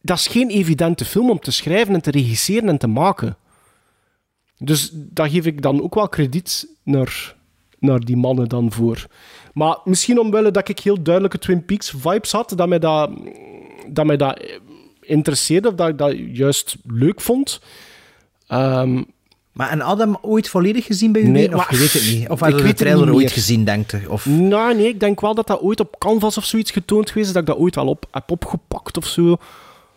Speaker 3: Dat is geen evidente film om te schrijven en te regisseren en te maken. Dus daar geef ik dan ook wel krediet naar, naar die mannen dan voor. Maar misschien omwille dat ik heel duidelijke Twin Peaks vibes had, dat mij dat, dat, mij dat interesseerde, of dat ik dat juist leuk vond. Ehm,
Speaker 2: Maar en Adam ooit volledig gezien bij u?
Speaker 3: Nee,
Speaker 2: of je weet het niet? Of
Speaker 3: Ik
Speaker 2: had je de trailer ooit gezien, denkt je? Of...
Speaker 3: Nou, nee, ik denk wel dat dat ooit op Canvas of zoiets getoond geweest is, dat ik dat ooit wel op, heb opgepakt of zo.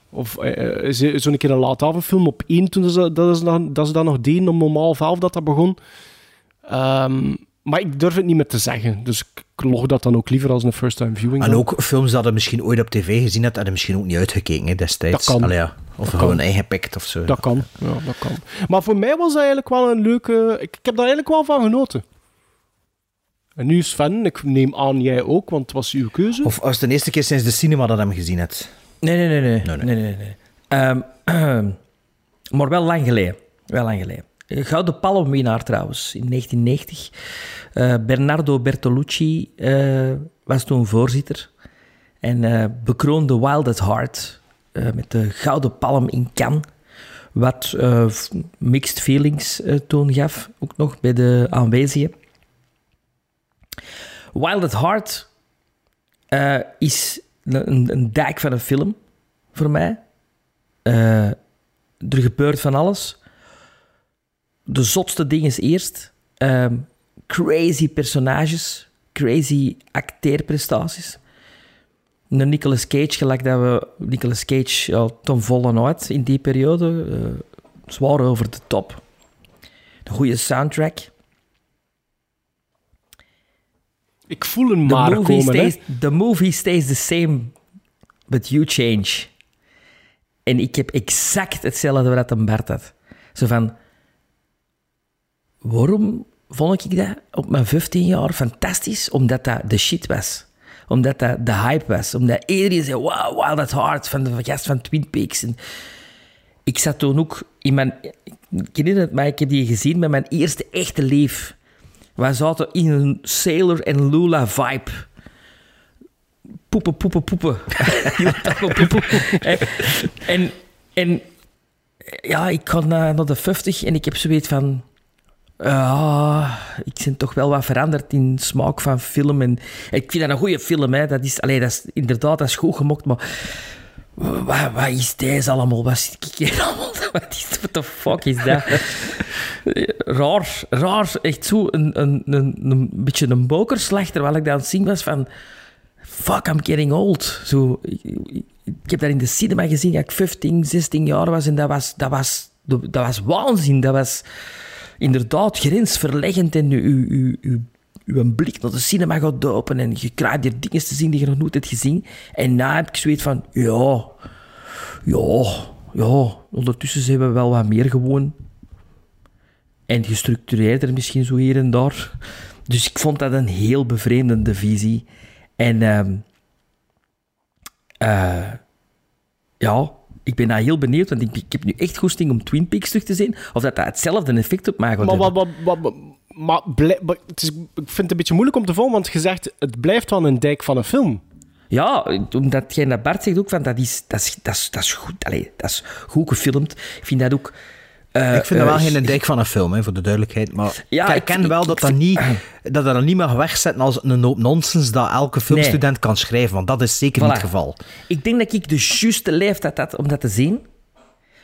Speaker 3: Of eh, zo- zo'n keer een laatavondfilm op één, toen ze dat, is dan, dat ze dat nog deden om half elf dat dat begon. Ehm, maar ik durf het niet meer te zeggen, dus ik log dat dan ook liever als een first-time viewing.
Speaker 2: En
Speaker 3: dan.
Speaker 2: ook films dat je misschien ooit op tv gezien hebt, en je misschien ook niet uitgekeken hè, destijds.
Speaker 3: Dat kan.
Speaker 2: Allee, ja. Of
Speaker 3: Dat
Speaker 2: gewoon ingepikt of zo.
Speaker 3: Dat kan, ja, dat kan. Maar voor mij was dat eigenlijk wel een leuke... Ik, ik heb daar eigenlijk wel van genoten. En nu Sven, ik neem aan jij ook, want het was uw keuze.
Speaker 2: Of als het de eerste keer sinds de cinema dat hem gezien hebt.
Speaker 1: Nee, nee, nee. nee. nee, nee, nee, nee. Ehm, maar wel lang geleden. Wel lang geleden. Gouden Palmwinnaar trouwens, in 1990. Eh, Bernardo Bertolucci eh, was toen voorzitter. En eh, bekroonde Wild at Heart eh, met de Gouden Palm in Cannes. Wat eh, mixed feelings eh, toen gaf, ook nog bij de aanwezigen. Wild at Heart eh, is een, een dijk van een film voor mij. Eh, er gebeurt van alles. De zotste dingen is eerst. Ehm, crazy personages. Crazy acteerprestaties. Een Nicolas Cage, gelijk dat we Nicolas Cage ja, ten volle uit in die periode. eh, zwaar over de top. Een goede soundtrack.
Speaker 3: Ik voel een
Speaker 1: The
Speaker 3: maar
Speaker 1: movie,
Speaker 3: komen,
Speaker 1: stays, the movie stays the same, but you change. En ik heb exact hetzelfde wat een Bart had. Zo van... waarom vond ik dat op mijn 15 jaar fantastisch? Omdat dat de shit was. Omdat dat de hype was. Omdat iedereen zei, wow, wow, dat hard van de gast van Twin Peaks. En ik zat toen ook in mijn... Ik herinner het maar ik heb die gezien met mijn eerste echte leef. We zaten in een Sailor en Lula vibe. Poepen, poepen, poepen. En, en ja, ik ga naar, naar de 50 en ik heb zoiets van... Ja, ik ben toch wel wat veranderd in smaak van film. En, ik vind dat een goede film. Hè. Dat is, allee, dat is, inderdaad, dat is goed gemokt, maar... Wat, wat is deze allemaal? Wat zit ik hier allemaal? Wat is what the fuck is dat? raar, raar. Echt zo een, een, een, een beetje een bokerslag, terwijl ik dat aan het zien was van... Fuck, I'm getting old. Zo, ik, ik- ik heb dat in de cinema gezien dat ik 15, 16 jaar was en dat was, dat was, dat was waanzin. Dat was inderdaad grensverleggend en uw, uw, uw, uw blik naar de cinema gaat open en je krijgt hier dingen te zien die je nog nooit hebt gezien. En na heb ik zoiets van, ja, ja, ja, ondertussen zijn we wel wat meer gewoon en gestructureerder misschien zo hier en daar. Dus ik vond dat een heel bevreemdende visie. En ehm, eh, ja, ik ben daar heel benieuwd, want ik, ik heb nu echt goesting om Twin Peaks terug te zien. Of dat dat hetzelfde effect op mij gaat
Speaker 3: Maar,
Speaker 1: hebben.
Speaker 3: maar het is, ik vind het een beetje moeilijk om te volgen, want je zegt het blijft wel een dijk van een film.
Speaker 1: Ja, omdat jij dat Bart zegt ook van dat is, dat is, dat is, dat is goed. Allee, dat is goed gefilmd. Ik vind dat ook. Eh,
Speaker 2: ik vind dat wel
Speaker 1: eh,
Speaker 2: geen dijk van een film, hè, voor de duidelijkheid. Maar
Speaker 1: Ja,
Speaker 2: ik
Speaker 1: ik-
Speaker 2: ken wel dat dat, niet, dat dat niet mag wegzetten als een hoop nonsens dat elke filmstudent kan schrijven. Want dat is zeker niet het geval.
Speaker 1: Ik denk dat ik de juiste leeftijd had om dat te zien.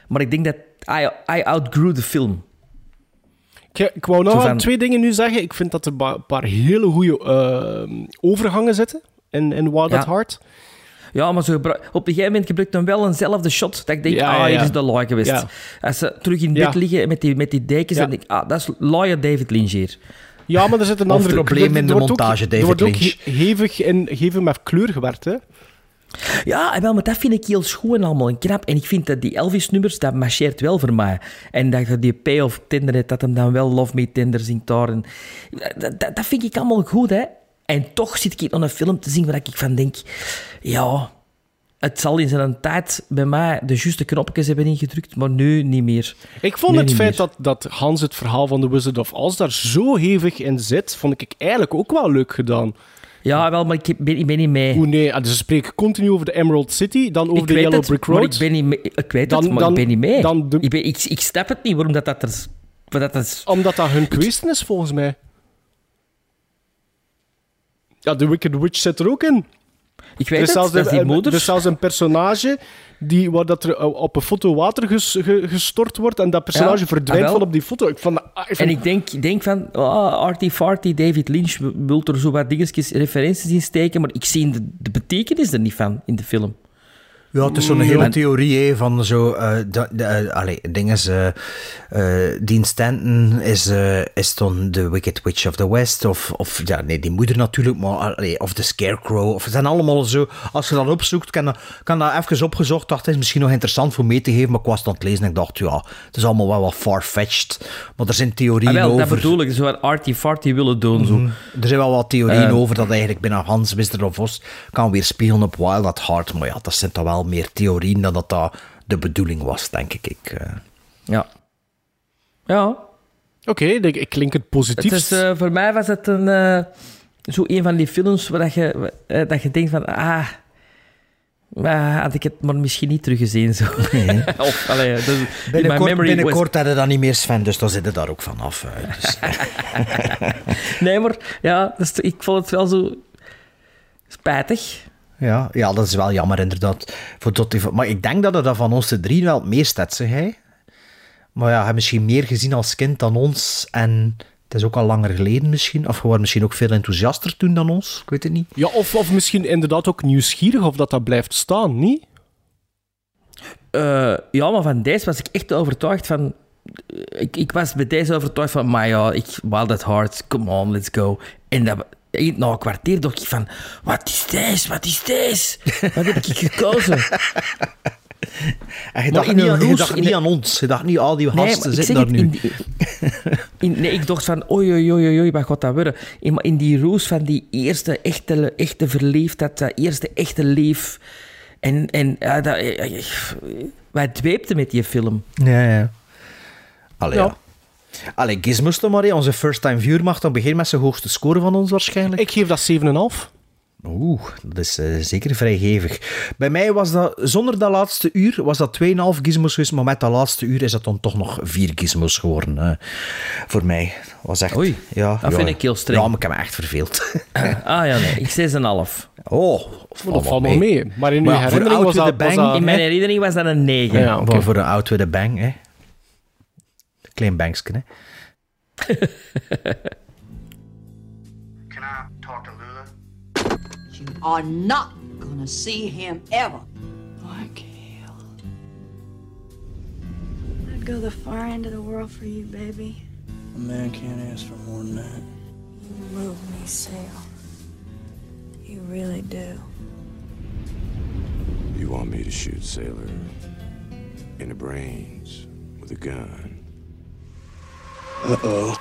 Speaker 1: Maar ik denk dat I, I outgrew the film.
Speaker 3: Ik, ik wou nog
Speaker 1: van-
Speaker 3: twee dingen nu zeggen. Ik vind dat er een paar hele goede eh, overgangen zitten in, in Wild
Speaker 1: Ja.
Speaker 3: at Heart.
Speaker 1: Ja, maar zo op een gegeven moment gebruikt dan wel eenzelfde shot. Dat ik denk,
Speaker 3: Ja,
Speaker 1: ah,
Speaker 3: ja,
Speaker 1: hier is de laai geweest.
Speaker 3: Ja.
Speaker 1: Als ze terug in
Speaker 3: Ja.
Speaker 1: bed liggen met die, met die dekens,
Speaker 3: Ja.
Speaker 1: dan denk ik, ah, dat is laaie David Lynch hier.
Speaker 3: Ja, maar er zit een
Speaker 2: Of
Speaker 3: andere
Speaker 2: probleem in de
Speaker 3: wordt ook-
Speaker 2: montage,
Speaker 3: Er
Speaker 2: David
Speaker 3: wordt ook hevig, in, hevig met kleur gewerkt, hè.
Speaker 1: Ja, en wel, maar dat vind ik heel schoon en allemaal en knap. En ik vind dat die Elvis-nummers, dat marcheert wel voor mij. En dat je die Payoff Tender hebt, dat hem dan wel Love Me Tender zingt daar. En dat, dat, dat vind ik allemaal goed, hè. En toch zit ik aan een film te zien waar ik van denk... Ja, het zal in zijn tijd bij mij de juiste knopjes hebben ingedrukt, maar nu niet meer.
Speaker 3: Ik vond
Speaker 1: Nu
Speaker 3: het feit
Speaker 1: meer.
Speaker 3: dat, dat Hans het verhaal van The Wizard of Oz daar zo hevig in zit, vond ik eigenlijk ook wel leuk gedaan.
Speaker 1: Ja, wel, maar ik ben, ik ben niet mee.
Speaker 3: Hoe nee, ah, dus ze spreken continu over de Emerald City, dan over
Speaker 1: ik
Speaker 3: de Yellow
Speaker 1: het,
Speaker 3: Brick Road.
Speaker 1: ik ben niet mee. Ik weet
Speaker 3: Dan-
Speaker 1: het, maar
Speaker 3: dan-
Speaker 1: ik ben niet mee.
Speaker 3: dan de-
Speaker 1: ik, ben, ik, ik snap het niet, waarom dat, dat er... Dat is,
Speaker 3: Omdat dat hun kwesten is, volgens mij. Ja, de Wicked Witch zit er ook in.
Speaker 1: ik
Speaker 3: Er
Speaker 1: weet
Speaker 3: is,
Speaker 1: het, dat is
Speaker 3: er is zelfs een personage die, waar dat er eh, op een foto water ges- ge- gestort wordt en dat personage
Speaker 1: Ja,
Speaker 3: verdwijnt
Speaker 1: ah,
Speaker 3: van op die foto. Ik vond ah, ik
Speaker 1: En ik denk, denk van, ah, Artie Farty, David Lynch wil er zo wat dingetjes, referenties in steken, maar ik zie de, de betekenis er niet van in de film.
Speaker 2: Ja, het is zo'n hele theorie hè, van zo. eh de, de, eh, allee, ding is. eh eh, Dean Stanton is, is dan de Wicked Witch of the West. Of, of ja, nee, die moeder natuurlijk. Maar, allee, of de Scarecrow. Of het zijn allemaal zo. Als je dat opzoekt, kan kan dat even opgezocht. Dacht, het is misschien nog interessant voor mee te geven. Maar ik was het aan het lezen en ik dacht, ja, het is allemaal wel wat far-fetched. Maar er zijn theorieën
Speaker 1: Ah, wel,
Speaker 2: over.
Speaker 1: dat bedoel ik, zo wat Artie Farty willen doen. Zo.
Speaker 2: Er zijn wel wat theorieën over dat eigenlijk binnen Hans Wizard of Oz kan weer spelen op Wild at Heart. Maar ja, dat zijn toch wel meer theorieën dan dat dat de bedoeling was, denk ik. ik eh.
Speaker 1: Ja. Ja.
Speaker 3: Oké, ik, ik klink het positief.
Speaker 1: Het is, eh, voor mij was het een, eh, zo een van die films waar dat je, dat je denkt van, ah, had ik het maar misschien niet teruggezien. Zo. of, allee, my
Speaker 2: Binnenkort,
Speaker 1: memory
Speaker 2: binnenkort hadden dat niet meer Sven, dus dan zit het daar ook vanaf. Dus.
Speaker 1: was- Nee, maar ja, dus, ik vond het wel zo spijtig.
Speaker 2: Ja, ja, dat is wel jammer inderdaad. Voor tot die, maar ik denk dat het dat van ons de drie wel het meest had, zeg hij. Maar ja, hij heeft misschien meer gezien als kind dan ons. En het is ook al langer geleden misschien. Of gewoon misschien ook veel enthousiaster toen dan ons. Ik weet het niet.
Speaker 3: Ja, of, of misschien inderdaad ook nieuwsgierig of dat dat blijft staan, niet?
Speaker 1: Eh, ja, maar van deze was ik echt overtuigd van... Ik, ik was bij deze overtuigd van, maar ja, ik, Wild at Heart, come on, let's go. En dat, na een kwartier dacht ik van, wat is deze, wat is deze? Wat heb ik gekozen?
Speaker 2: En je dacht, niet, je
Speaker 1: roes-
Speaker 2: dacht niet aan ons. Je dacht niet al die
Speaker 1: Nee,
Speaker 2: gasten
Speaker 1: ik
Speaker 2: zitten daar nu.
Speaker 1: in die- In, nee, ik dacht van, oei, oei, oei, oei, wat gaat dat worden? In, die roos van die eerste echte, echte verliefdheid, dat eerste echte leef. En, en ja, dat, wij dweepten met die film.
Speaker 2: Ja, ja. Allee, ja. Allee, Gizmos dan maar, onze first-time viewer mag dan beginnen met zijn hoogste score van ons waarschijnlijk.
Speaker 3: Ik geef dat 7,5.
Speaker 2: Oeh, dat is eh, zeker vrijgevig. Bij mij was dat, zonder dat laatste uur, was dat 2,5 gizmos geweest, maar met dat laatste uur is dat dan toch nog 4 gizmos geworden. eh, voor mij. Was echt...
Speaker 1: Oei,
Speaker 2: ja,
Speaker 1: dat
Speaker 2: ja.
Speaker 1: vind ik heel streng.
Speaker 2: Ja, maar ik heb me echt verveeld.
Speaker 1: ah ja, nee, ik 6,5.
Speaker 2: Oh,
Speaker 3: dat valt nog mee. Maar in uw herinnering
Speaker 2: Out
Speaker 3: was dat... was
Speaker 2: Bang
Speaker 3: dat-
Speaker 1: In mijn herinnering was dat een 9.
Speaker 3: Ja, oké.
Speaker 2: Voor, voor een with a bang, hè. Klein banksken, hè.
Speaker 5: Can I talk to Lula?
Speaker 12: You are not gonna see him ever.
Speaker 13: I'd go the far end of the world for you, baby.
Speaker 14: A man can't ask for more than that.
Speaker 13: You move me, Sale. You really do.
Speaker 15: You want me to shoot Sailor in the brains with a gun?
Speaker 14: Uh-oh.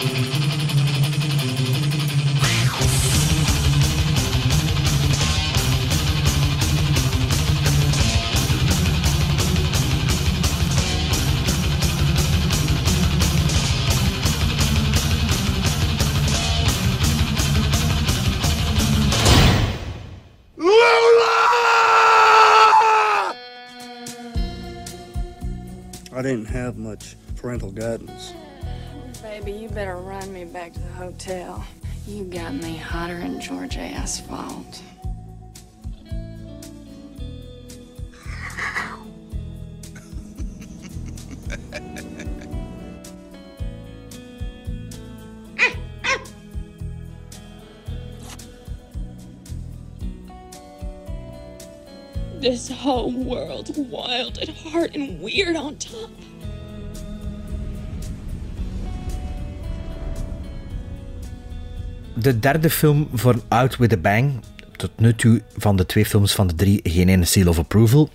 Speaker 14: I didn't have much parental guidance.
Speaker 13: Baby, you better run me back to the hotel. You got me hotter than Georgia asphalt.
Speaker 16: This whole world's wild at heart and weird on top.
Speaker 2: De derde film voor Out with a Bang. Tot nu toe van de twee films van de drie geen ene seal of approval.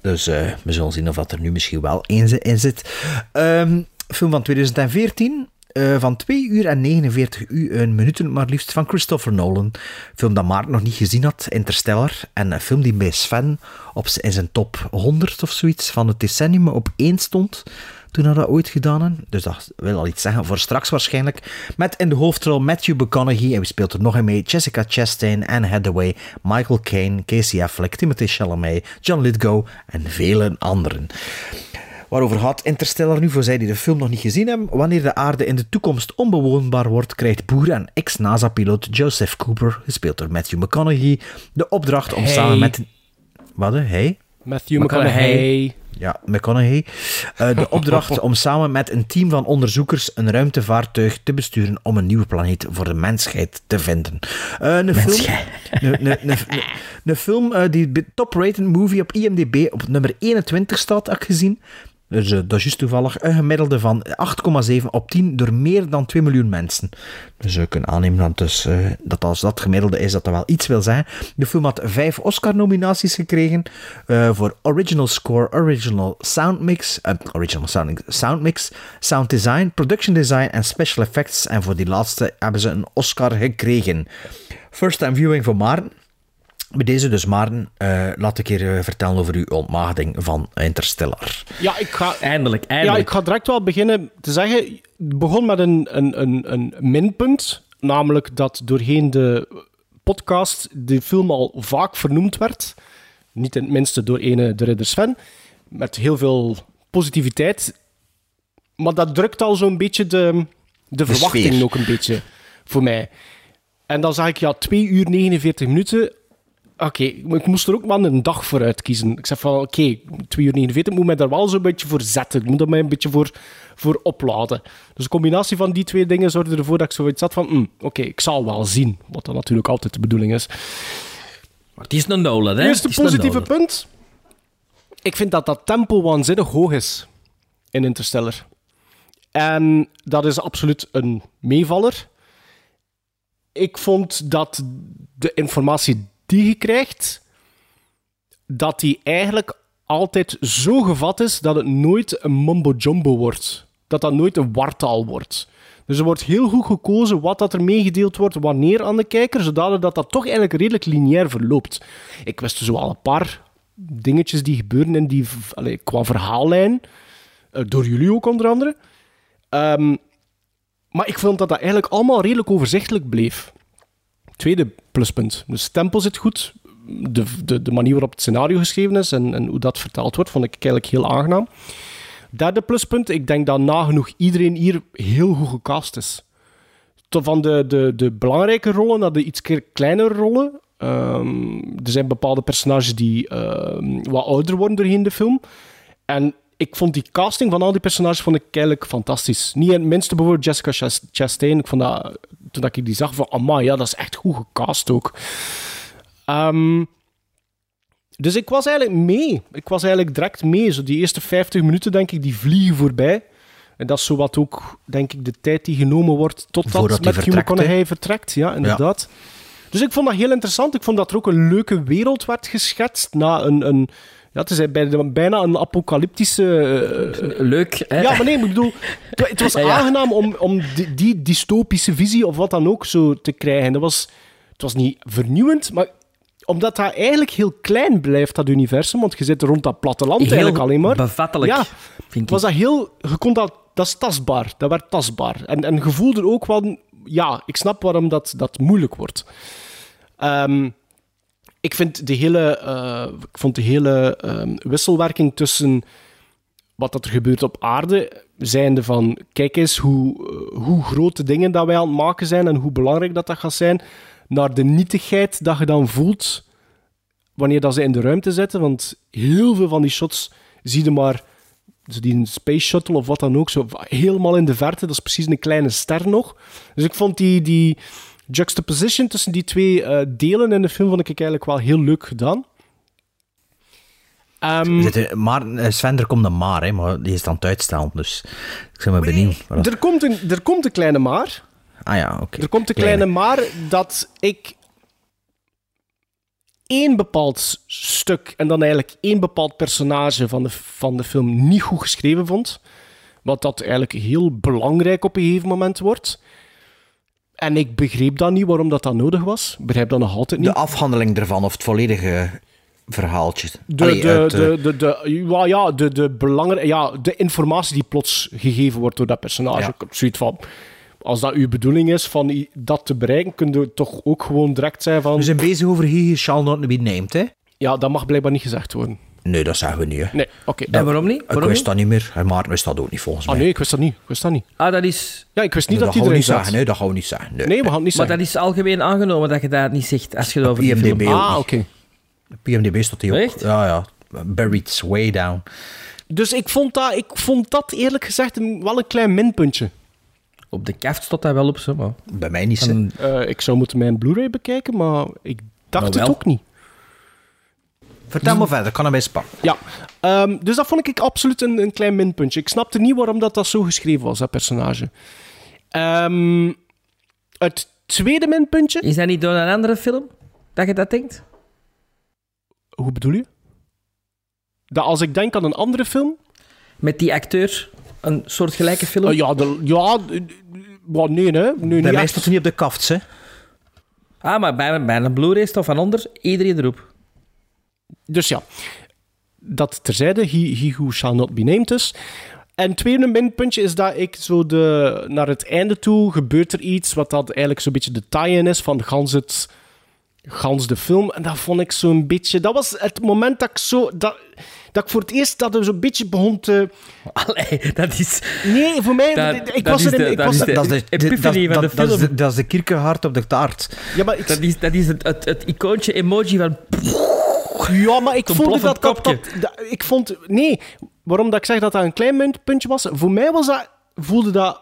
Speaker 2: Dus eh, we zullen zien of dat er nu misschien wel één in zit. Ehm, film van 2014. Eh, van 2 uur en 49 uur, een minuten maar liefst, van Christopher Nolan. Film dat Maarten nog niet gezien had, Interstellar. En een film die bij Sven op, in zijn top 100 of zoiets van het decennium op één stond. Toen hij dat ooit gedaan had. Dus dat wil al iets zeggen voor straks waarschijnlijk. Met in de hoofdrol Matthew McConaughey. En wie speelt er nog in mee? Jessica Chastain, Anne Hathaway, Michael Caine, Casey Affleck, Timothée Chalamet, John Lithgow en vele anderen. Waarover gaat Interstellar nu voor zij die de film nog niet gezien hebben? Wanneer de aarde in de toekomst onbewoonbaar wordt, krijgt boer en ex-NASA-piloot Joseph Cooper, gespeeld door Matthew McConaughey, de opdracht om
Speaker 3: Hey.
Speaker 2: samen met... Wat? hè? Hij?
Speaker 3: Matthew McConaughey.
Speaker 2: Ja, McConaughey. Eh, de opdracht om samen met een team van onderzoekers een ruimtevaartuig te besturen om een nieuwe planeet voor de mensheid te vinden. Eh, een film, een, een, een, een- een film eh, die top-rated movie op IMDb op nummer 21 staat, heb ik gezien. Dus eh, dat is juist toevallig een gemiddelde van 8,7 op 10 door meer dan 2 miljoen mensen. Dus we kunnen aannemen dat, dus, eh, dat als dat gemiddelde is, dat dat wel iets wil zijn. De film had vijf Oscar-nominaties gekregen eh, voor Original Score, Original Sound Mix, Original sound, sound Mix, Sound Design, Production Design en Special Effects. En voor die laatste hebben ze een Oscar gekregen. First time viewing voor Maarten. Bij deze dus, Maarten, eh, laat ik hier eh, vertellen over uw ontmaagding van Interstellar.
Speaker 3: Ja, ik ga...
Speaker 1: Eindelijk,
Speaker 3: Ja,
Speaker 1: eindelijk.
Speaker 3: ik ga direct wel beginnen te zeggen. Het begon met een, een, een, een minpunt. Namelijk dat doorheen de podcast de film al vaak vernoemd werd. Niet in het minste door ene de Ridder Sven. Met heel veel positiviteit. Maar dat drukt al zo'n beetje de, de, verwachting
Speaker 2: sfeer.
Speaker 3: ook een beetje voor mij. En dan zag ik, ja, 2 uur 49 minuten. Oké, ik moest er ook maar een dag voor uitkiezen. Ik zeg van, oké, 2 uur 49 moet mij daar wel zo'n beetje voor zetten. Ik moet er mij een beetje voor, voor opladen. Dus de combinatie van die twee dingen zorgde ervoor dat ik zoiets had van, hm, oké, ik zal wel zien. Wat dan natuurlijk altijd de bedoeling is.
Speaker 1: Maar het is een Nolan, hè?
Speaker 3: Eerste
Speaker 1: een
Speaker 3: positieve punt. Ik vind dat dat tempo waanzinnig hoog is in Interstellar. En dat is absoluut een meevaller. Ik vond dat de informatie die je krijgt, dat die eigenlijk altijd zo gevat is dat het nooit een mumbo-jumbo wordt. Dat dat nooit een wartaal wordt. Dus er wordt heel goed gekozen wat dat er meegedeeld wordt, wanneer aan de kijker, zodat dat, dat toch eigenlijk redelijk lineair verloopt. Ik wist zo al een paar dingetjes die gebeuren in die, qua verhaallijn, eh, door jullie ook onder andere. Ehm, maar ik vond dat dat eigenlijk allemaal redelijk overzichtelijk bleef. Tweede pluspunt. Dus tempo zit goed. De, de, de manier waarop het scenario geschreven is en, en hoe dat verteld wordt, vond ik eigenlijk heel aangenaam. Derde pluspunt, ik denk dat nagenoeg iedereen hier heel goed gecast is. Van de, de, de belangrijke rollen naar de iets kleinere rollen. Ehm, er zijn bepaalde personages die ehm, wat ouder worden doorheen de film. En ik vond die casting van al die personages vond ik eigenlijk fantastisch. Niet het minste bijvoorbeeld Jessica Chas- Chastain. Ik vond dat, toen ik die zag, van amai, ja, dat is echt goed gecast ook. Ehm, dus ik was eigenlijk mee. Ik was eigenlijk direct mee. Zo die eerste 50 minuten, denk ik, die vliegen voorbij. En dat is zo wat ook, denk ik, de tijd die genomen wordt totdat Matthew? McConaughey vertrekt. Ja, inderdaad. Dus ik vond dat heel interessant. Ik vond dat er ook een leuke wereld werd geschetst na een... een ja, het is bij- bijna een apocalyptische... eh,
Speaker 1: Leuk, hè?
Speaker 3: Ja, maar nee, ik bedoel... Het, het was
Speaker 1: Ja, ja.
Speaker 3: aangenaam om, om die, die dystopische visie of wat dan ook zo te krijgen. Dat was, het was niet vernieuwend, maar omdat dat eigenlijk heel klein blijft, dat universum, want je zit rond dat platteland
Speaker 1: Heel
Speaker 3: eigenlijk alleen maar.
Speaker 1: bevattelijk,
Speaker 3: Ja,
Speaker 1: vind
Speaker 3: was dat heel... Je kon dat... Dat is tastbaar. Dat werd tastbaar. En, en je voelde ook wel... Ja, ik snap waarom dat, dat moeilijk wordt. Ehm, ik vind de hele, eh, ik vond de hele ehm, wisselwerking tussen wat dat er gebeurt op aarde, zijnde van kijk eens hoe, eh, hoe grote dingen dat wij aan het maken zijn en hoe belangrijk dat dat gaat zijn, naar de nietigheid dat je dan voelt wanneer dat ze in de ruimte zitten. Want heel veel van die shots zie je maar dus die space shuttle of wat dan ook, zo helemaal in de verte. Dat is precies een kleine ster nog. Dus ik vond die, die juxtaposition tussen die twee eh, delen in de film vond ik eigenlijk wel heel leuk gedaan. Ehm,
Speaker 2: zitten- maar, eh, Sven, er komt een maar, hè, maar die is dan het uitstellen, dus ik ben benieuwd.
Speaker 3: Er, komt een, er komt een kleine maar.
Speaker 2: Ah ja, oké.
Speaker 3: Er komt een kleine maar dat ik één bepaald stuk en dan eigenlijk één bepaald personage van de, van de film niet goed geschreven vond. Wat dat eigenlijk heel belangrijk op een gegeven moment wordt. En ik begreep dan niet waarom dat, dat nodig was. Ik begrijp dat nog altijd niet.
Speaker 2: De afhandeling ervan, of het volledige verhaaltje.
Speaker 3: De,
Speaker 2: Allee,
Speaker 3: de,
Speaker 2: uit, eh,
Speaker 3: de, de, de, ja, ja, de, de, belangrijke, ja, de informatie die plots gegeven wordt door dat personage.
Speaker 2: Ja.
Speaker 3: Ik heb zoiets van, als dat uw bedoeling is van dat te bereiken, kun je toch ook gewoon direct zijn van...
Speaker 2: We zijn bezig over He Shall Not Be Named, hè?
Speaker 3: Ja, dat mag blijkbaar niet gezegd worden.
Speaker 2: Nee, dat zeggen we niet, hè.
Speaker 3: Nee, oké.
Speaker 1: En waarom niet?
Speaker 2: Ik wist
Speaker 1: niet?
Speaker 2: dat niet meer. En Maarten wist dat ook niet, volgens
Speaker 3: Ah
Speaker 2: mij.
Speaker 3: nee, ik wist dat niet. Ik wist dat niet.
Speaker 1: Ah, dat is...
Speaker 3: Ja, ik wist niet
Speaker 2: Nee,
Speaker 3: dat
Speaker 2: dat gaan we
Speaker 3: iedereen
Speaker 2: zeggen. Nee, dat gaan we niet zeggen. Nee,
Speaker 3: Nee, we gaan het niet
Speaker 1: Maar
Speaker 3: zeggen.
Speaker 1: dat is algemeen aangenomen dat je dat niet zegt als je het over die
Speaker 2: IMDb
Speaker 1: film...
Speaker 2: ook
Speaker 3: Ah, oké.
Speaker 2: PMDB staat die ook.
Speaker 1: Echt?
Speaker 2: Ja, ja. Buried way down.
Speaker 3: Dus ik vond, dat, ik vond dat eerlijk gezegd een, wel een klein minpuntje.
Speaker 1: Op de kaft stond dat wel op, zo, maar...
Speaker 2: Bij mij niet.
Speaker 1: En-
Speaker 3: Eh, ik zou moeten mijn Blu-ray bekijken, maar ik dacht
Speaker 1: Nou,
Speaker 3: het ook niet.
Speaker 2: Vertel maar verder, kan er bij span.
Speaker 3: Ja, ehm, dus dat vond ik absoluut een, een klein minpuntje. Ik snapte niet waarom dat, dat zo geschreven was, dat personage. Ehm, het tweede minpuntje...
Speaker 1: Is dat niet door een andere film dat je dat denkt?
Speaker 3: Hoe bedoel je? Dat als ik denk aan een andere film...
Speaker 1: Met die acteur, een soortgelijke film?
Speaker 3: eh, ja, de, ja wat, nee, hè. Nee,
Speaker 2: Bij mij het niet op de kaft, hè.
Speaker 1: Ah, maar bij, bij een Blu-ray of van onder, iedereen erop.
Speaker 3: Dus ja, dat terzijde, he, he who shall not be named dus. En het tweede minpuntje is dat ik zo de, naar het einde toe gebeurt er iets wat dat eigenlijk zo'n beetje de tie-in is van gans, het, gans de film. En dat vond ik zo'n beetje... Dat was het moment dat ik zo... Dat, dat ik voor het eerst dat er zo'n beetje begon te...
Speaker 1: Allee, dat is...
Speaker 3: Nee, voor mij...
Speaker 1: Dat-
Speaker 3: ik
Speaker 1: dat
Speaker 3: was
Speaker 1: is de-
Speaker 3: ik
Speaker 1: dat
Speaker 3: was
Speaker 1: is de-
Speaker 2: Dat is de,
Speaker 1: de
Speaker 2: dat is
Speaker 1: film.
Speaker 2: de, dat is de kierkenhart op de taart.
Speaker 3: Ja, maar ik,
Speaker 1: Dat is, dat is het, het, het icoontje emoji van...
Speaker 3: Ja, maar ik voelde dat, dat, dat, dat- Ik vond... Nee, waarom dat ik zeg dat dat een klein puntje was... Voor mij was dat... Voelde dat...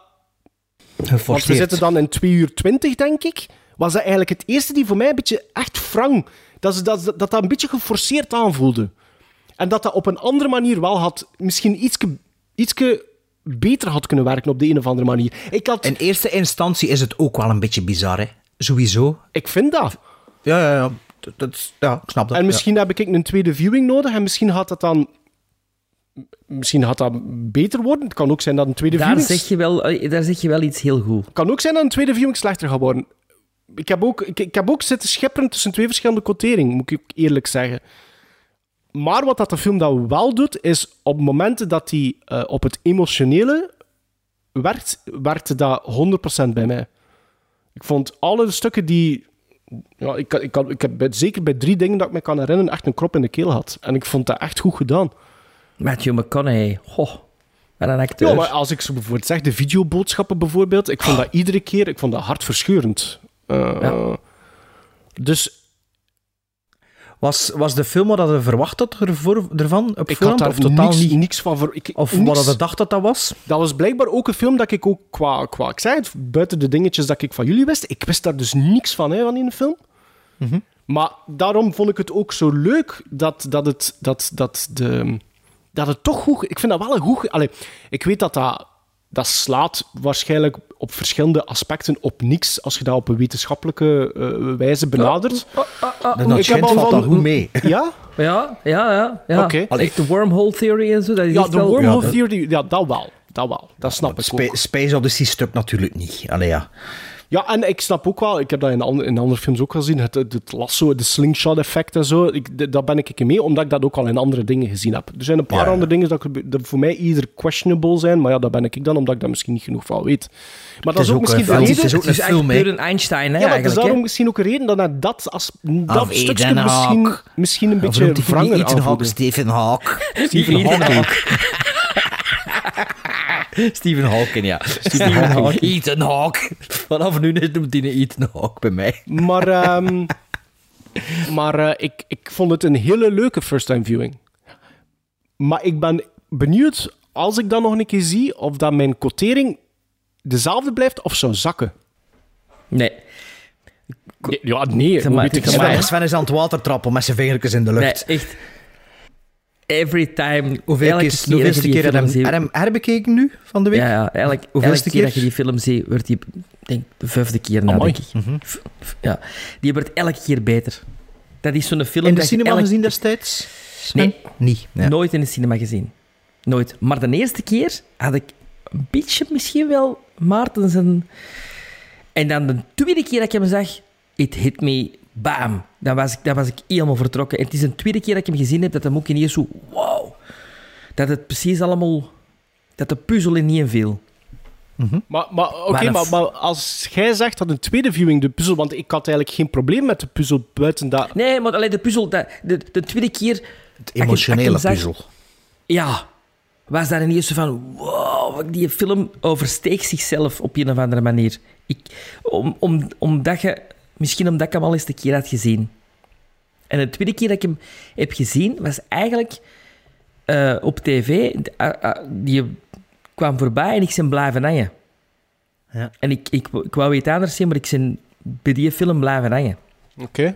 Speaker 3: Want we
Speaker 2: Geforceerd.
Speaker 3: zitten dan in 2 uur 20, denk ik. Was dat eigenlijk het eerste die voor mij een beetje echt wrang... Ze- dat, dat, dat, dat een beetje geforceerd aanvoelde. En dat dat op een andere manier wel had... Misschien ietske, ietske beter had kunnen werken op de een of andere manier. Ik had...
Speaker 2: In eerste instantie is het ook wel een beetje bizar, hè. Sowieso.
Speaker 3: Ik vind dat.
Speaker 2: Ja, ja, ja. Dat ja, ik snap dat.
Speaker 3: En
Speaker 2: ja.
Speaker 3: misschien heb ik een tweede viewing nodig en misschien gaat dat dan... Misschien gaat dat beter worden. Het kan ook zijn dat een tweede
Speaker 1: Daar
Speaker 3: viewing...
Speaker 1: zeg, je wel, eh, daar zeg je wel iets heel goed.
Speaker 3: Het kan ook zijn dat een tweede viewing slechter gaat worden. Ik heb ook, ik, ik heb ook zitten schepperen tussen twee verschillende quoteringen, moet ik eerlijk zeggen. Maar wat dat de film dan wel doet, is op momenten dat hij eh, op het emotionele werkt, werkte dat 100% bij mij. Ik vond alle stukken die... Ja, ik, kan- ik, kan, ik heb bij- zeker bij drie dingen dat ik me kan herinneren echt een krop in de keel had. En ik vond dat echt goed gedaan.
Speaker 1: Matthew McConaughey, goh, wat een acteur.
Speaker 3: Ja, maar als ik zo bijvoorbeeld zeg, de videoboodschappen bijvoorbeeld, ik vond dat iedere keer, ik vond dat hartverscheurend. Eh, Dus
Speaker 2: Was, was de film wat je verwacht had ervoor, ervan op
Speaker 3: ik had daar
Speaker 2: Of totaal
Speaker 3: niks,
Speaker 2: niet?
Speaker 3: niks van voor. Ik,
Speaker 2: Of
Speaker 3: niks.
Speaker 2: wat je dacht dat dat was?
Speaker 3: Dat was blijkbaar ook een film dat ik ook qua, qua ik zei het, buiten de dingetjes dat ik van jullie wist, ik wist daar dus niks van, hè, van in de film.
Speaker 2: Mhm.
Speaker 3: Maar daarom vond ik het ook zo leuk dat, dat, het, dat, dat, de, dat het toch goed... Ik vind dat wel een goed... Allee, ik weet dat dat, dat slaat waarschijnlijk op verschillende aspecten op niks als je dat op een wetenschappelijke eh, wijze benadert.
Speaker 2: De Notchent valt dat goed mee.
Speaker 3: Ja?
Speaker 1: Ja, ja, ja. ja. Echt de wormhole theory en zo. Dat is
Speaker 3: Ja, de
Speaker 1: wel-
Speaker 3: wormhole
Speaker 2: Ja, dat-
Speaker 3: theory, ja, dat wel. Dat wel. Dat snap ik
Speaker 2: Spa-
Speaker 3: ook.
Speaker 2: Space Odyssey stuk natuurlijk niet. Allee, ja.
Speaker 3: Ja, en ik snap ook wel, ik heb dat in, andere- in andere films ook gezien, het, het, het lasso, de slingshot effect en zo, ik, daar ben ik een keer mee, omdat ik dat ook al in andere dingen gezien heb. Er zijn een paar
Speaker 2: Ja, ja.
Speaker 3: andere dingen dat, ik- dat voor mij ieder questionable zijn, maar ja, daar ben ik dan, omdat ik daar misschien niet genoeg van weet. Maar dat
Speaker 2: is
Speaker 3: is ook
Speaker 2: ook
Speaker 3: misschien
Speaker 2: een
Speaker 3: de reden...
Speaker 2: het is ook
Speaker 1: Het is
Speaker 2: een film,
Speaker 1: Einstein, hè,
Speaker 3: ja, maar het is daarom misschien ook een reden dat hij dat, als, dat
Speaker 2: Of
Speaker 3: stukje
Speaker 2: Eden
Speaker 3: misschien, misschien een beetje wranger
Speaker 2: Ethan Hawke,
Speaker 3: aanvoelde.
Speaker 2: Stephen Hawke.
Speaker 3: Stephen Hawke.
Speaker 2: Stephen Hawking, ja.
Speaker 1: Stephen Hawking.
Speaker 2: Ethan Hawke. Vanaf nu noemt hij een Ethan Hawke bij mij.
Speaker 3: Maar, ehm, maar eh, ik, ik vond het een hele leuke first-time viewing. Maar ik ben benieuwd, als ik dat nog een keer zie, of dat mijn quotering dezelfde blijft of zou zakken.
Speaker 1: Nee.
Speaker 3: Nee, ja, nee.
Speaker 2: Sven, Sven is aan het water trappen met zijn vingertjes in de
Speaker 1: Nee,
Speaker 2: lucht.
Speaker 1: echt. Every time.
Speaker 2: Hoeveel keer,
Speaker 1: keer
Speaker 2: hoeveelste
Speaker 1: dat
Speaker 2: keer heb
Speaker 1: film
Speaker 2: je hem, herbekeken nu, van de week?
Speaker 1: Ja, ja.
Speaker 2: Hoeveelste
Speaker 1: elke keer
Speaker 2: keer?
Speaker 1: dat je die film ziet, wordt die, denk de vijfde keer na, denk ik. F- Ja. Die wordt elke keer beter. Dat is zo'n film...
Speaker 2: In de
Speaker 1: dat
Speaker 2: cinema
Speaker 1: elke-
Speaker 2: gezien destijds?
Speaker 1: Nee.
Speaker 2: Niet. Ja.
Speaker 1: Nooit in de cinema gezien. Nooit. Maar de eerste keer had ik een beetje misschien wel Maarten zijn... En dan de tweede keer dat ik hem zag, it hit me, bam. Dan was ik, dan was ik helemaal vertrokken. En het is een tweede keer dat ik hem gezien heb, dat hem ook ineens zo... Wow. Dat het precies allemaal... Dat de puzzel in niet viel.
Speaker 3: Maar, maar oké,
Speaker 1: Maar
Speaker 3: maar, als jij zegt dat een tweede viewing de puzzel... Want ik had eigenlijk geen probleem met de puzzel buiten dat...
Speaker 1: Nee, maar alleen de puzzel... Dat, de, de tweede keer...
Speaker 2: Het emotionele puzzel.
Speaker 1: Ja, was daar ineens zo van... Wow, die film oversteekt zichzelf op een of andere manier. Ik, om, om, omdat je... Misschien omdat ik hem al eens een keer had gezien. En de tweede keer dat ik hem heb gezien, was eigenlijk eh, op tv. Ah, die kwam voorbij en ik ben blijven hangen.
Speaker 2: Ja.
Speaker 1: En ik, ik, ik wou iets anders zien, maar ik ben bij die film blijven hangen.
Speaker 3: Oké.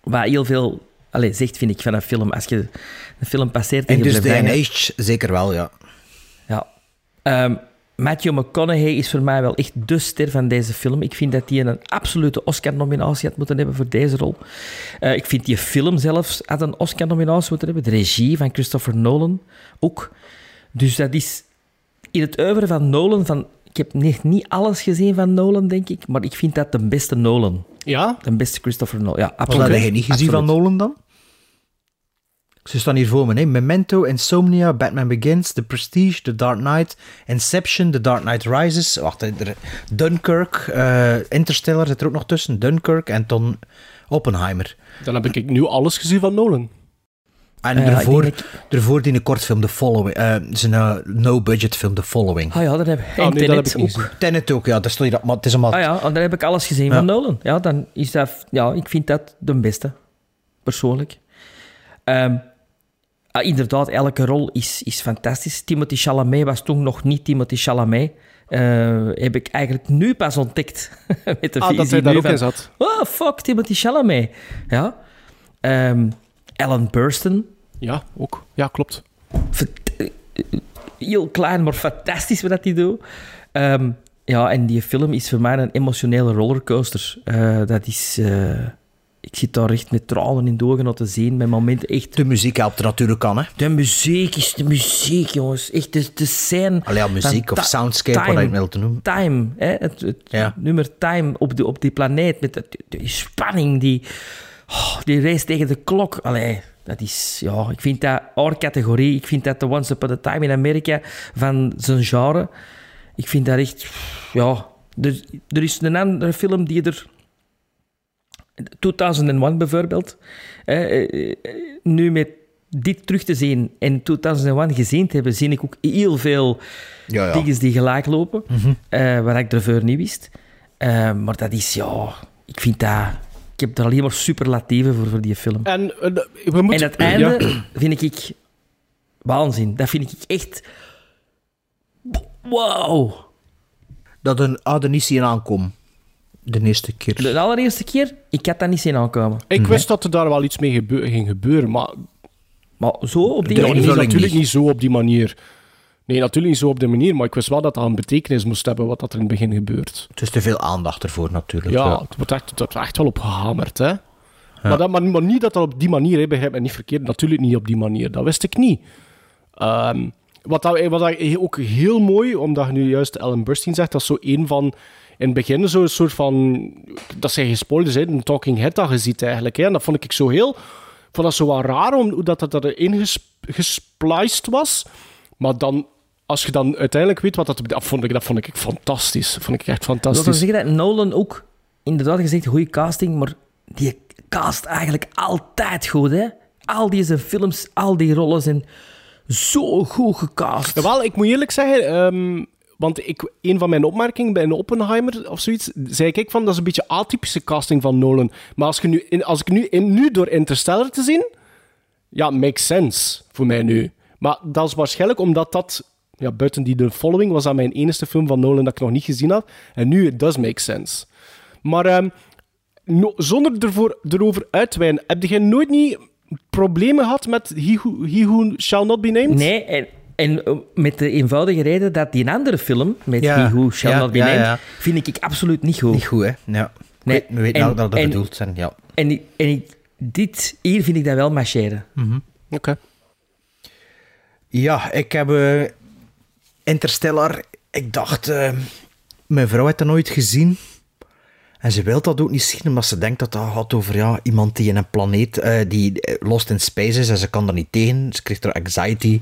Speaker 1: Wat heel veel allez, zegt, vind ik, van een film. Als je een film passeert en
Speaker 2: En
Speaker 1: je
Speaker 2: dus de zeker wel, ja.
Speaker 1: Ja. Ehm, Matthew McConaughey is voor mij wel echt de ster van deze film. Ik vind dat hij een absolute Oscar-nominatie had moeten hebben voor deze rol. Eh, ik vind die film zelfs had een Oscar-nominatie moeten hebben. De regie van Christopher Nolan ook. Dus dat is in het oeuvre van Nolan... Van, ik heb niet, niet alles gezien van Nolan, denk ik, maar ik vind dat de beste Nolan.
Speaker 3: Ja?
Speaker 1: De beste Christopher Nolan. Ja,
Speaker 2: Wat
Speaker 1: absoluut.
Speaker 2: heb je niet gezien
Speaker 1: Absoluut.
Speaker 2: van Nolan dan? Ze staan hier voor me, hè. Memento, Insomnia, Batman Begins, The Prestige, The Dark Knight, Inception, The Dark Knight Rises, wacht, er- Dunkirk, eh, Interstellar zit er ook nog tussen, Dunkirk en dan Oppenheimer.
Speaker 3: Dan heb ik nu alles gezien van Nolan.
Speaker 2: En
Speaker 1: ja, ik
Speaker 2: ervoor,
Speaker 1: denk dat
Speaker 2: ervoor die een kortfilm, The Following, eh zijn eh, no-budget film, The Following.
Speaker 1: Ah ja, dat heb ik.
Speaker 3: Ah,
Speaker 1: en
Speaker 3: nee, dat heb
Speaker 1: Tenet
Speaker 3: ik
Speaker 1: ook.
Speaker 3: gezien.
Speaker 2: Tenet ook, ja, dat stond hier, maar het is allemaal...
Speaker 1: Ah ja, en dan heb ik alles gezien
Speaker 2: Ja.
Speaker 1: van Nolan. Ja, dan is dat... Ja, ik vind dat de beste. Persoonlijk. Ehm, ah, inderdaad, elke rol is, is fantastisch. Timothy Chalamet was toen nog niet Timothy Chalamet. Eh, heb ik eigenlijk nu pas ontdekt. met de
Speaker 3: Ah, dat hij daar ook
Speaker 1: van,
Speaker 3: in zat.
Speaker 1: Oh, fuck, Timothy Chalamet. Ja. Ehm, Alan Burstyn.
Speaker 3: Ja, ook. Ja, klopt.
Speaker 1: heel klein, maar fantastisch wat hij doet. Ehm, ja, en die film is voor mij een emotionele rollercoaster. Eh, dat is... eh, ik zit daar echt met tranen in de ogen te zien. Met momenten echt...
Speaker 2: De muziek helpt er natuurlijk aan, hè?
Speaker 1: De muziek is de muziek, jongens. Echt, de, de scène...
Speaker 2: Allee, ja, muziek of soundscape, wat je het wilt noemen.
Speaker 1: Time, hè? Het, het
Speaker 2: Ja.
Speaker 1: nummer Time op, de, op die planeet. Met dat- die spanning, die, oh, die race tegen de klok. Allee, dat is... Ja, ik vind dat our categorie. Ik vind dat de Once Upon a Time in Amerika van zijn genre. Ik vind dat echt... Ja, er, er is een andere film die er... 2001 bijvoorbeeld. Eh, eh, nu met dit terug te zien en 2001 gezien te hebben, zie ik ook heel veel
Speaker 2: Ja, ja.
Speaker 1: dingen die gelijk lopen,
Speaker 2: Mhm.
Speaker 1: eh, waar ik ervoor niet wist. Eh, maar dat is, ja, ik vind dat... Ik heb er alleen maar superlatieven voor, voor die film.
Speaker 3: En we moeten...
Speaker 1: En het einde
Speaker 3: Ja.
Speaker 1: vind ik waanzin. Dat vind ik echt... Wow.
Speaker 2: Dat een zien aankomen. De eerste keer.
Speaker 1: De allereerste keer, ik had dat niet zien aankomen.
Speaker 3: Ik wist dat er daar wel iets mee gebe- ging gebeuren, maar...
Speaker 1: Maar zo op die manier?
Speaker 3: nee, natuurlijk niet zo op die manier. Nee, natuurlijk niet zo op die manier, maar ik wist wel dat dat een betekenis moest hebben wat dat er in het begin gebeurt.
Speaker 2: Het is te veel aandacht ervoor, natuurlijk.
Speaker 3: Ja, het wordt echt, het wordt echt wel op gehamerd, hè. Maar, dat, maar, maar niet dat dat op die manier, hè, begrijp me niet verkeerd, natuurlijk niet op die manier. Dat wist ik niet. Ehm, wat, dat, wat dat ook heel mooi, omdat je nu juist Ellen Burstyn zegt, dat is zo een van... In het begin zo'n soort van... Dat zijn gespoilers, hè, een talking head dat je ziet eigenlijk. Hè, en dat vond ik zo heel... Vond dat zo wel raar, om, hoe dat, dat erin ges, gespliced was. Maar dan, als je dan uiteindelijk weet wat dat... Dat vond ik, dat vond ik fantastisch. Dat vond ik echt
Speaker 1: Dat wil
Speaker 3: fantastisch.
Speaker 1: zeggen dat Nolan ook inderdaad gezegd goede casting, maar die cast eigenlijk altijd goed, hè? Al die zijn films, al die rollen zijn zo goed gecast.
Speaker 3: Wel, ik moet eerlijk zeggen, ehm, want ik, een van mijn opmerkingen bij een Oppenheimer of zoiets, zei ik van dat is een beetje atypische casting van Nolan. Maar als, je nu, als ik nu, nu door Interstellar te zien, ja, makes sense voor mij nu. Maar dat is waarschijnlijk omdat dat, ja, buiten die The Following, was dat mijn enige film van Nolan dat ik nog niet gezien had. En nu, it does make sense. Maar ehm, zonder ervoor, erover uit te wijnen, heb jij nooit niet problemen gehad met He Who, Shall Not Be Named?
Speaker 1: Nee, en uh, met de eenvoudige reden dat die andere film, met
Speaker 2: Ja,
Speaker 1: He Who Shall
Speaker 2: ja,
Speaker 1: Not Be Named,
Speaker 2: ja.
Speaker 1: vind ik absoluut niet goed.
Speaker 2: Niet goed, hè? Ja.
Speaker 1: Nee,
Speaker 2: We weten
Speaker 1: en-
Speaker 2: ook dat dat bedoeld zijn, ja.
Speaker 1: En, en ik- dit, hier vind ik dat wel marcheren.
Speaker 3: Oké.
Speaker 2: Ja, ik heb eh, Interstellar. Ik dacht, eh, mijn vrouw heeft dat nooit gezien. En ze wil dat ook niet zien, omdat ze denkt dat dat gaat over ja, iemand die in een planeet eh, die eh, lost in space is en ze kan er niet tegen. Ze kreeg er anxiety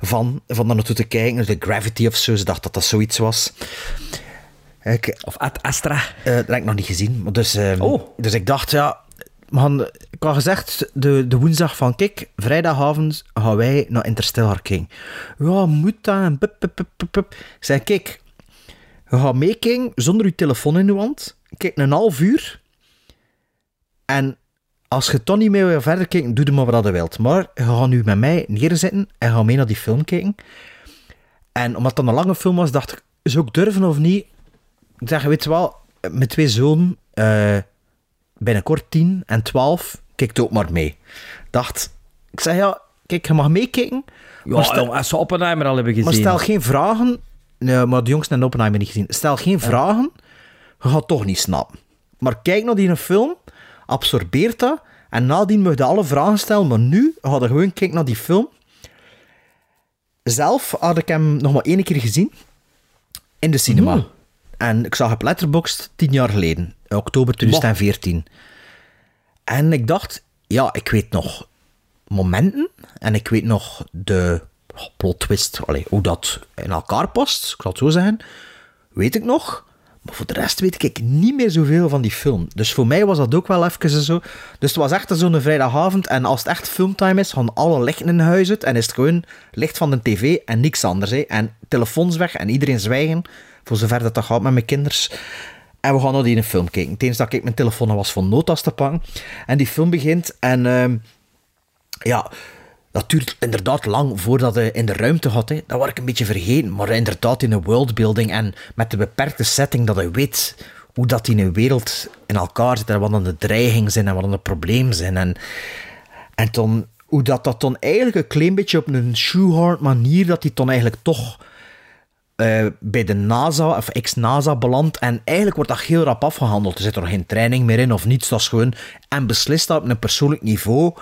Speaker 2: van, van daar naartoe te kijken. De gravity of zo, ze dacht dat dat zoiets was. Ik,
Speaker 1: of Ad Astra.
Speaker 2: Eh, dat heb ik nog niet gezien. Maar dus, eh,
Speaker 1: Oh.
Speaker 2: dus ik dacht, ja... Gaan, ik had gezegd, de, de woensdag van, kijk, vrijdagavond gaan wij naar Interstellar kijken. Ja, moet dat? En. Ik zei, kijk, je gaat meekijken zonder je telefoon in je hand. Kijk, een half uur. En als je toch niet meer wil verder kijken, doe er maar wat je wilt. Maar je gaat nu met mij neerzetten en ga mee naar die film kijken. En omdat het een lange film was, dacht ik, zou ik durven of niet? Ik zeg, weet je wel, met twee zonen, eh, binnenkort 10 en 12, kijk ook maar mee. Dacht, ik zeg ja, kijk, je mag meekijken.
Speaker 1: Ja,
Speaker 2: maar stel,
Speaker 1: als ze Oppenheimer al hebben gezien.
Speaker 2: maar stel geen vragen. Nee, maar de jongsten hebben Oppenheimer niet gezien. Stel geen vragen, je gaat toch niet snappen. Maar kijk naar die film, absorbeer dat. En nadien mag je alle vragen stellen, maar nu ga je gewoon kijken naar die film. Zelf had ik hem nog maar één keer gezien. In de cinema. En ik zag hem Letterboxd tien jaar geleden. Oktober 2014. En ik dacht, ja, ik weet nog momenten. En ik weet nog de plot twist. Hoe dat in elkaar past. Ik zal het zo zeggen. Weet ik nog. Maar voor de rest weet ik niet meer zoveel van die film. Dus voor mij was dat ook wel even zo. Dus het was echt zo'n vrijdagavond. En als het echt filmtime is, gaan alle lichten in huis uit. En is het gewoon licht van de tv en niks anders. Hè. En telefoons weg en iedereen zwijgen. Voor zover dat dat gaat met mijn kinders. En we gaan naar die film kijken. Enige dat ik mijn telefoon was van notas te pakken. En die film begint. En ehm, ja, dat duurt inderdaad lang voordat je in de ruimte. Hè. Dat was ik een beetje vergeten. Maar inderdaad in een worldbuilding en met de beperkte setting dat je weet hoe dat in een wereld in elkaar zit en wat dan de dreigingen zijn en wat dan de problemen zijn. En, en dan, hoe dat, dat dan eigenlijk een klein beetje op een shoehorn manier, dat die dan eigenlijk toch eh, bij de NASA, of ex-NASA, belandt. En eigenlijk wordt dat heel rap afgehandeld. Er zit er geen training meer in of niets. Dat is gewoon... En beslist dat op een persoonlijk niveau.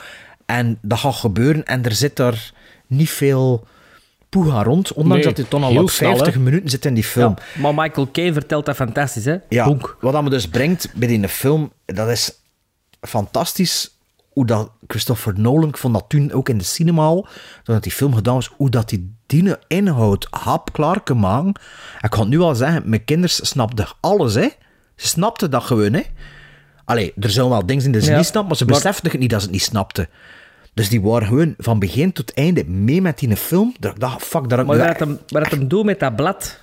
Speaker 2: En dat gaat gebeuren. En er zit er niet veel poeha rond. Ondanks
Speaker 3: Nee,
Speaker 2: dat hij toch al
Speaker 3: heel
Speaker 2: op
Speaker 3: snel,
Speaker 2: 50
Speaker 3: hè?
Speaker 2: minuten zit in die film.
Speaker 1: Ja, maar Michael Caine vertelt dat fantastisch, hè?
Speaker 2: Ja,
Speaker 1: Bonk.
Speaker 2: wat dat me dus brengt bij die film, dat is fantastisch hoe dat Christopher Nolan, ik vond dat toen ook in de cinema al, toen dat die film gedaan was, hoe dat die die inhoud hapklaar kan maken. En Ik kan nu al zeggen, mijn kinderen snapten alles, hè. Ze snapten dat gewoon, hè. Allee, er zijn wel dingen in die ze
Speaker 1: Ja,
Speaker 2: niet snappen, maar ze
Speaker 1: maar-
Speaker 2: beseften het niet dat ze het niet snapten. Dus die waren gewoon van begin tot einde mee met die film. Dat ik dacht, fuck, dat ik
Speaker 1: Maar wat hem, wat hem doet met dat blad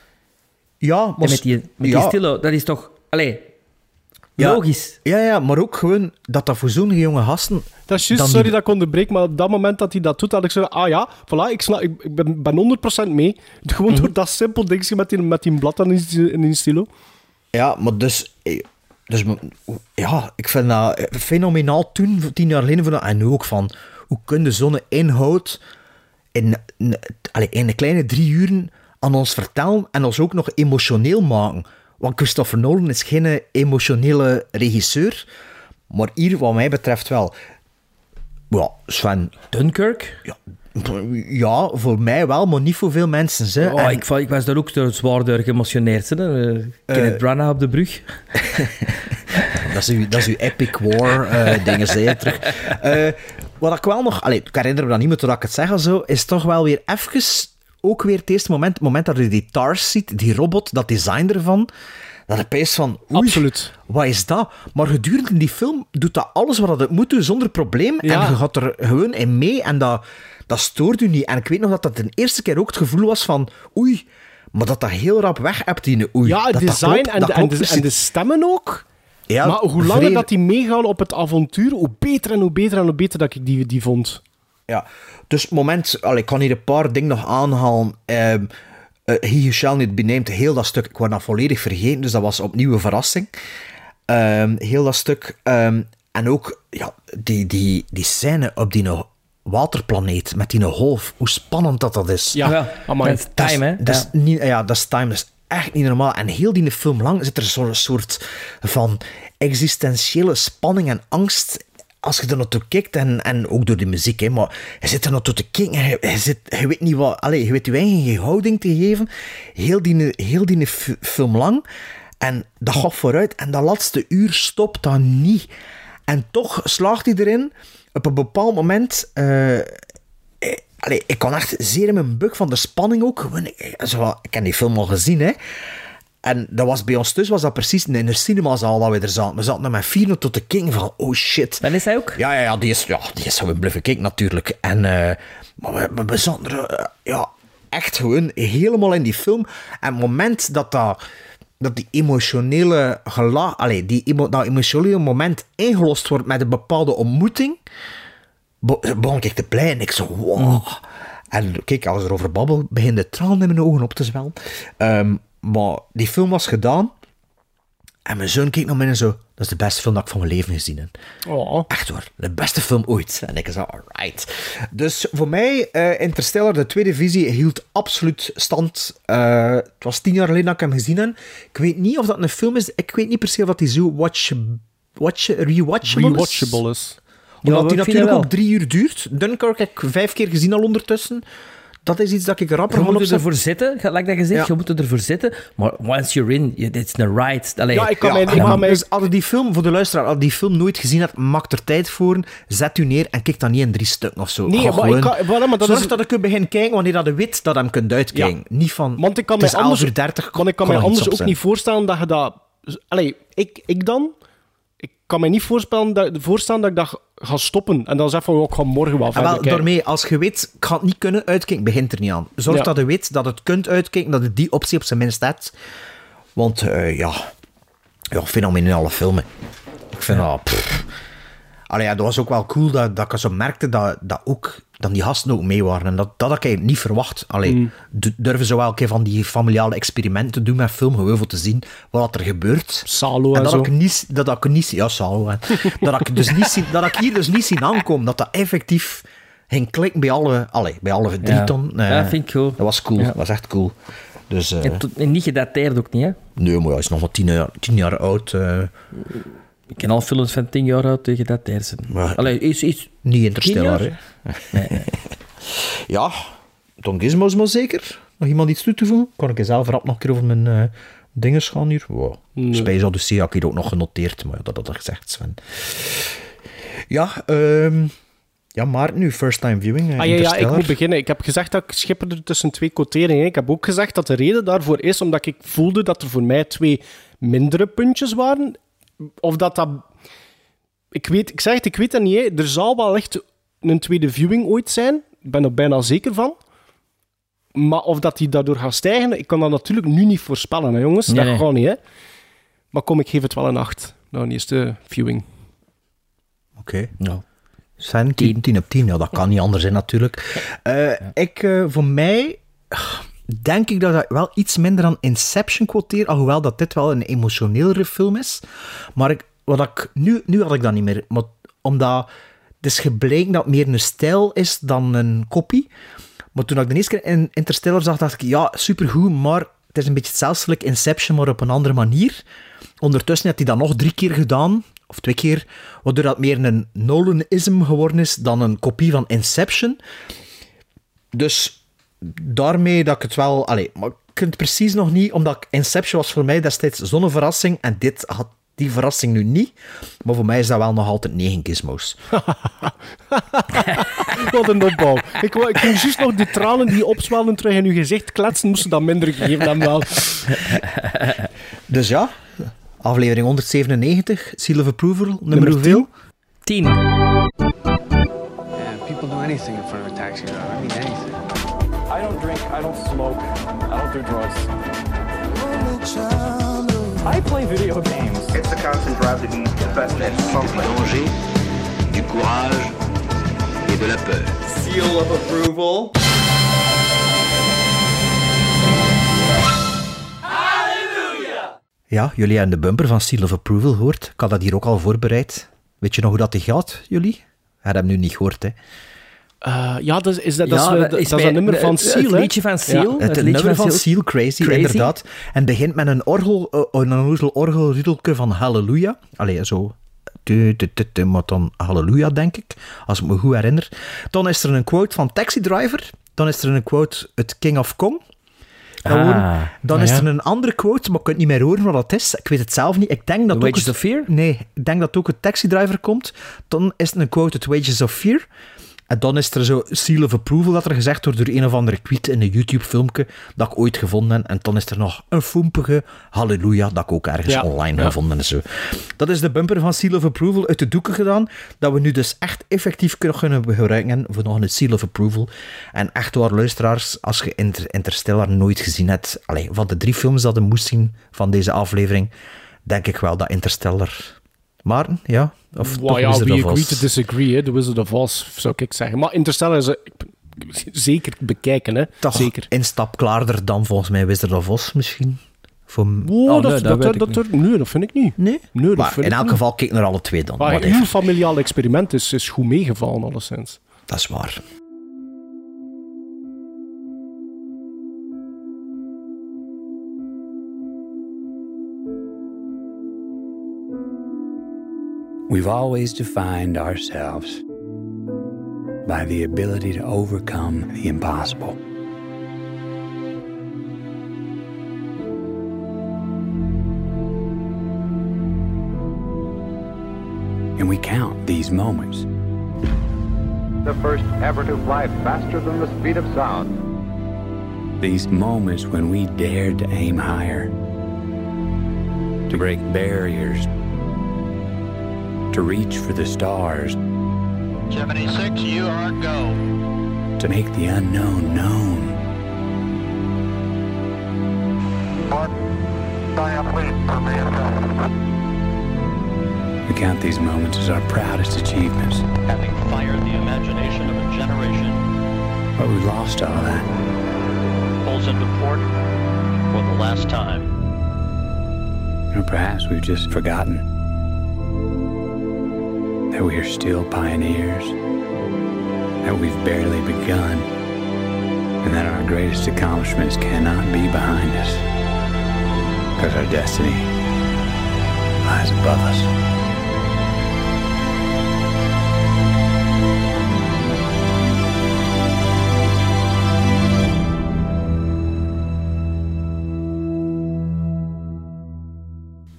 Speaker 2: Ja,
Speaker 1: en met die, met
Speaker 2: ja.
Speaker 1: die stilo, dat is toch... Allee,
Speaker 2: Ja.
Speaker 1: logisch.
Speaker 2: Ja, ja, maar ook gewoon dat dat voor zo'n jonge gasten...
Speaker 3: Dat is juist,
Speaker 2: dan
Speaker 3: sorry
Speaker 2: die-
Speaker 3: dat ik onderbreek, maar op dat moment dat hij dat doet, had ik zo ah ja, voilà, ik, snap, ik, ben, ben 100% mee. Gewoon
Speaker 2: Mhm.
Speaker 3: door dat simpel dingetje met die, met die blad en die, in die stilo.
Speaker 2: Ja, maar dus... eh, dus ja, ik vind dat fenomenaal toen, tien jaar geleden, en nu ook van... Hoe kun je zo'n inhoud in, in, in een kleine drie uren aan ons vertellen en ons ook nog emotioneel maken? Want Christopher Nolan is geen emotionele regisseur, maar hier, wat mij betreft, wel. Ja, Sven...
Speaker 1: Dunkirk?
Speaker 2: Ja, ja, voor mij wel, maar niet voor veel mensen. Hè.
Speaker 1: Oh,
Speaker 2: En-
Speaker 1: ik, ik was daar ook door zwaar door geëmotioneerd. Hè. Uh, Kenneth Branagh op de brug.
Speaker 2: Dat is uw, dat is uw epic war eh dingen, zei terug. Eh, wat ik wel nog... Allee, ik herinner me dat niet meer toen ik het zeg zo, is toch wel weer even... Ook weer het eerste moment, het moment dat je die TARS ziet, die robot, dat design ervan, dat ik pees van... Oei,
Speaker 3: Absoluut.
Speaker 2: Wat is dat? Maar gedurende die film doet dat alles wat het moet doen, zonder probleem.
Speaker 3: Ja.
Speaker 2: En je gaat er gewoon in mee en dat, dat stoort u niet. En ik weet nog dat dat de eerste keer ook het gevoel was van... Oei, maar dat dat heel rap weg hebt, die oei.
Speaker 3: Ja, het
Speaker 2: Dat dat
Speaker 3: design
Speaker 2: klopt,
Speaker 3: en,
Speaker 2: dat
Speaker 3: de, en, de, en de stemmen ook.
Speaker 2: Ja,
Speaker 3: maar hoe langer dat die meegaan op het avontuur, hoe beter en hoe beter en hoe beter dat ik die, die vond.
Speaker 2: Ja, dus moment, allee, ik kan hier een paar dingen nog aanhalen. Ehm eh, He Who Shall Not Be Named, heel dat stuk, ik was dat volledig vergeten, dus dat was opnieuw een verrassing. Ehm, heel dat stuk. ehm, en ook ja, die, die, die scène op die waterplaneet met die golf, hoe spannend dat dat is.
Speaker 3: Ja,
Speaker 1: Ja,
Speaker 3: amai.
Speaker 1: dat is time, hè.
Speaker 2: Dat is
Speaker 1: Ja.
Speaker 2: niet, ja, dat is time. Dat is echt niet normaal. En heel die film lang zit er zo'n soort van existentiële spanning en angst. Als je er naartoe kijkt, en, en ook door de muziek, hè, maar je zit er naartoe te kijken en je, zit, je weet niet wat... Allez, je weet je eigen houding te geven. Heel die, heel die fi- film lang. En dat gaat vooruit. En dat laatste uur stopt dan niet. En toch slaagt hij erin, op een bepaald moment... eh, allee, ik kon echt zeer in mijn buk van de spanning ook. Ik, zo, ik heb die film al gezien, hè. En dat was bij ons thuis was dat precies in de cinemazaal dat we er zaten. We zaten met vier tot de king van, oh shit.
Speaker 1: Dan is hij ook?
Speaker 2: Ja, ja, ja, die is, ja, die is gewoon bluffen kijken natuurlijk. En, eh, maar we, we, we zaten er, eh, ja, echt gewoon helemaal in die film. En het moment dat dat, dat die emotionele gela, allee, die dat emotionele moment ingelost wordt met een bepaalde ontmoeting, begon ik te blij en ik zo, wow. En kijk, als ik erover babbel, begin de tranen in mijn ogen op te zwellen. Ehm, maar die film was gedaan. En mijn zoon keek naar mij en zo, dat is de beste film dat ik van mijn leven gezien heb.
Speaker 3: Oh.
Speaker 2: Echt hoor, de beste film ooit. En ik zo, alright. Dus voor mij, eh Interstellar, de tweede visie, hield absoluut stand. Eh, het was tien jaar geleden dat ik hem gezien heb. Ik weet niet of dat een film is. Ik weet niet per se of dat die zo watch, watch, rewatchable,
Speaker 3: Rewatchable is.
Speaker 2: is. Omdat
Speaker 1: Ja,
Speaker 2: die natuurlijk
Speaker 1: dat
Speaker 2: ook drie uur duurt. Dunkirk heb ik vijf keer gezien al ondertussen. Dat is iets dat ik rapper
Speaker 1: Je moet
Speaker 2: opzetten.
Speaker 1: ervoor zitten, like dat gezegd,
Speaker 2: Ja.
Speaker 1: je moet ervoor zitten. Maar once you're in, it's the ride. Allee,
Speaker 3: Ja, ik kan
Speaker 2: Ja,
Speaker 3: mij... Ik
Speaker 2: ja,
Speaker 3: mij
Speaker 2: dus als je die film, voor de luisteraar, als je die film nooit gezien hebt, maak er tijd voor. Zet u neer en kijk dan niet in drie stukken of zo.
Speaker 3: Nee,
Speaker 2: Ga
Speaker 3: maar ik kan- voilà, maar dat
Speaker 2: Zorg
Speaker 3: is-
Speaker 2: dat ik kunt beginnen kijken wanneer dat je weet dat je hem kunt uitkijken. Niet van,
Speaker 3: Want ik kan
Speaker 2: het
Speaker 3: mij
Speaker 2: is
Speaker 3: anders,
Speaker 2: 11 uur 30,
Speaker 3: want ik kan mij anders ook niet voorstellen dat je dat... Allee, ik, ik dan... Ik kan mij niet voorstellen dat, voorstellen dat ik dat ga stoppen. En dan zeg van, oh, ik ga morgen wel
Speaker 2: En
Speaker 3: verder
Speaker 2: wel,
Speaker 3: kijken.
Speaker 2: daarmee, als je weet, ik ga het niet kunnen uitkijken, begint er niet aan. Zorg
Speaker 3: Ja.
Speaker 2: dat je weet dat het kunt uitkijken, dat je die optie op zijn minst hebt. Want, eh, ja, ja, fenomenale filmen. Ik vind dat... pff. Allee, ja, dat was ook wel cool dat, dat ik zo merkte dat, dat ook dat die gasten ook mee waren. En dat, dat had ik eigenlijk niet verwacht. Allee,
Speaker 3: Mm.
Speaker 2: durven ze wel een keer van die familiale experimenten doen met film, gewoon te zien wat er gebeurt.
Speaker 3: Salo
Speaker 2: En
Speaker 3: en
Speaker 2: dat
Speaker 3: zo.
Speaker 2: ik niet, dat ik niet, ja, Salo, dat ik dus niet dat ik hier dus niet zien aankomen, dat dat effectief ging klikken bij alle, allee, bij alle drie
Speaker 1: Ja.
Speaker 2: ton.
Speaker 1: Ja, vind ik cool.
Speaker 2: Dat was cool,
Speaker 1: Ja.
Speaker 2: dat was echt cool. Dus, eh,
Speaker 1: En, tot- en niet gedateerd ook niet, hè?
Speaker 2: nee, maar hij is nog maar tien jaar, tien jaar oud. eh,
Speaker 1: Ik ken al films van 10 jaar oud die gedateerd zijn.
Speaker 2: Maar-
Speaker 1: Allee, is, is
Speaker 2: niet interstellar, hè.
Speaker 1: Nee,
Speaker 2: Ja, Don Gizmo's maar zeker. Nog iemand iets toe te voegen? Kan ik zelf rap nog een keer over mijn eh dingen gaan hier? Wow.
Speaker 3: Nee.
Speaker 2: Space Odyssey had ik hier ook nog genoteerd, maar ja, dat had ik gezegd, Sven. Ja, ehm ja, Maarten nu, first time viewing. eh,
Speaker 3: Ah, ja, ja, ik moet beginnen. Ik heb gezegd dat ik schipperde tussen twee quoteringen. Ik heb ook gezegd dat de reden daarvoor is omdat ik voelde dat er voor mij twee mindere puntjes waren. Of dat dat... Ik, weet, ik zeg het, ik weet het niet. hè. Er zal wel echt een tweede viewing ooit zijn. Ik ben er bijna zeker van. Maar of dat die daardoor gaat stijgen, ik kan dat natuurlijk nu niet voorspellen, hè, jongens.
Speaker 1: Nee,
Speaker 3: dat gaat niet, hè. Maar kom, ik geef het wel een 8. Nou, een eerste viewing.
Speaker 2: Oké.
Speaker 1: Ja.
Speaker 2: Sven, 10, 10 op 10. Ja, dat kan niet anders zijn natuurlijk. Eh, Ik, eh, voor mij, denk ik dat ik wel iets minder aan Inception quoteer, alhoewel dat dit wel een emotionelere film is. Maar ik, wat ik, nu, nu had ik dat niet meer. Omdat het is gebleken dat het meer een stijl is dan een kopie. Maar toen ik de eerste keer in Interstellar zag, dacht ik, ja, supergoed, maar het is een beetje hetzelfde Inception, maar op een andere manier. Ondertussen heeft hij dat nog drie keer gedaan, of twee keer, waardoor dat meer een Nolanism geworden is dan een kopie van Inception. Dus daarmee dat ik het wel... Allee, maar ik het precies nog niet, omdat Inception was voor mij destijds zo'n verrassing, en dit had die verrassing nu niet. Maar voor mij is dat wel nog altijd negen gizmos.
Speaker 3: Wat een opbouw. Ik, wou- ik ging juist nog de tranen die opzwellen terug in uw gezicht kletsen, moesten dat minder gegeven hebben wel.
Speaker 2: Dus ja, aflevering 197, Seal of Approval, nummer,
Speaker 3: Nummer
Speaker 2: hoeveel?
Speaker 1: 10.
Speaker 17: Yeah, people do anything in front of a taxi driver. I
Speaker 18: don't smoke, I don't do drugs. I play video games.
Speaker 10: It's the constant drive to be the best at something.
Speaker 5: danger, du courage et de la peur.
Speaker 19: Seal of approval.
Speaker 2: Ja, jullie hebben de bumper van Seal of Approval gehoord. Ik had dat hier ook al voorbereid. Weet je nog hoe dat die gaat, jullie? Je hebt hem nu niet gehoord, hè?
Speaker 3: Eh, ja, dat is, dat, dat,
Speaker 1: Ja,
Speaker 3: is,
Speaker 1: dat is
Speaker 3: dat is
Speaker 1: bij-
Speaker 3: een nummer van
Speaker 1: het-
Speaker 3: Seal,
Speaker 1: het liedje van Seal.
Speaker 3: Ja.
Speaker 2: Het,
Speaker 1: Het liedje
Speaker 2: nummer
Speaker 1: van Seal-
Speaker 2: Crazy,
Speaker 1: Crazy.
Speaker 2: inderdaad. En begint met een orgel, eh, een onnozel orgelriedelke van Halleluja. Allee, zo... Maar dan Halleluja, denk ik. Als ik me goed herinner. Dan is er een quote van Taxi Driver. Dan is er een quote uit King of Kong. Gewoon.
Speaker 1: Ah,
Speaker 2: dan
Speaker 3: ah,
Speaker 2: is
Speaker 3: ja.
Speaker 2: er een andere quote, maar ik kan het niet meer horen wat dat is. Ik weet het zelf niet. Ik denk dat
Speaker 1: The
Speaker 2: ook
Speaker 1: Wages
Speaker 2: het-
Speaker 1: of Fear?
Speaker 2: Nee, ik denk dat ook het Taxi Driver komt. Dan is er een quote uit Wages of Fear. En dan is er zo seal of approval dat er gezegd wordt door een of andere tweet in een YouTube-filmpje dat ik ooit gevonden heb. En dan is er nog een foempige halleluja dat ik ook ergens
Speaker 3: Ja.
Speaker 2: online
Speaker 3: Ja.
Speaker 2: gevonden heb. Zo. Dat is de bumper van Seal of Approval uit de doeken gedaan. Dat we nu dus echt effectief kunnen gebruiken voor nog een Seal of Approval. En echt waar, luisteraars, als je Inter Interstellar nooit gezien hebt, allee, van de drie films dat je moest zien van deze aflevering, denk ik wel dat Interstellar... Maarten, ja? Of toch
Speaker 3: ja,
Speaker 2: Wizard
Speaker 3: we
Speaker 2: of
Speaker 3: agree
Speaker 2: Oz?
Speaker 3: to disagree, hè. The Wizard of Oz, zou ik zeggen. Maar Interstellar is... eh, Zeker bekijken, hè.
Speaker 2: Toch
Speaker 3: Zeker.
Speaker 2: een stap klaarder dan volgens mij Wizard of Oz misschien. Voor...
Speaker 3: Oh,
Speaker 1: Oh,
Speaker 3: dat,
Speaker 1: nee, dat
Speaker 3: dat, dat, dat- nee, dat vind ik niet.
Speaker 2: Nee?
Speaker 3: Nee, dat
Speaker 2: Maar
Speaker 3: vind
Speaker 2: in elk
Speaker 3: niet.
Speaker 2: geval, kijk naar alle twee dan.
Speaker 3: Maar
Speaker 2: whatever.
Speaker 3: uw familiaal experiment is, is goed meegevallen, alleszins.
Speaker 2: Dat is waar.
Speaker 20: We've always defined ourselves by the ability to overcome the impossible. And we count these moments.
Speaker 21: The first ever to fly faster than the speed of sound.
Speaker 20: These moments when we dared to aim higher, to break barriers, to reach for the stars,
Speaker 21: 76, you are go.
Speaker 20: to make the unknown known. We count these moments as our proudest achievements,
Speaker 22: having fired the imagination of a generation,
Speaker 20: but we lost all that.
Speaker 22: pulls into port for the last time.
Speaker 20: Or perhaps we've just forgotten that we are still pioneers, that we've barely begun, and that our greatest accomplishments cannot be behind us. Because our destiny lies above us.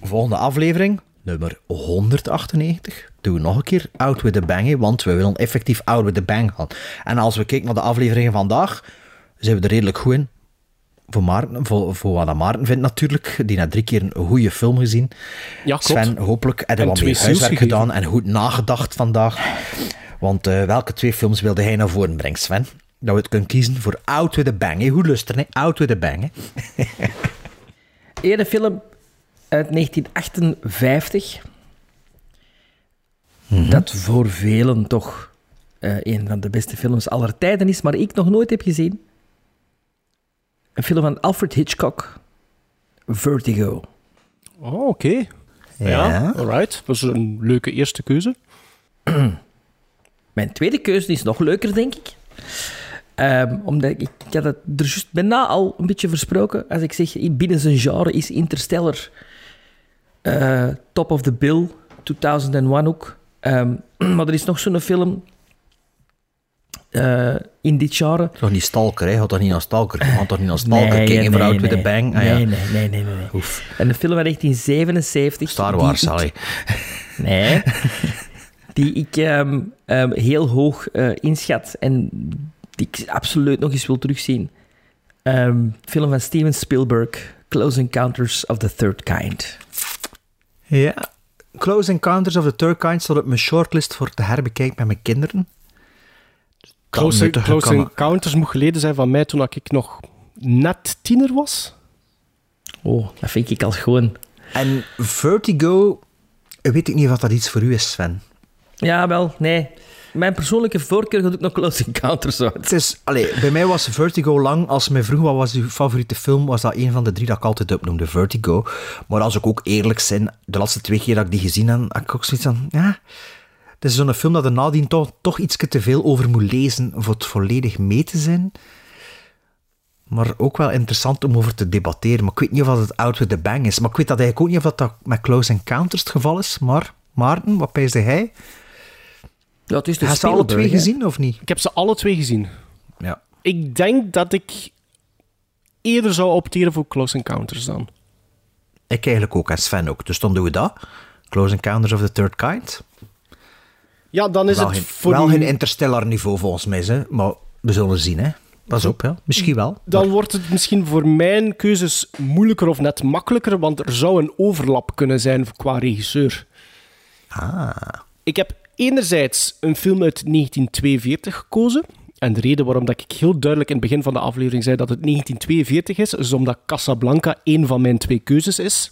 Speaker 2: Volgende aflevering, nummer 198. Doen we nog een keer Out with the Bang, hè, want we willen effectief Out with the Bang gaan. En als we kijken naar de afleveringen vandaag, zijn we er redelijk goed in. Voor, Maarten, voor, voor wat Maarten vindt natuurlijk, die na drie keer een goede film gezien.
Speaker 3: Ja, klopt.
Speaker 2: Sven, hopelijk heb je
Speaker 3: En
Speaker 2: wat meer huiswerk gedaan en goed nagedacht vandaag. Want eh, welke twee films wilde hij naar voren brengen, Sven? Dat we het kunnen kiezen voor Out with the Bang. hè. Goed luisteren, hè? Out with the Bang. hè.
Speaker 1: Eerder film uit 1958.
Speaker 2: Mhm.
Speaker 1: Dat voor velen toch eh, een van de beste films aller tijden is, maar ik nog nooit heb gezien. Een film van Alfred Hitchcock, Vertigo.
Speaker 3: Oh, oké. Ja, alright. Dat is een leuke eerste keuze.
Speaker 1: Mijn tweede keuze is nog leuker, denk ik. Ehm, omdat ik, ik had het er juist bijna al een beetje versproken. Als ik zeg, binnen zijn genre is Interstellar eh, top of the bill, 2001 ook. Ehm, maar er is nog zo'n film eh, in dit genre.
Speaker 2: Toch niet Stalker, hè? Had toch niet naar Stalker? Had toch niet naar Stalker?
Speaker 1: Nee,
Speaker 2: voor
Speaker 1: nee,
Speaker 2: Out with the
Speaker 1: nee.
Speaker 2: Bang? Ah, ja.
Speaker 1: nee, nee, nee, nee, nee, nee. En een film van 1977.
Speaker 2: Star Wars, allee.
Speaker 1: Nee. die ik ehm, ehm, heel hoog eh, inschat en die ik absoluut nog eens wil terugzien. Ehm, film van Steven Spielberg, Close Encounters of the Third Kind.
Speaker 2: Ja. Close Encounters of the Third Kind staat op mijn shortlist voor te herbekijken met mijn kinderen.
Speaker 3: Close,
Speaker 2: nuttig,
Speaker 3: Close
Speaker 2: kan-
Speaker 3: Encounters moet geleden zijn van mij toen ik nog net tiener was.
Speaker 1: Oh, dat vind ik al gewoon.
Speaker 2: En Vertigo, weet ik niet of dat iets voor u is, Sven.
Speaker 1: Ja, wel, nee. Mijn persoonlijke voorkeur gaat ook nog Close Encounters.
Speaker 2: Het is, allee, bij mij was Vertigo lang. Als mij vroeg wat was uw favoriete film, was dat een van de drie dat ik altijd opnoemde, Vertigo. Maar als ik ook eerlijk ben, de laatste twee keer dat ik die gezien heb, had ik ook zoiets van, ja... Het is zo'n film dat er nadien toch, iets te veel over moet lezen voor het volledig mee te zijn. Maar ook wel interessant om over te debatteren. Maar ik weet niet of het Out with the Bang is. Maar ik weet dat eigenlijk ook niet of dat, dat met Close Encounters het geval is. Maar Maarten, wat pijsde hij?
Speaker 1: Ja, het is de
Speaker 2: Heb je ze alle twee
Speaker 1: hè.
Speaker 2: gezien, of niet?
Speaker 3: Ik heb ze alle twee gezien.
Speaker 2: Ja.
Speaker 3: Ik denk dat ik eerder zou opteren voor Close Encounters dan.
Speaker 2: Ik eigenlijk ook, en Sven ook. Dus dan doen we dat. Close Encounters of the Third Kind.
Speaker 3: Ja, dan is
Speaker 2: wel
Speaker 3: het
Speaker 2: geen,
Speaker 3: voor
Speaker 2: wel
Speaker 3: die-
Speaker 2: geen interstellar niveau volgens mij, hè. maar we zullen zien. Hè. Pas op, ja. misschien wel.
Speaker 3: Dan wordt het misschien voor mijn keuzes moeilijker of net makkelijker, want er zou een overlap kunnen zijn qua regisseur.
Speaker 2: Ah.
Speaker 3: Ik heb enerzijds een film uit 1942 gekozen. En de reden waarom dat ik heel duidelijk in het begin van de aflevering zei dat het 1942 is, is omdat Casablanca één van mijn twee keuzes is.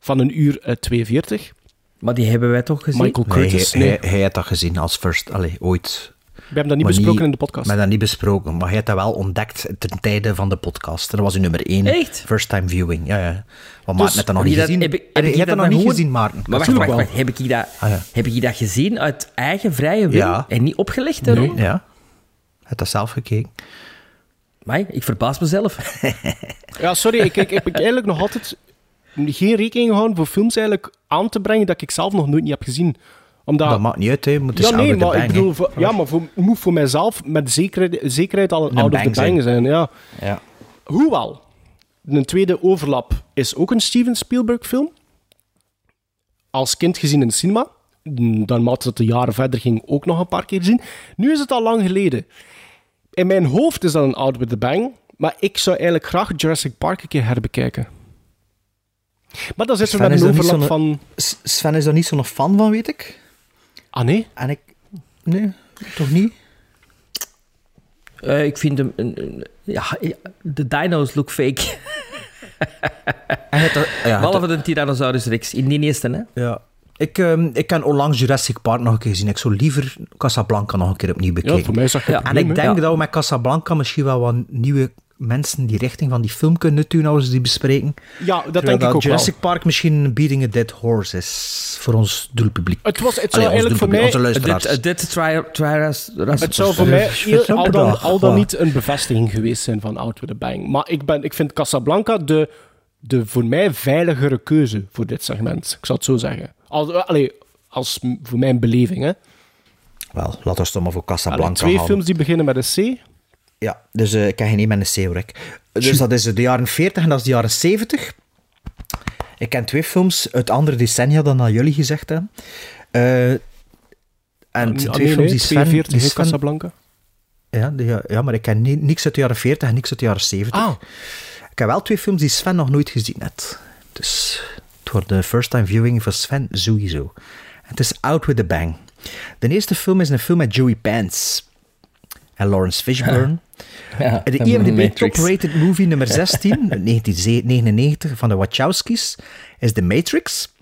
Speaker 3: Van een uur uit 42.
Speaker 1: Maar die hebben wij toch gezien?
Speaker 3: Michael
Speaker 2: Nee,
Speaker 3: Curtis.
Speaker 2: hij,
Speaker 3: Nee,
Speaker 2: hij, hij had dat gezien als first, allee, ooit.
Speaker 3: We hebben dat niet
Speaker 2: Maar
Speaker 3: besproken in de podcast.
Speaker 2: We hebben dat niet besproken, maar hij had dat wel ontdekt ten tijde van de podcast. Dat was uw nummer één.
Speaker 1: Echt?
Speaker 2: First time viewing, ja, ja. Maar
Speaker 3: Dus-
Speaker 2: Maarten dat nog
Speaker 1: Heb
Speaker 2: niet
Speaker 1: je dat-
Speaker 2: gezien.
Speaker 1: heb ik- heb
Speaker 2: Heb je
Speaker 1: dat
Speaker 2: dat nog niet
Speaker 1: gewoon-
Speaker 2: gezien, Maarten?
Speaker 1: Maar wacht, wacht. Heb ik, dat,
Speaker 2: Ah, ja.
Speaker 1: heb ik dat gezien uit eigen vrije wil
Speaker 2: Ja.
Speaker 1: en niet opgelegd daarom?
Speaker 2: Ja. Had dat zelf gekeken.
Speaker 1: Maar ik verbaas mezelf.
Speaker 3: Ja, sorry, ik, ik heb ik eigenlijk nog altijd geen rekening gehouden voor films eigenlijk aan te brengen dat ik zelf nog nooit niet heb gezien. Omdat...
Speaker 2: Dat maakt niet uit, hè. Moet
Speaker 3: ja,
Speaker 2: dus
Speaker 3: nee, maar ik bedoel, voor, ja, maar voor, moet voor mijzelf met zekerheid, zekerheid al een out of the
Speaker 2: bang zijn.
Speaker 3: Ja.
Speaker 2: Ja.
Speaker 3: Hoewel, een tweede overlap is ook een Steven Spielberg film. Als kind gezien in de cinema. Dan maakte het de jaren verder ging ook nog een paar keer zien. Nu is het al lang geleden. In mijn hoofd is dat een Out with the Bang. Maar ik zou eigenlijk graag Jurassic Park een keer herbekijken. Maar dan zitten we
Speaker 2: Sven
Speaker 3: met een
Speaker 2: er
Speaker 3: overlap van...
Speaker 2: Sven is daar niet zo'n fan van, weet ik.
Speaker 3: Ah nee?
Speaker 2: En ik... Nee, toch niet?
Speaker 1: Eh, ik vind hem... Een, een- ja, de dino's look fake.
Speaker 2: En het, ja,
Speaker 1: Behalve de Tyrannosaurus Rex in die eerste, hè?
Speaker 2: Ja. Ik, ehm ik kan onlangs Jurassic Park nog een keer gezien. Ik zou liever Casablanca nog een keer opnieuw bekijken.
Speaker 3: voor mij is dat geen
Speaker 2: En
Speaker 3: probleem,
Speaker 2: ik denk
Speaker 3: Ja.
Speaker 2: dat we met Casablanca misschien wel wat nieuwe mensen die richting van die film kunnen doen als we die bespreken.
Speaker 3: Ja, dat denk ik ook
Speaker 2: Jurassic
Speaker 3: wel.
Speaker 2: Park misschien Beating a Dead Horse is voor ons doelpubliek.
Speaker 3: Het, was, het zou eigenlijk voor mij...
Speaker 2: onze luisteraars.
Speaker 1: Dit, dit tri,
Speaker 3: Het zou voor mij heel, al, dan, al dan niet een bevestiging geweest zijn van Out with a Bang. Maar ik, ben, ik vind Casablanca de, de voor mij veiligere keuze voor dit segment. Ik zal het zo zeggen. Als, allee, als voor mijn beleving. Hè.
Speaker 2: Wel, laten we het maar voor
Speaker 3: Allee,
Speaker 2: Casablanca
Speaker 3: twee
Speaker 2: gaan.
Speaker 3: films die beginnen met een C.
Speaker 2: Ja, dus eh, ik heb geen één met een ik. Dus dat is de jaren 40 en dat is de jaren 70. Ik ken twee films uit andere decennia dan dat jullie gezegd hebben. Eh, en
Speaker 3: Ah,
Speaker 2: twee
Speaker 3: nee,
Speaker 2: films die Sven...
Speaker 3: 42
Speaker 2: die Sven
Speaker 3: Casablanca.
Speaker 2: ja, die- ja, ja, maar ik ken ni- niks uit de jaren 40 en niks uit de jaren 70.
Speaker 3: Ah.
Speaker 2: Ik heb wel twee films die Sven nog nooit gezien heeft. Dus het wordt de first time viewing voor Sven sowieso. Het is Out with a Bang. De eerste film is een film met Joey Pants en Lawrence Fishburne.
Speaker 1: Ja,
Speaker 2: de IMDb top-rated movie nummer 16, uit 1999, van de Wachowskis, is The Matrix.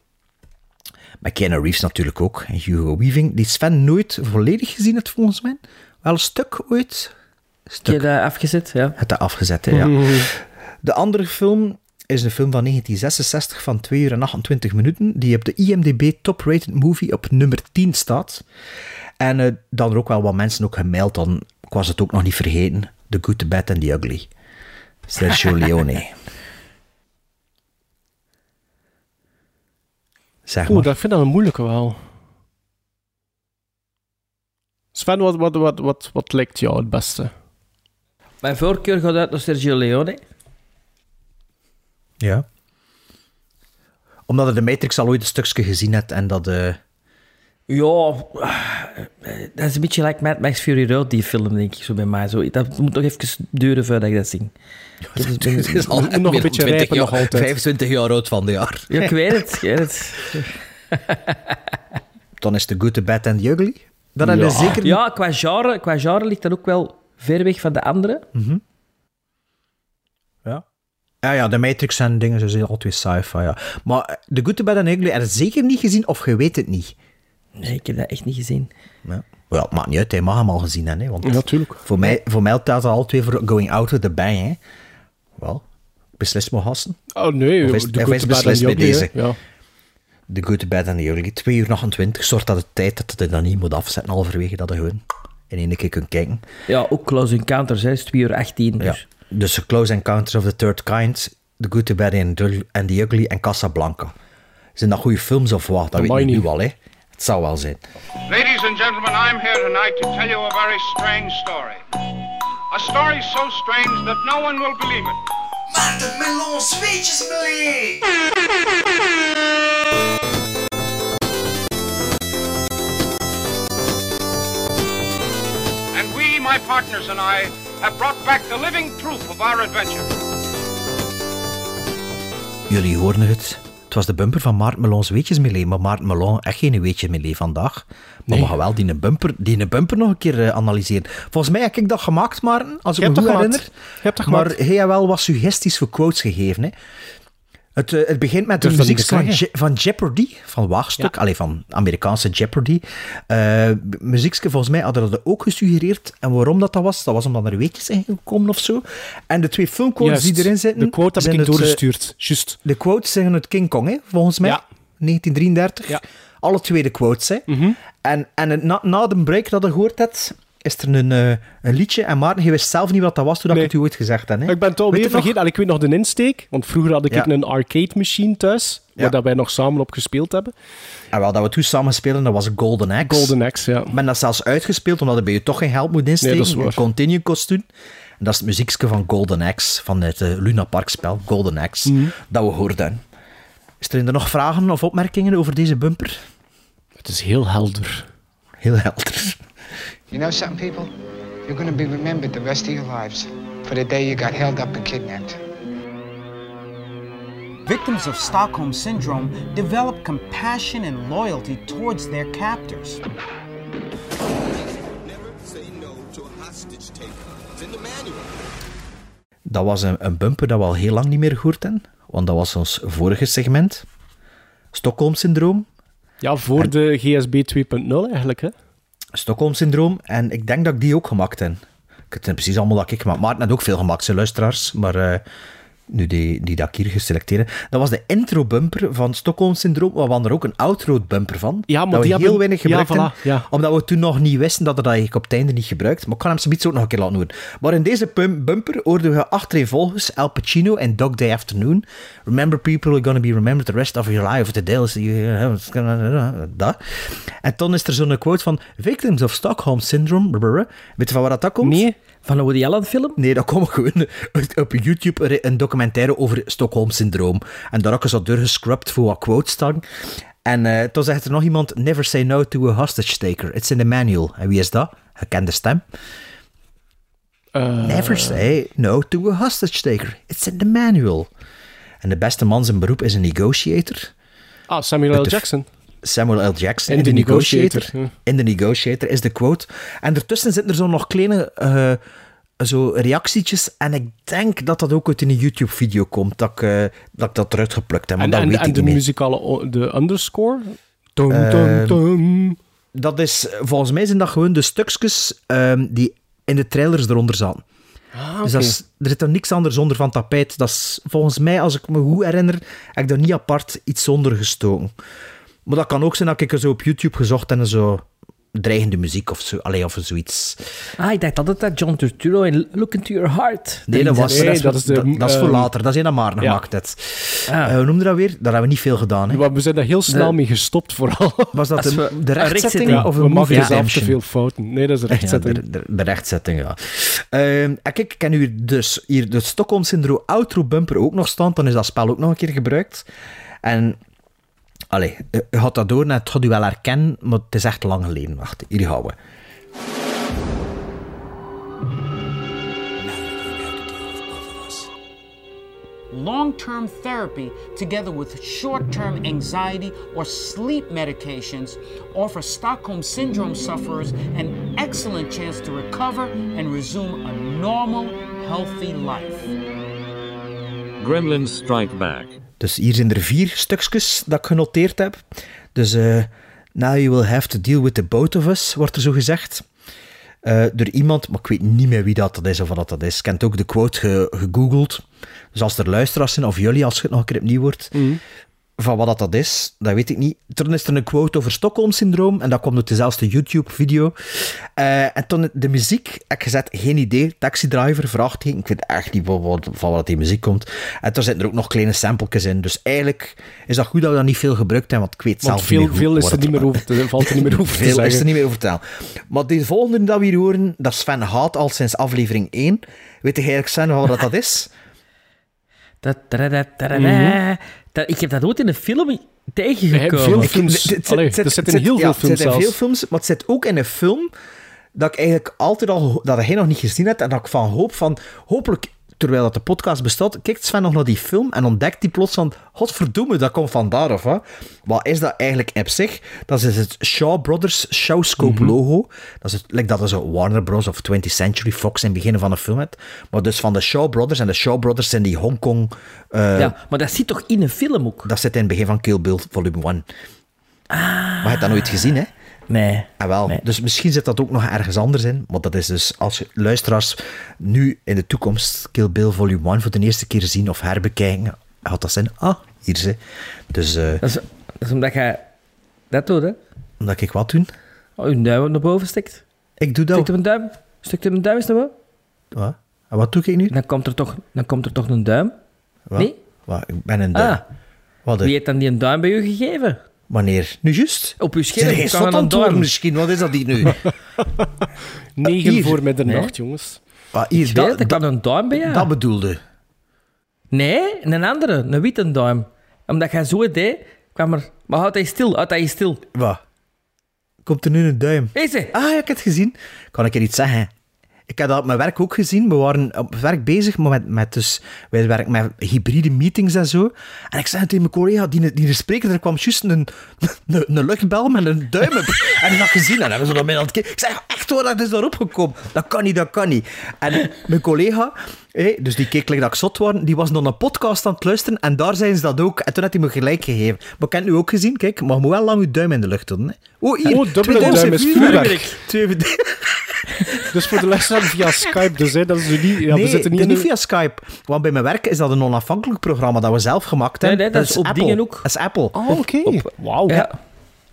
Speaker 2: Met Keanu Reeves natuurlijk ook, en Hugo Weaving, die Sven nooit volledig gezien heeft volgens mij. Wel een stuk ooit.
Speaker 1: Heb je dat afgezet? Ja.
Speaker 2: Het dat afgezet, hè, ja. De andere film is een film van 1966 van 2 uur en 28 minuten, die op de IMDb top-rated movie op nummer 10 staat. En eh, dan er ook wel wat mensen ook gemaild, dan ik was het ook nog niet vergeten, The Good, The Bad and The Ugly. Sergio Leone. Zeg
Speaker 3: Oeh,
Speaker 2: maar.
Speaker 3: dat vind ik een moeilijke wel. Sven, wat, wat, wat, wat, wat lijkt jou het beste?
Speaker 1: Mijn voorkeur gaat uit naar Sergio Leone.
Speaker 2: Ja. Omdat je de Matrix al ooit een stukje gezien hebt en dat... eh,
Speaker 1: Ja, dat is een beetje like Mad Max Fury Road, die film, denk ik, zo bij mij. Zo, dat moet nog even duren voordat ik dat zie.
Speaker 2: Het is al
Speaker 3: nog een
Speaker 2: meer
Speaker 3: beetje
Speaker 2: 20
Speaker 3: rijpen
Speaker 2: jaar,
Speaker 3: nog altijd.
Speaker 2: 25 jaar oud van de jaar.
Speaker 1: Ja, ik weet het, ik weet het.
Speaker 2: Dan is The Good, The Bad and The Ugly. Dat heb je zeker.
Speaker 1: Ja, qua genre, qua genre ligt dat ook wel ver weg van de andere.
Speaker 2: Ja. Ja, ja, de Matrix en dingen, ze zijn altijd sci-fi, ja. Maar eh, The Good, The Bad and The Ugly heb je zeker niet gezien, of je weet het niet.
Speaker 1: Nee, ik heb dat echt niet gezien.
Speaker 2: Ja. Wel, het maakt niet uit, hij mag hem al gezien hebben, hè, want
Speaker 3: Ja, natuurlijk.
Speaker 2: voor mij, voor mij telt dat al twee voor Going Out with the Bang, hè. Wel, beslis maar gasten.
Speaker 3: Oh nee,
Speaker 2: Of is-
Speaker 3: de
Speaker 2: of
Speaker 3: Good,
Speaker 2: is
Speaker 3: the Bad and
Speaker 2: beslist
Speaker 3: the
Speaker 2: bij deze?
Speaker 3: Ja.
Speaker 2: The Good, The Bad and The Ugly. 2 uur 28, zorgt dat de tijd dat je dat niet moet afzetten halverwege, dat je gewoon in één keer kunt kijken.
Speaker 1: Ja, ook Close Encounters, hè, is 2 uur 18.
Speaker 2: Ja.
Speaker 1: Dus.
Speaker 2: Dus The Close Encounters of the Third Kind, The Good, The Bad and the Ugly en Casablanca. Zijn dat goede films of wat? Dat weet ik nu
Speaker 3: niet.
Speaker 2: wel, hè. Het zou wel zijn.
Speaker 21: Ladies and gentlemen, I'm here tonight to tell you a very strange story. A story so strange that no one will believe it.
Speaker 7: Melon speeches,
Speaker 21: And we, my partners and I, have brought back the living proof of our adventure.
Speaker 2: Jullie horen het. Het was de bumper van Maart Melon's Weetjesmelee. Maar Maart Melon echt geen Weetjesmelee vandaag. Maar we gaan wel die bumper, die bumper nog een keer eh, analyseren. Volgens mij heb ik dat gemaakt, Maarten. Als ik
Speaker 3: Je
Speaker 2: me goed
Speaker 3: dat
Speaker 2: herinner.
Speaker 3: gemaakt. Je hebt dat
Speaker 2: maar
Speaker 3: gemaakt.
Speaker 2: hij heeft wel wat suggesties voor quotes gegeven. Hè. Het, eh, het begint met de muziek van. Je- van Jeopardy, van Waagstuk, allee, van Amerikaanse Jeopardy. Uh, muziekje, volgens mij hadden dat ook gesuggereerd. En waarom dat, dat was, dat was omdat er weetjes zijn gekomen of zo. En de twee filmquotes die erin zitten...
Speaker 3: De quote heb
Speaker 2: zijn
Speaker 3: ik
Speaker 2: eh,
Speaker 3: doorgestuurd. Juist.
Speaker 2: de quotes zeggen het King Kong, hè, volgens mij.
Speaker 3: Ja.
Speaker 2: 1933.
Speaker 3: Ja.
Speaker 2: Alle twee de quotes. Hè.
Speaker 3: Mhm.
Speaker 2: En, en het- na, na de break dat je gehoord hebt, is er een, eh, een liedje. En Maarten, je wist zelf niet wat dat was toen
Speaker 3: Nee.
Speaker 2: ik het u ooit gezegd heb. Hè.
Speaker 3: Ik ben het
Speaker 2: Weet
Speaker 3: alweer
Speaker 2: je nog?
Speaker 3: vergeten. En ik weet nog de insteek. Want vroeger had ik
Speaker 2: Ja.
Speaker 3: een arcade machine thuis. Waar
Speaker 2: Ja.
Speaker 3: dat wij nog samen op gespeeld hebben.
Speaker 2: En wel, dat we toen samen speelden, dat was Golden Axe.
Speaker 3: Golden Axe, ja.
Speaker 2: Ik ben dat zelfs uitgespeeld, omdat je bij je toch geen geld moet insteken.
Speaker 3: Nee, dat is waar.
Speaker 2: Een continue kost doen. En dat is het muziekje van Golden Axe, van het eh, Luna Park spel, Golden Axe,
Speaker 3: Mhm.
Speaker 2: dat we hoorden. Is er nog vragen of opmerkingen over deze bumper?
Speaker 3: Het is heel helder.
Speaker 2: Heel helder.
Speaker 23: You know something, people? You're going to be remembered the rest of your lives for the day you got held up and kidnapped.
Speaker 24: Victims of Stockholm Syndrome develop compassion and loyalty towards their captors.
Speaker 2: Dat was een, een bumper dat we al heel lang niet meer gehoord hebben. Want dat was ons vorige segment. Stockholm-syndroom.
Speaker 3: Ja, voor de GSB 2.0 eigenlijk, hè?
Speaker 2: Stockholm-syndroom. En ik denk dat ik die ook gemaakt heb. Ik het zijn precies allemaal dat ik gemaakt. Maarten had ook veel gemaakt, zijn luisteraars. Maar eh, nu die, die dat ik hier geselecteerd heb. Dat was de intro-bumper van Stockholm Syndroom. We hadden er ook een outro-bumper van.
Speaker 3: Ja, maar
Speaker 2: dat we
Speaker 3: die
Speaker 2: heel
Speaker 3: hebben-
Speaker 2: weinig
Speaker 3: ja,
Speaker 2: gebruikten.
Speaker 3: voilà, ja.
Speaker 2: Omdat we toen nog niet wisten dat we dat eigenlijk op het einde niet gebruikt. Maar ik kan hem zoiets ook nog een keer laten horen. Maar in deze bumper hoorden we achtereenvolgens Al Pacino en Dog Day Afternoon. Remember people are gonna be remembered the rest of your life. The day is... Dat. En toen is er zo'n quote van Victims of Stockholm Syndrome. Weet je van waar dat komt?
Speaker 3: Nee.
Speaker 1: Van een Woody Allen film?
Speaker 2: Nee, dat komt gewoon op YouTube een documentaire over Stockholm Syndroom. En daar heb ik zo doorgescrubbed voor wat quotes staan. En eh, toen zegt er nog iemand: Never say no to a hostage taker. It's in the manual. En wie is dat? Gekende stem.
Speaker 3: Eh,
Speaker 2: Never say no to a hostage taker. It's in the manual. En de beste man zijn beroep is een negotiator.
Speaker 3: Ah, Samuel L.
Speaker 2: de-
Speaker 3: Jackson.
Speaker 2: Samuel L. Jackson
Speaker 3: In
Speaker 2: in
Speaker 3: The
Speaker 2: Negotiator. In The Negotiator is de quote. En ertussen zitten er zo nog kleine eh, zo reactietjes. En ik denk dat dat ook uit een YouTube-video komt, dat ik, eh, dat ik dat eruit geplukt heb. Maar
Speaker 3: En,
Speaker 2: dat
Speaker 3: en,
Speaker 2: weet
Speaker 3: en
Speaker 2: ik
Speaker 3: de
Speaker 2: niet
Speaker 3: muzikale de underscore?
Speaker 2: Ehm. Dat is, volgens mij zijn dat gewoon de stukjes ehm, die in de trailers eronder zaten.
Speaker 3: Ah,
Speaker 2: Dus dat is, er zit er niks anders onder van tapijt. Dat is, volgens mij, als ik me goed herinner, heb ik daar niet apart iets onder gestoken. Maar dat kan ook zijn dat ik er zo op YouTube gezocht en zo dreigende muziek of zo, allee, of zoiets.
Speaker 1: Ah, ik dacht altijd dat John Turturro in Look Into Your Heart.
Speaker 2: Nee, dat, was,
Speaker 3: Nee,
Speaker 2: dat, is,
Speaker 3: dat is de,
Speaker 2: dat, dat is voor
Speaker 3: ehm,
Speaker 2: later. Dat is dat Maarten
Speaker 3: ja.
Speaker 2: gemaakt heeft.
Speaker 1: Ah.
Speaker 2: Eh, hoe noemde dat weer? Daar hebben we niet veel gedaan. Hè.
Speaker 3: We zijn daar heel snel
Speaker 1: De-
Speaker 3: mee gestopt, vooral.
Speaker 2: Was dat de,
Speaker 1: we-
Speaker 2: de
Speaker 1: een
Speaker 2: rechtzetting of
Speaker 3: we
Speaker 2: een
Speaker 3: maken
Speaker 2: movie
Speaker 3: zelf te veel fouten. Nee, dat is de rechtzetting.
Speaker 2: Ja, de, de, de rechtzetting, ja. Ehm, en kijk, ik ken nu dus hier de Stockholm Syndroom outro bumper ook nog staan. Dan is dat spel ook nog een keer gebruikt. En, allee, eh, eh, je je gaat dat door en het gaat u wel herkennen, maar het is echt lang geleden. Wacht, hier gaan we.
Speaker 24: Long term therapy, together with short term anxiety or sleep medications, offer Stockholm Syndrome sufferers an excellent chance to recover and resume a normal, healthy life.
Speaker 25: Gremlins Strike Back.
Speaker 2: Dus hier zijn er vier stukjes dat ik genoteerd heb. Dus, eh now you will have to deal with the both of us, wordt er zo gezegd. Eh, door iemand, maar ik weet niet meer wie dat, dat is of wat dat is. Ik heb ook de quote ge- gegoogeld. Dus als er luisteraars zijn, of jullie, als het nog een keer opnieuw wordt, van wat dat, dat is, dat weet ik niet. Toen is er een quote over Stockholm-syndroom, en dat komt uit dezelfde YouTube-video. Eh, en toen de muziek, heb ik gezet, geen idee, Taxi Driver, vraagteken, ik weet echt niet van wat, van wat die muziek komt. En er zitten er ook nog kleine sampletjes in, dus eigenlijk is dat goed dat we dat niet veel gebruikt hebben, want ik weet
Speaker 3: Want
Speaker 2: zelf
Speaker 3: veel,
Speaker 2: niet meer
Speaker 3: veel is er niet meer over te, valt er niet meer over te
Speaker 2: veel
Speaker 3: zeggen.
Speaker 2: is er niet meer over te tellen. Maar die volgende dat we hier horen, dat Sven haat al sinds aflevering 1. Weet je eigenlijk, Sven, wat dat, dat is?
Speaker 1: Da, Ik heb dat ooit in een film
Speaker 3: Veel
Speaker 1: tegengekomen.
Speaker 3: films. Allee, er zitten heel
Speaker 2: zit-
Speaker 3: veel films zelfs.
Speaker 2: veel films, maar het zit ook in een film dat ik eigenlijk altijd al... Dat hij nog niet gezien hebt en dat ik van hoop van... Hopelijk, terwijl dat de podcast bestaat, kijkt Sven nog naar die film en ontdekt hij plots van... Godverdomme, dat komt van daar af, hè. Wat is dat eigenlijk op zich? Dat is het Shaw Brothers Showscope
Speaker 3: Mhm.
Speaker 2: logo. Dat is het, like dat is zo Warner Bros. of 20th Century Fox in het begin van de film. Maar dus van de Shaw Brothers. En de Shaw Brothers zijn die Hongkong... eh,
Speaker 1: Ja, maar dat zit toch in een film ook?
Speaker 2: Dat zit in het begin van Kill Bill Volume 1. Maar je hebt dat nooit gezien, hè?
Speaker 1: Nee.
Speaker 2: Ah, wel. Dus misschien zit dat ook nog ergens anders in. Maar dat is dus, als je luisteraars nu in de toekomst Kill Bill Volume 1 voor de eerste keer zien of herbekijken, had dat zijn, ah, hier ze. Dus, eh,
Speaker 1: Dat is, dat is omdat jij dat doet, hè?
Speaker 2: omdat ik wat doen?
Speaker 1: Oh, je duim naar boven stikt.
Speaker 2: Ik doe dat.
Speaker 1: Stikt er een duim? Stikt er een duim eens naar boven?
Speaker 2: Wat? En wat doe ik nu?
Speaker 1: Dan komt er toch, dan komt er toch een duim?
Speaker 2: Wat?
Speaker 1: Nee?
Speaker 2: Wat? Ik ben een duim.
Speaker 1: Ah.
Speaker 2: Wat?
Speaker 1: Wie heeft dan die een duim bij u gegeven?
Speaker 2: Wanneer? Nu juist?
Speaker 1: Op uw
Speaker 2: Zijn
Speaker 1: scherm
Speaker 2: geen
Speaker 1: kan een duim.
Speaker 2: misschien? Wat is dat hier nu?
Speaker 3: Negen
Speaker 2: hier.
Speaker 3: voor middernacht,
Speaker 1: Nee.
Speaker 3: jongens.
Speaker 2: Ah, hier,
Speaker 1: Ik
Speaker 2: dat,
Speaker 1: weet
Speaker 2: dat,
Speaker 1: had een duim bij jou.
Speaker 2: dat bedoelde.
Speaker 1: Nee, een andere, een witte duim. Omdat jij zo deed, kwam er... Maar houd hij stil, houd hij stil.
Speaker 2: Wat? Komt er nu een duim?
Speaker 1: Deze.
Speaker 2: Ah, ja, ik heb het gezien. Kan ik er iets zeggen? Ik heb dat op mijn werk ook gezien. We waren op werk bezig met, met dus, wij werken met hybride meetings en zo. En ik zei tegen mijn collega, die, die spreker, er kwam juist een, een, luchtbel met een duim. En ik had gezien, en hebben ze naar mij aan het. Ik zei, echt waar, dat is daarop gekomen. Dat kan niet, dat kan niet. En mijn collega, dus die keek like dat ik zot was, die was nog een podcast aan het luisteren en daar zijn ze dat ook. En toen had hij me gelijk gegeven. Maar ik heb het nu ook gezien, kijk, maar je moet wel lang je duim in de lucht doen. Hè. Oh, hier.
Speaker 3: Oh, dubbele duim is vuurwerk.
Speaker 2: Twee,
Speaker 3: Dus voor de luisteraar via Skype, dus hè, dat is niet... Ja,
Speaker 2: nee,
Speaker 3: we zitten niet, in
Speaker 2: via Skype. Want bij mijn werk is dat een onafhankelijk programma dat we zelf gemaakt hebben.
Speaker 1: Nee, nee, dat is op
Speaker 2: Apple.
Speaker 1: dingen ook.
Speaker 2: Dat is Apple.
Speaker 3: Oh, oké. Wauw.
Speaker 2: Ja.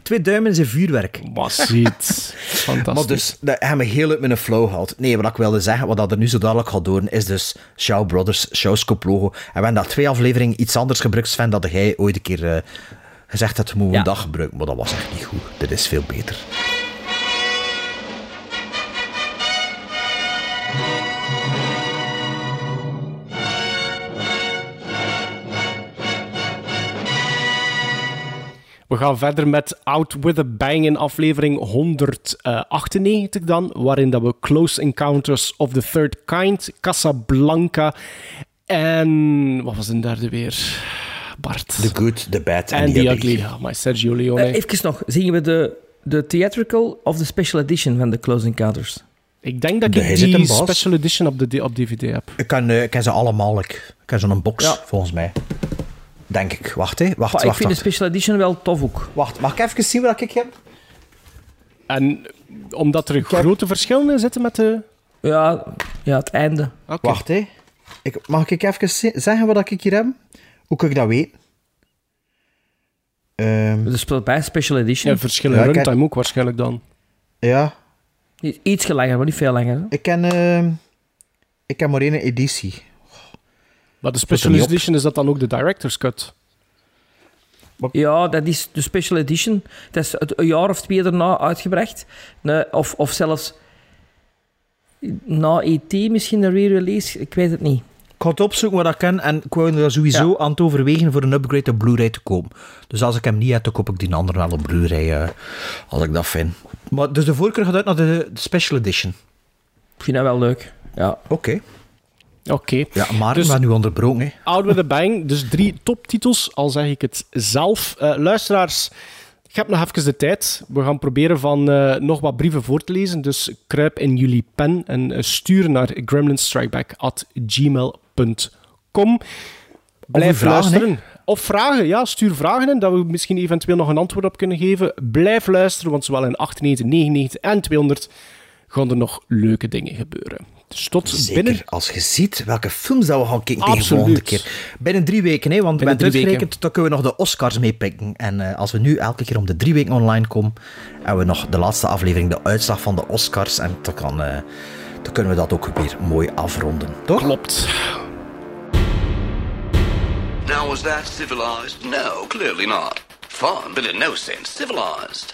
Speaker 2: Twee duimen een vuurwerk.
Speaker 3: Massiet. Fantastisch.
Speaker 2: Maar dus, dat hebben me heel uit mijn flow gehaald. Nee, wat ik wilde zeggen, wat dat er nu zo dadelijk gaat doen, is dus Shaw Brothers, Showscope logo. En we hebben daar twee afleveringen iets anders gebruikt, Sven, dat jij ooit een keer eh, gezegd hebt, we moeten
Speaker 1: Ja.
Speaker 2: een dag gebruiken. Maar dat was echt niet goed. Dit is veel beter.
Speaker 3: We gaan verder met Out With A Bang in aflevering 198 dan, waarin dat we Close Encounters of the Third Kind, Casablanca en... Wat was de derde weer? Bart.
Speaker 2: The Good, The Bad
Speaker 3: En
Speaker 2: en
Speaker 3: The
Speaker 2: The
Speaker 3: Ugly.
Speaker 2: Ugly.
Speaker 3: Ja, maar Sergio Leone.
Speaker 1: Eh, even nog, zien we de, de theatrical of de special edition van de Close Encounters?
Speaker 3: ik denk dat
Speaker 2: De
Speaker 3: ik die special edition op, de, op DVD heb.
Speaker 2: Ik ken, eh, ik ken ze allemaal. Ik, ik ken zo'n box,
Speaker 1: Ja.
Speaker 2: volgens mij. Denk ik. Wacht, hè. Wacht,
Speaker 1: Maar ik
Speaker 2: wacht,
Speaker 1: vind de
Speaker 2: wacht.
Speaker 1: special edition wel tof ook.
Speaker 2: Wacht, mag ik even zien wat ik heb?
Speaker 3: En omdat er grote verschillen in zitten met de...
Speaker 1: Ja, ja het einde.
Speaker 3: Oké.
Speaker 2: Wacht, hè. Ik, mag ik even ze- zeggen wat ik hier heb? Hoe kan ik dat weten? Ehm,
Speaker 1: Dus speelt bij special edition.
Speaker 3: Ja, verschillen
Speaker 2: Ja,
Speaker 3: in
Speaker 2: ik heb-
Speaker 3: runtime ook waarschijnlijk dan.
Speaker 2: ja,
Speaker 1: Iets langer, maar niet veel langer. hè.
Speaker 2: ik ken, ehm, ik ken maar één editie.
Speaker 3: Maar de special edition is dat dan ook de director's cut?
Speaker 1: Ja, dat is de special edition. Dat is het- een jaar of twee daarna uitgebracht. Nee, of, of zelfs na ET misschien een re-release. Ik weet het niet.
Speaker 2: Ik ga het opzoeken wat ik ken en ik wou er sowieso
Speaker 1: Ja.
Speaker 2: aan het overwegen voor een upgrade op Blu-ray te komen. Dus als ik hem niet heb, dan koop ik die andere wel op Blu-ray, eh, als ik dat vind. Maar, dus de voorkeur gaat uit naar de, de special edition.
Speaker 1: Ik vind dat wel leuk. Ja.
Speaker 2: Oké.
Speaker 3: Oké.
Speaker 2: Ja, maar
Speaker 3: Dus-
Speaker 2: we nu onderbroken, hè.
Speaker 3: Out with a Bang, dus drie toptitels, al zeg ik het zelf. Eh, luisteraars, ik heb nog even de tijd. We gaan proberen van eh, nog wat brieven voor te lezen. Dus kruip in jullie pen en eh, stuur naar gremlinstrikeback.gmail.com. Blijf
Speaker 2: vragen,
Speaker 3: luisteren. Of vragen, ja, stuur vragen in, dat we misschien eventueel nog een antwoord op kunnen geven. Blijf luisteren, want zowel in 98, 99 en 200 gaan er nog leuke dingen gebeuren. Dus tot
Speaker 2: Zeker
Speaker 3: binnen...
Speaker 2: als je ziet welke films dat we gaan kijken tegen de
Speaker 3: Absoluut.
Speaker 2: volgende keer. Binnen drie weken, hè, want
Speaker 3: Binnen
Speaker 2: met
Speaker 3: drie
Speaker 2: uitgerekend, dan kunnen we nog de Oscars meepikken. En eh, als we nu elke keer om de drie weken online komen, hebben we nog de laatste aflevering, de uitslag van de Oscars. En dan, kan, eh, dan kunnen we dat ook weer mooi afronden, toch?
Speaker 3: Klopt.
Speaker 25: Now, was that civilized? No, clearly not. Fun, but in no sense civilized.